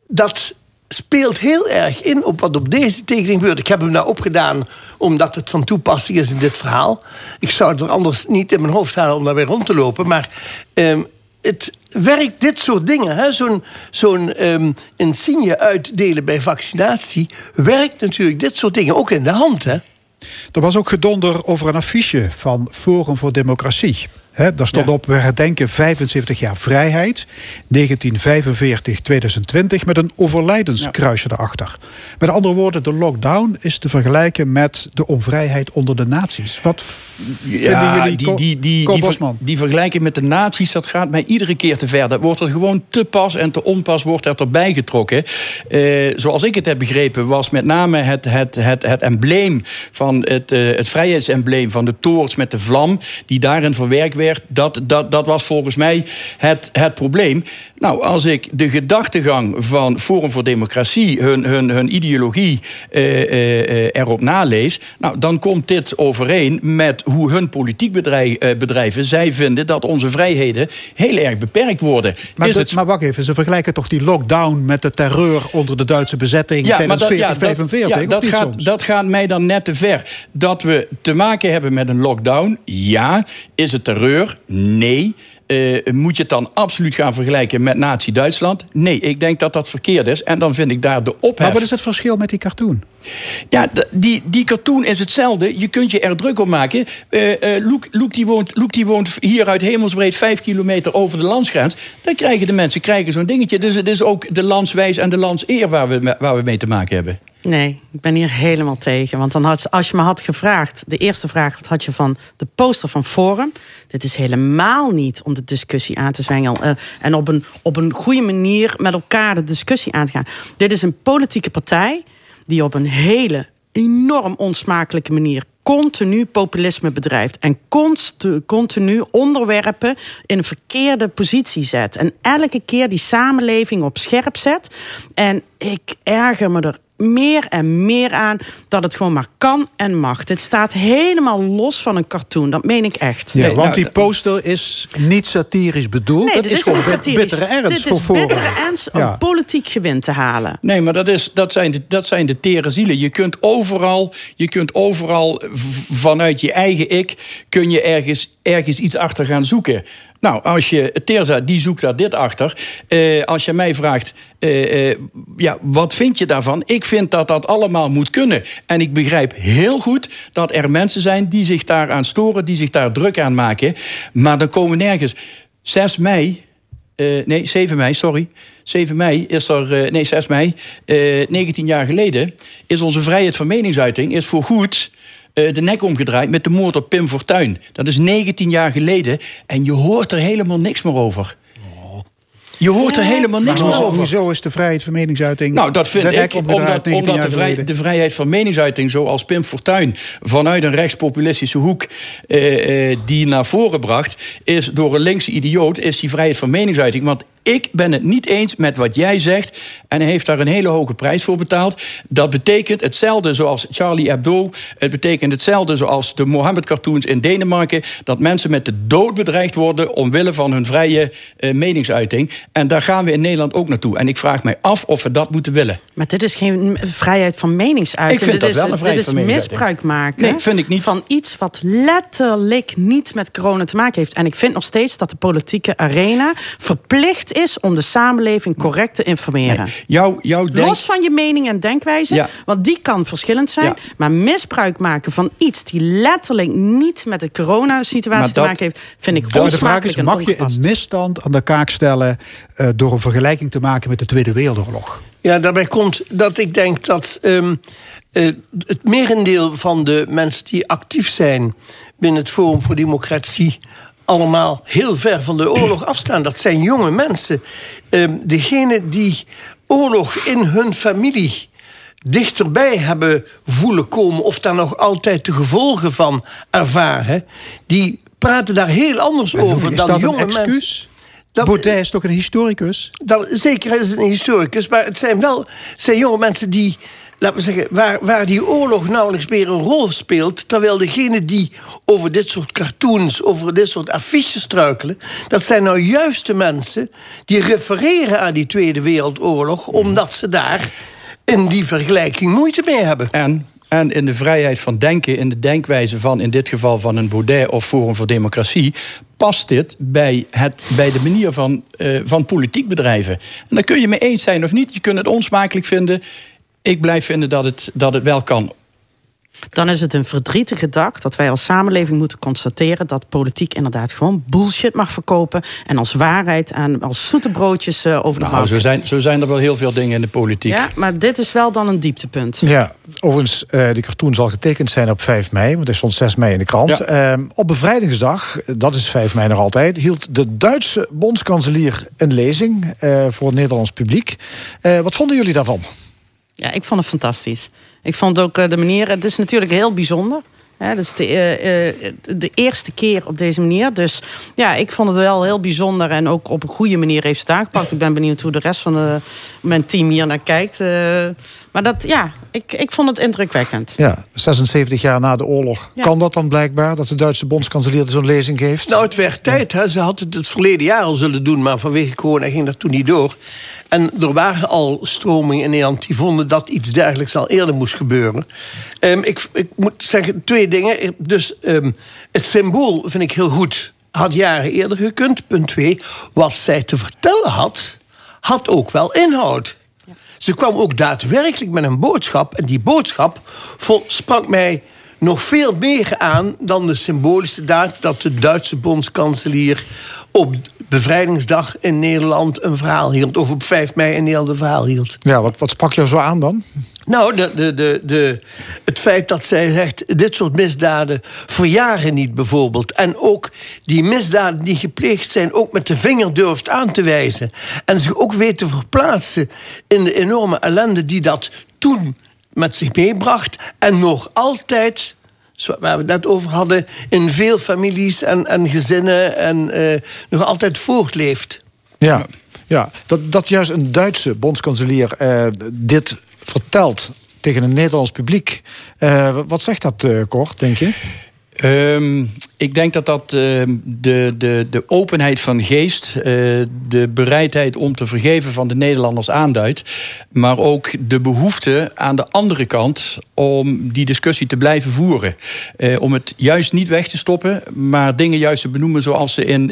Dat speelt heel erg in op wat op deze tekening gebeurt. Ik heb hem nou opgedaan omdat het van toepassing is in dit verhaal. Ik zou het er anders niet in mijn hoofd halen om daarbij rond te lopen. Maar ehm, het werkt dit soort dingen. Zo'n zo'n ehm, insigne uitdelen bij vaccinatie... werkt natuurlijk dit soort dingen ook in de hand. Hè? Er was ook gedonder over een affiche van Forum voor Democratie. Hè, daar stond op, we herdenken 75 jaar vrijheid, 1945-2020, met een overlijdenskruisje erachter. Met andere woorden, de lockdown is te vergelijken met de onvrijheid onder de naties. Wat vinden jullie, die, die, die, Ko die, ver- Bosman? die vergelijking met de nazi's, dat gaat mij iedere keer te ver. Dat wordt er gewoon te pas en te onpas wordt er erbij getrokken. Eh, zoals ik het heb begrepen, was met name het, het, het, het embleem van het, eh, het vrijheidsembleem van de toorts met de vlam, die daarin verwerkt werd, dat, dat, dat was volgens mij het, het probleem. Nou, als ik de gedachtegang van Forum voor Democratie, hun, hun, hun ideologie eh, eh, eh, erop nalees, nou, dan komt dit overeen met hoe hun politiek bedrijf, eh, bedrijven, zij vinden dat onze vrijheden heel erg beperkt worden. Maar, Is het maar wacht even, ze vergelijken toch die lockdown met de terreur onder de Duitse bezetting tijdens dat- 4045, ja, dat, gaat, soms? dat gaat mij dan net te ver. Dat we te maken hebben met een lockdown, ja. Is het terreur? Nee. Eh, moet je het dan absoluut gaan vergelijken met Nazi-Duitsland? Nee, ik denk dat dat verkeerd is. En dan vind ik daar de ophef... Maar wat is het verschil met die cartoon? Ja, die, die cartoon is hetzelfde. Je kunt je er druk op maken. Eh eh Loek, Loek, die woont, Loek die woont hier uit hemelsbreed vijf kilometer over de landsgrens. Dan krijgen de mensen krijgen zo'n dingetje. Dus het is ook de landswijs en de landseer waar we, waar we mee te maken hebben. Nee, ik ben hier helemaal tegen. Want dan had, als je me had gevraagd, de eerste vraag wat had je van de poster van Forum. Dit is helemaal niet om de discussie aan te zwengelen. eh, en op een, op een goede manier met elkaar de discussie aan te gaan. Dit is een politieke partij die op een hele enorm onsmakelijke manier continu populisme bedrijft en continu onderwerpen in een verkeerde positie zet. En elke keer die samenleving op scherp zet. En ik erger me er meer en meer aan dat het gewoon maar kan en mag. Dit staat helemaal los van een cartoon, dat meen ik echt. Ja, want die poster is niet satirisch bedoeld. Nee, dat dit is, is gewoon niet bit- satirisch. bittere ernst Dit voor is Forum. bittere ernst om Ja. politiek gewin te halen. Nee, maar dat, is, dat, zijn de, dat zijn de tere zielen. Je kunt overal, je kunt overal vanuit je eigen ik... kun je ergens, ergens iets achter gaan zoeken. Nou, als je... Terza, die zoekt daar dit achter. Eh, als je mij vraagt... eh, eh, ja, wat vind je daarvan? Ik vind dat dat allemaal moet kunnen. En ik begrijp heel goed dat er mensen zijn... die zich daaraan storen, die zich daar druk aan maken. Maar dan komen nergens... 6 mei nee, 7 mei, sorry. 7 mei is er, nee, 6 mei, eh 19 jaar geleden, is onze vrijheid van meningsuiting is voor goed eh, de nek omgedraaid met de moord op Pim Fortuyn. Dat is 19 jaar geleden en je hoort er helemaal niks meer over. Je hoort er helemaal niks meer over. Hoezo is de vrijheid van meningsuiting... Nou, dat vind ik, omdat, 19 omdat de, vrij- de vrijheid van meningsuiting, zoals Pim Fortuyn vanuit een rechtspopulistische hoek eh, eh, die naar voren bracht, is door een linkse idioot, is die vrijheid van meningsuiting. Want ik ben het niet eens met wat jij zegt. En hij heeft daar een hele hoge prijs voor betaald. Dat betekent hetzelfde zoals Charlie Hebdo. Het betekent hetzelfde zoals de Mohammed-cartoons in Denemarken. Dat mensen met de dood bedreigd worden omwille van hun vrije eh, meningsuiting. En daar gaan we in Nederland ook naartoe. En ik vraag mij af of we dat moeten willen. Maar dit is geen vrijheid van meningsuiting. Ik vind dit dat is, wel een vrijheid Dit van is misbruik maken Nee, vind ik niet. van iets wat letterlijk niet met corona te maken heeft. En ik vind nog steeds dat de politieke arena verplicht is om de samenleving correct te informeren. Jou, jou denk- Los van je mening en denkwijze, Ja. want die kan verschillend zijn. Ja. Maar misbruik maken van iets die letterlijk niet met de coronasituatie te maken heeft, vind ik Maar de vraag onsmakelijk is, en mag je een misstand aan de kaak stellen... eh, door een vergelijking te maken met de Tweede Wereldoorlog? Ja, daarbij komt dat ik denk dat ehm, eh, het merendeel van de mensen die actief zijn binnen het Forum voor Democratie allemaal heel ver van de oorlog afstaan. Dat zijn jonge mensen. Ehm degene die oorlog in hun familie dichterbij hebben voelen komen... of daar nog altijd de gevolgen van ervaren... die praten daar heel anders over is dan dat een jonge excuus? mensen. Baudet is toch een historicus? Dat, zeker is het een historicus, maar het zijn wel het zijn jonge mensen die laten we zeggen, waar, waar die oorlog nauwelijks meer een rol speelt. Terwijl degene die over dit soort cartoons, over dit soort affiches struikelen. dat zijn nou juist de mensen die refereren aan die Tweede Wereldoorlog. omdat ze daar in die vergelijking moeite mee hebben. En en in de vrijheid van denken, in de denkwijze van in dit geval van een Baudet of Forum voor Democratie, past dit bij, het, bij de manier van, uh, van politiek bedrijven. En daar kun je mee eens zijn of niet. Je kunt het onsmakelijk vinden. Ik blijf vinden dat het, dat het wel kan dan is het een verdrietige dag dat wij als samenleving moeten constateren dat politiek inderdaad gewoon bullshit mag verkopen en als waarheid en als zoete broodjes uh, over de nou, zo zijn, zo zijn er wel heel veel dingen in de politiek. Ja, maar dit is wel dan een dieptepunt. Ja, overigens, uh, die cartoon zal getekend zijn op 5 mei, want hij stond 6 mei in de krant. Ja. Uh, op bevrijdingsdag, dat is 5 mei nog altijd, hield de Duitse bondskanselier een lezing uh, voor het Nederlands publiek. wat vonden jullie daarvan? Ja, ik vond het fantastisch. Ik vond ook eh, de manier, het is natuurlijk heel bijzonder. Ja, dat is de, uh, de, eerste keer op deze manier. Dus ja, ik vond het wel heel bijzonder. En ook op een goede manier heeft het aangepakt. Ik ben benieuwd hoe de rest van de, mijn team hier naar kijkt. Uh, maar dat, ja, ik, ik vond het indrukwekkend. Ja, 76 jaar na de oorlog. Ja. Kan dat dan blijkbaar, dat de Duitse bondskanselier zo'n lezing geeft? Nou, het werd tijd. Hè. Ze had het het verleden jaar al zullen doen. Maar vanwege corona ging dat toen niet door. En er waren al stromingen in Nederland die vonden dat iets dergelijks al eerder moest gebeuren. Um, ik, ik, moet zeggen twee dingen. Dus um, het symbool vind ik heel goed. Had jaren eerder gekund. Punt twee. Wat zij te vertellen had, had ook wel inhoud. Ze kwam ook daadwerkelijk met een boodschap. En die boodschap sprak mij nog veel meer aan dan de symbolische daad dat de Duitse bondskanselier op bevrijdingsdag in Nederland een verhaal hield. Of op 5 mei in Nederland een verhaal hield. Ja, wat, wat sprak jou zo aan dan? Nou, de, de, de, de, het feit dat zij zegt... dit soort misdaden verjaren niet bijvoorbeeld. En ook die misdaden die gepleegd zijn... ook met de vinger durft aan te wijzen. En zich ook weet te verplaatsen... in de enorme ellende die dat toen met zich meebracht. En nog altijd waar we het net over hadden, in veel families en, en gezinnen en uh, nog altijd voortleeft. Ja, ja. Dat, dat juist een Duitse bondskanselier uh, dit vertelt tegen een Nederlands publiek. Uh, wat zegt dat, kort, denk je? Um, ik denk dat dat uh, de, de, de openheid van geest, uh, de bereidheid om te vergeven van de Nederlanders aanduidt. Maar ook de behoefte aan de andere kant om die discussie te blijven voeren. Uh, om het juist niet weg te stoppen, maar dingen juist te benoemen zoals ze in,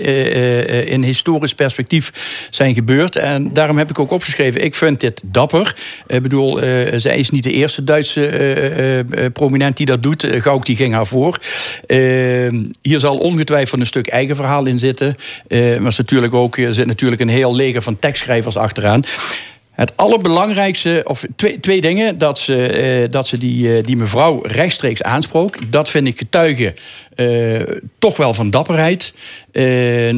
in historisch perspectief zijn gebeurd. En daarom heb ik ook opgeschreven, ik vind dit dapper. Ik bedoel, zij is niet de eerste Duitse prominent die dat doet. Gauk die ging haar voor. Ehm, hier zal ongetwijfeld een stuk eigen verhaal in zitten. Uh, maar natuurlijk ook, er zit natuurlijk een heel leger van tekstschrijvers achteraan. Het allerbelangrijkste, of twee, twee dingen, dat ze, eh, dat ze die, eh, die mevrouw rechtstreeks aansprook. Dat vind ik getuigen uh, toch wel van dapperheid.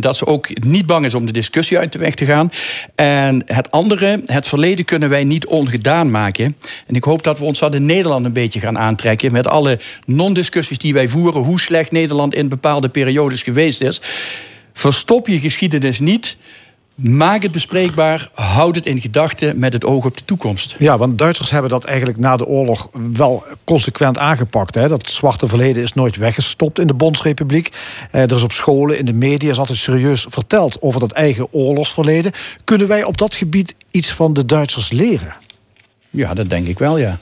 Dat ze ook niet bang is om de discussie uit de weg te gaan. En het andere, het verleden kunnen wij niet ongedaan maken. En ik hoop dat we ons dat in Nederland een beetje gaan aantrekken. Met alle non-discussies die wij voeren, hoe slecht Nederland in bepaalde periodes geweest is. Verstop je geschiedenis niet. Maak het bespreekbaar, houd het in gedachten met het oog op de toekomst. Ja, want Duitsers hebben dat eigenlijk na de oorlog wel consequent aangepakt. Hè? Dat zwarte verleden is nooit weggestopt in de Bondsrepubliek. Eh, er is op scholen, in de media is altijd serieus verteld over dat eigen oorlogsverleden. Kunnen wij op dat gebied iets van de Duitsers leren? Ja, dat denk ik wel, ja.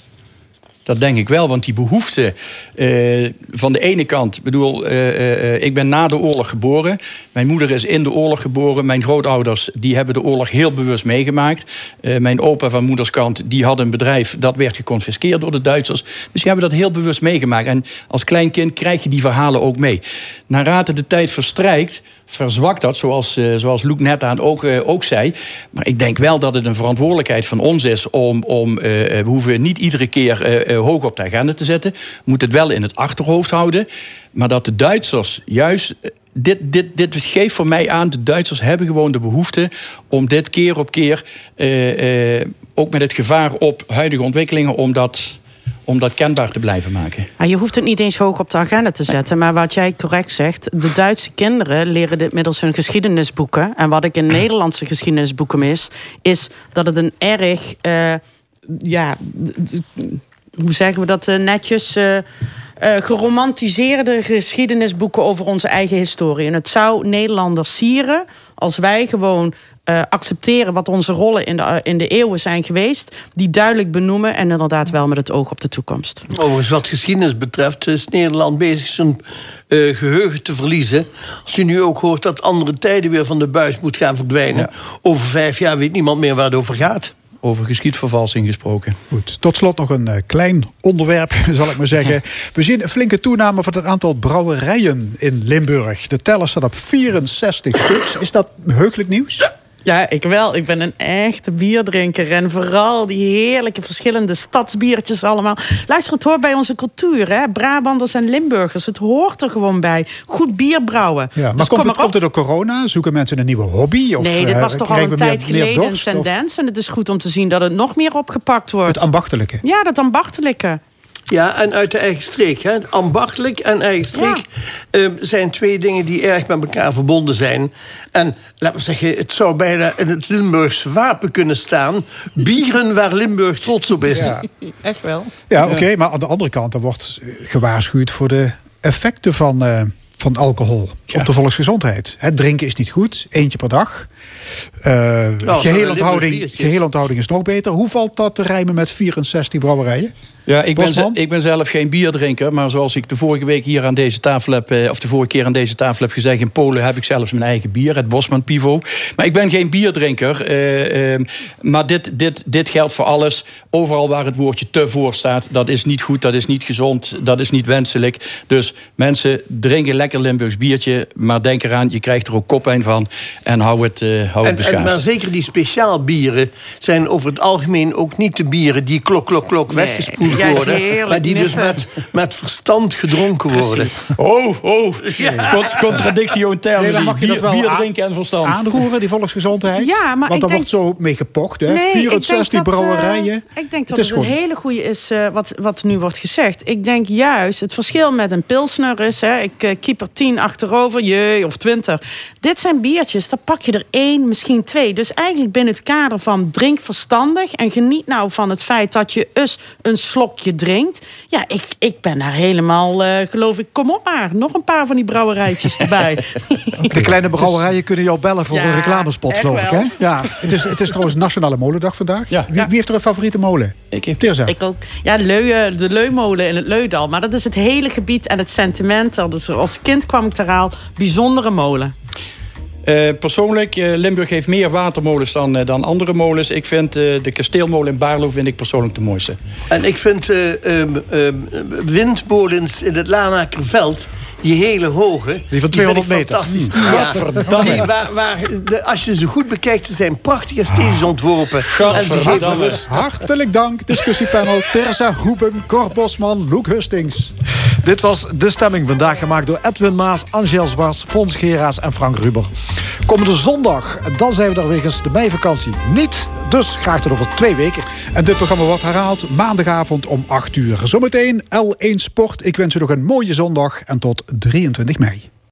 Dat denk ik wel, want die behoefte uh, van de ene kant, bedoel, uh, uh, ik ben na de oorlog geboren. Mijn moeder is in de oorlog geboren. Mijn grootouders die hebben de oorlog heel bewust meegemaakt. mijn opa van moederskant die had een bedrijf dat werd geconfiskeerd door de Duitsers. Dus die hebben dat heel bewust meegemaakt. En als klein kind krijg je die verhalen ook mee. Naarmate de tijd verstrijkt, verzwakt dat, zoals, uh, zoals Luc net aan ook, uh, ook zei. Maar ik denk wel dat het een verantwoordelijkheid van ons is om. om uh, we hoeven niet iedere keer hoog op de agenda te zetten. We moeten het wel in het achterhoofd houden. Maar dat de Duitsers juist. Dit, dit, dit geeft voor mij aan, de Duitsers hebben gewoon de behoefte om dit keer op keer, ook met het gevaar op huidige ontwikkelingen, om dat om dat kenbaar te blijven maken. je hoeft het niet eens hoog op de agenda te zetten. Maar wat jij correct zegt, de Duitse kinderen leren dit middels hun geschiedenisboeken. En wat ik in Nederlandse geschiedenisboeken mis, is dat het een erg. Uh, ja, hoe zeggen we dat eh, netjes? eh, eh, geromantiseerde geschiedenisboeken over onze eigen historie. En het zou Nederlanders sieren als wij gewoon eh, accepteren wat onze rollen in de, in de eeuwen zijn geweest, die duidelijk benoemen en inderdaad wel met het oog op de toekomst. Overigens, wat geschiedenis betreft, is Nederland bezig zijn eh, geheugen te verliezen. Als je nu ook hoort dat andere tijden weer van de buis moet gaan verdwijnen. Over vijf jaar weet niemand meer waar het over gaat. Over geschiedvervalsing gesproken. Goed, tot slot nog een eh, klein onderwerp, zal ik maar zeggen. We zien een flinke toename van het aantal brouwerijen in Limburg. De teller staat op 64 stuks. Is dat heugelijk nieuws? Ja, ik wel. Ik ben een echte bierdrinker. En vooral die heerlijke verschillende stadsbiertjes allemaal. Luister, het hoort bij onze cultuur, hè? Brabanders en Limburgers. Het hoort er gewoon bij. Goed bier brouwen. Ja, maar Dus komt, kom het, maar op. komt het door corona? Zoeken mensen een nieuwe hobby? Of, nee, dit eh, was toch al een tijd meer geleden een of tendens. En het is goed om te zien dat het nog meer opgepakt wordt. Het ambachtelijke. Ja, dat ambachtelijke. Ja, en uit de eigen streek. Hè. Ambachtelijk en eigen streek eh, zijn twee dingen die erg met elkaar verbonden zijn. En laten we zeggen, het zou bijna in het Limburgs wapen kunnen staan. Bieren waar Limburg trots op is. Ja. Echt wel. Ja, oké, maar aan de andere kant, er wordt eh, gewaarschuwd voor de effecten van, eh, van alcohol op de volksgezondheid. Het drinken is niet goed, eentje per dag. Eh Nou, van geheel, onthouding, geheel onthouding is nog beter. Hoe valt dat te rijmen met 64 brouwerijen? Ja, ik ben, Bosman? ik ben zelf geen bierdrinker. Maar zoals ik de vorige week hier aan deze tafel heb... eh, of de vorige keer aan deze tafel heb gezegd... in Polen heb ik zelfs mijn eigen bier, het Bosman Pivo. Maar ik ben geen bierdrinker. eh, ehm, maar dit, dit, dit geldt voor alles. Overal waar het woordje te voor staat... dat is niet goed, dat is niet gezond, dat is niet wenselijk. Dus mensen, drinken lekker Limburgs biertje... maar denk eraan, je krijgt er ook koppijn van. En hou het, eh hou het En, en, beschaafd. maar zeker die speciaal bieren zijn over het algemeen ook niet de bieren die klok, klok, klok Nee. weggespoeld worden. heerlijk Maar die dus met, met verstand gedronken worden. Oh, oh. Cont- Contradictio in termen. Nee, dan mag je dat wel bier drinken en verstand. Aanroeren, die volksgezondheid. Ja, maar Want ik daar denk- wordt zo mee gepocht. Hè? Nee, ik 64 denk dat, eh, brouwerijen. ik denk dat het het, is een gewoon... hele goede is eh, wat, wat nu wordt gezegd. Ik denk juist, het verschil met een pilsner is... Hè, ik eh, keep er tien achterover, jee, of twintig. Dit zijn biertjes, daar pak je er één, misschien twee. Dus eigenlijk binnen het kader van drink verstandig... en geniet nou van het feit dat je eens een slokje drinkt. Ja, ik, ik ben daar helemaal, eh, geloof ik... Kom op maar, nog een paar van die brouwerijtjes erbij. De kleine brouwerijen kunnen jou bellen voor Ja, een reclamespot, geloof ik. Hè? Ja. Het is, het is trouwens Nationale Molendag vandaag. Ja. Wie, wie heeft er een favoriete molen? Ik heb Tirza. Ik ook. Ja, Leu, eh, de Leumolen in het Leudal. Maar dat is het hele gebied en het sentiment. Dus als kind kwam ik ter haal. Bijzondere molen. Eh, persoonlijk, eh, Limburg heeft meer watermolens dan, eh, dan andere molens. Ik vind de kasteelmolen in Baarlo vind ik persoonlijk de mooiste. En ik vind eh, ehm, ehm, windmolens in het Lanakerveld, die hele hoge... Die van vind ik 200 meter. Fantastisch. Hmm. Die, ja, die waar, waar, de- als je ze goed bekijkt, ze zijn prachtig esthetisch ontworpen. En ze geven rust. Hartelijk dank, discussiepanel Terza Hoeben, Cor Bosman, Loek Hustings. Dit was De Stemming vandaag gemaakt door Edwin Maas, Angel Zwars, Fons Geraas en Frank Ruber. Komende zondag, dan zijn we daar wegens de meivakantie niet. Dus graag tot over twee weken. En dit programma wordt herhaald maandagavond om 8 uur. Zometeen L1 Sport. Ik wens u nog een mooie zondag en tot 23 mei.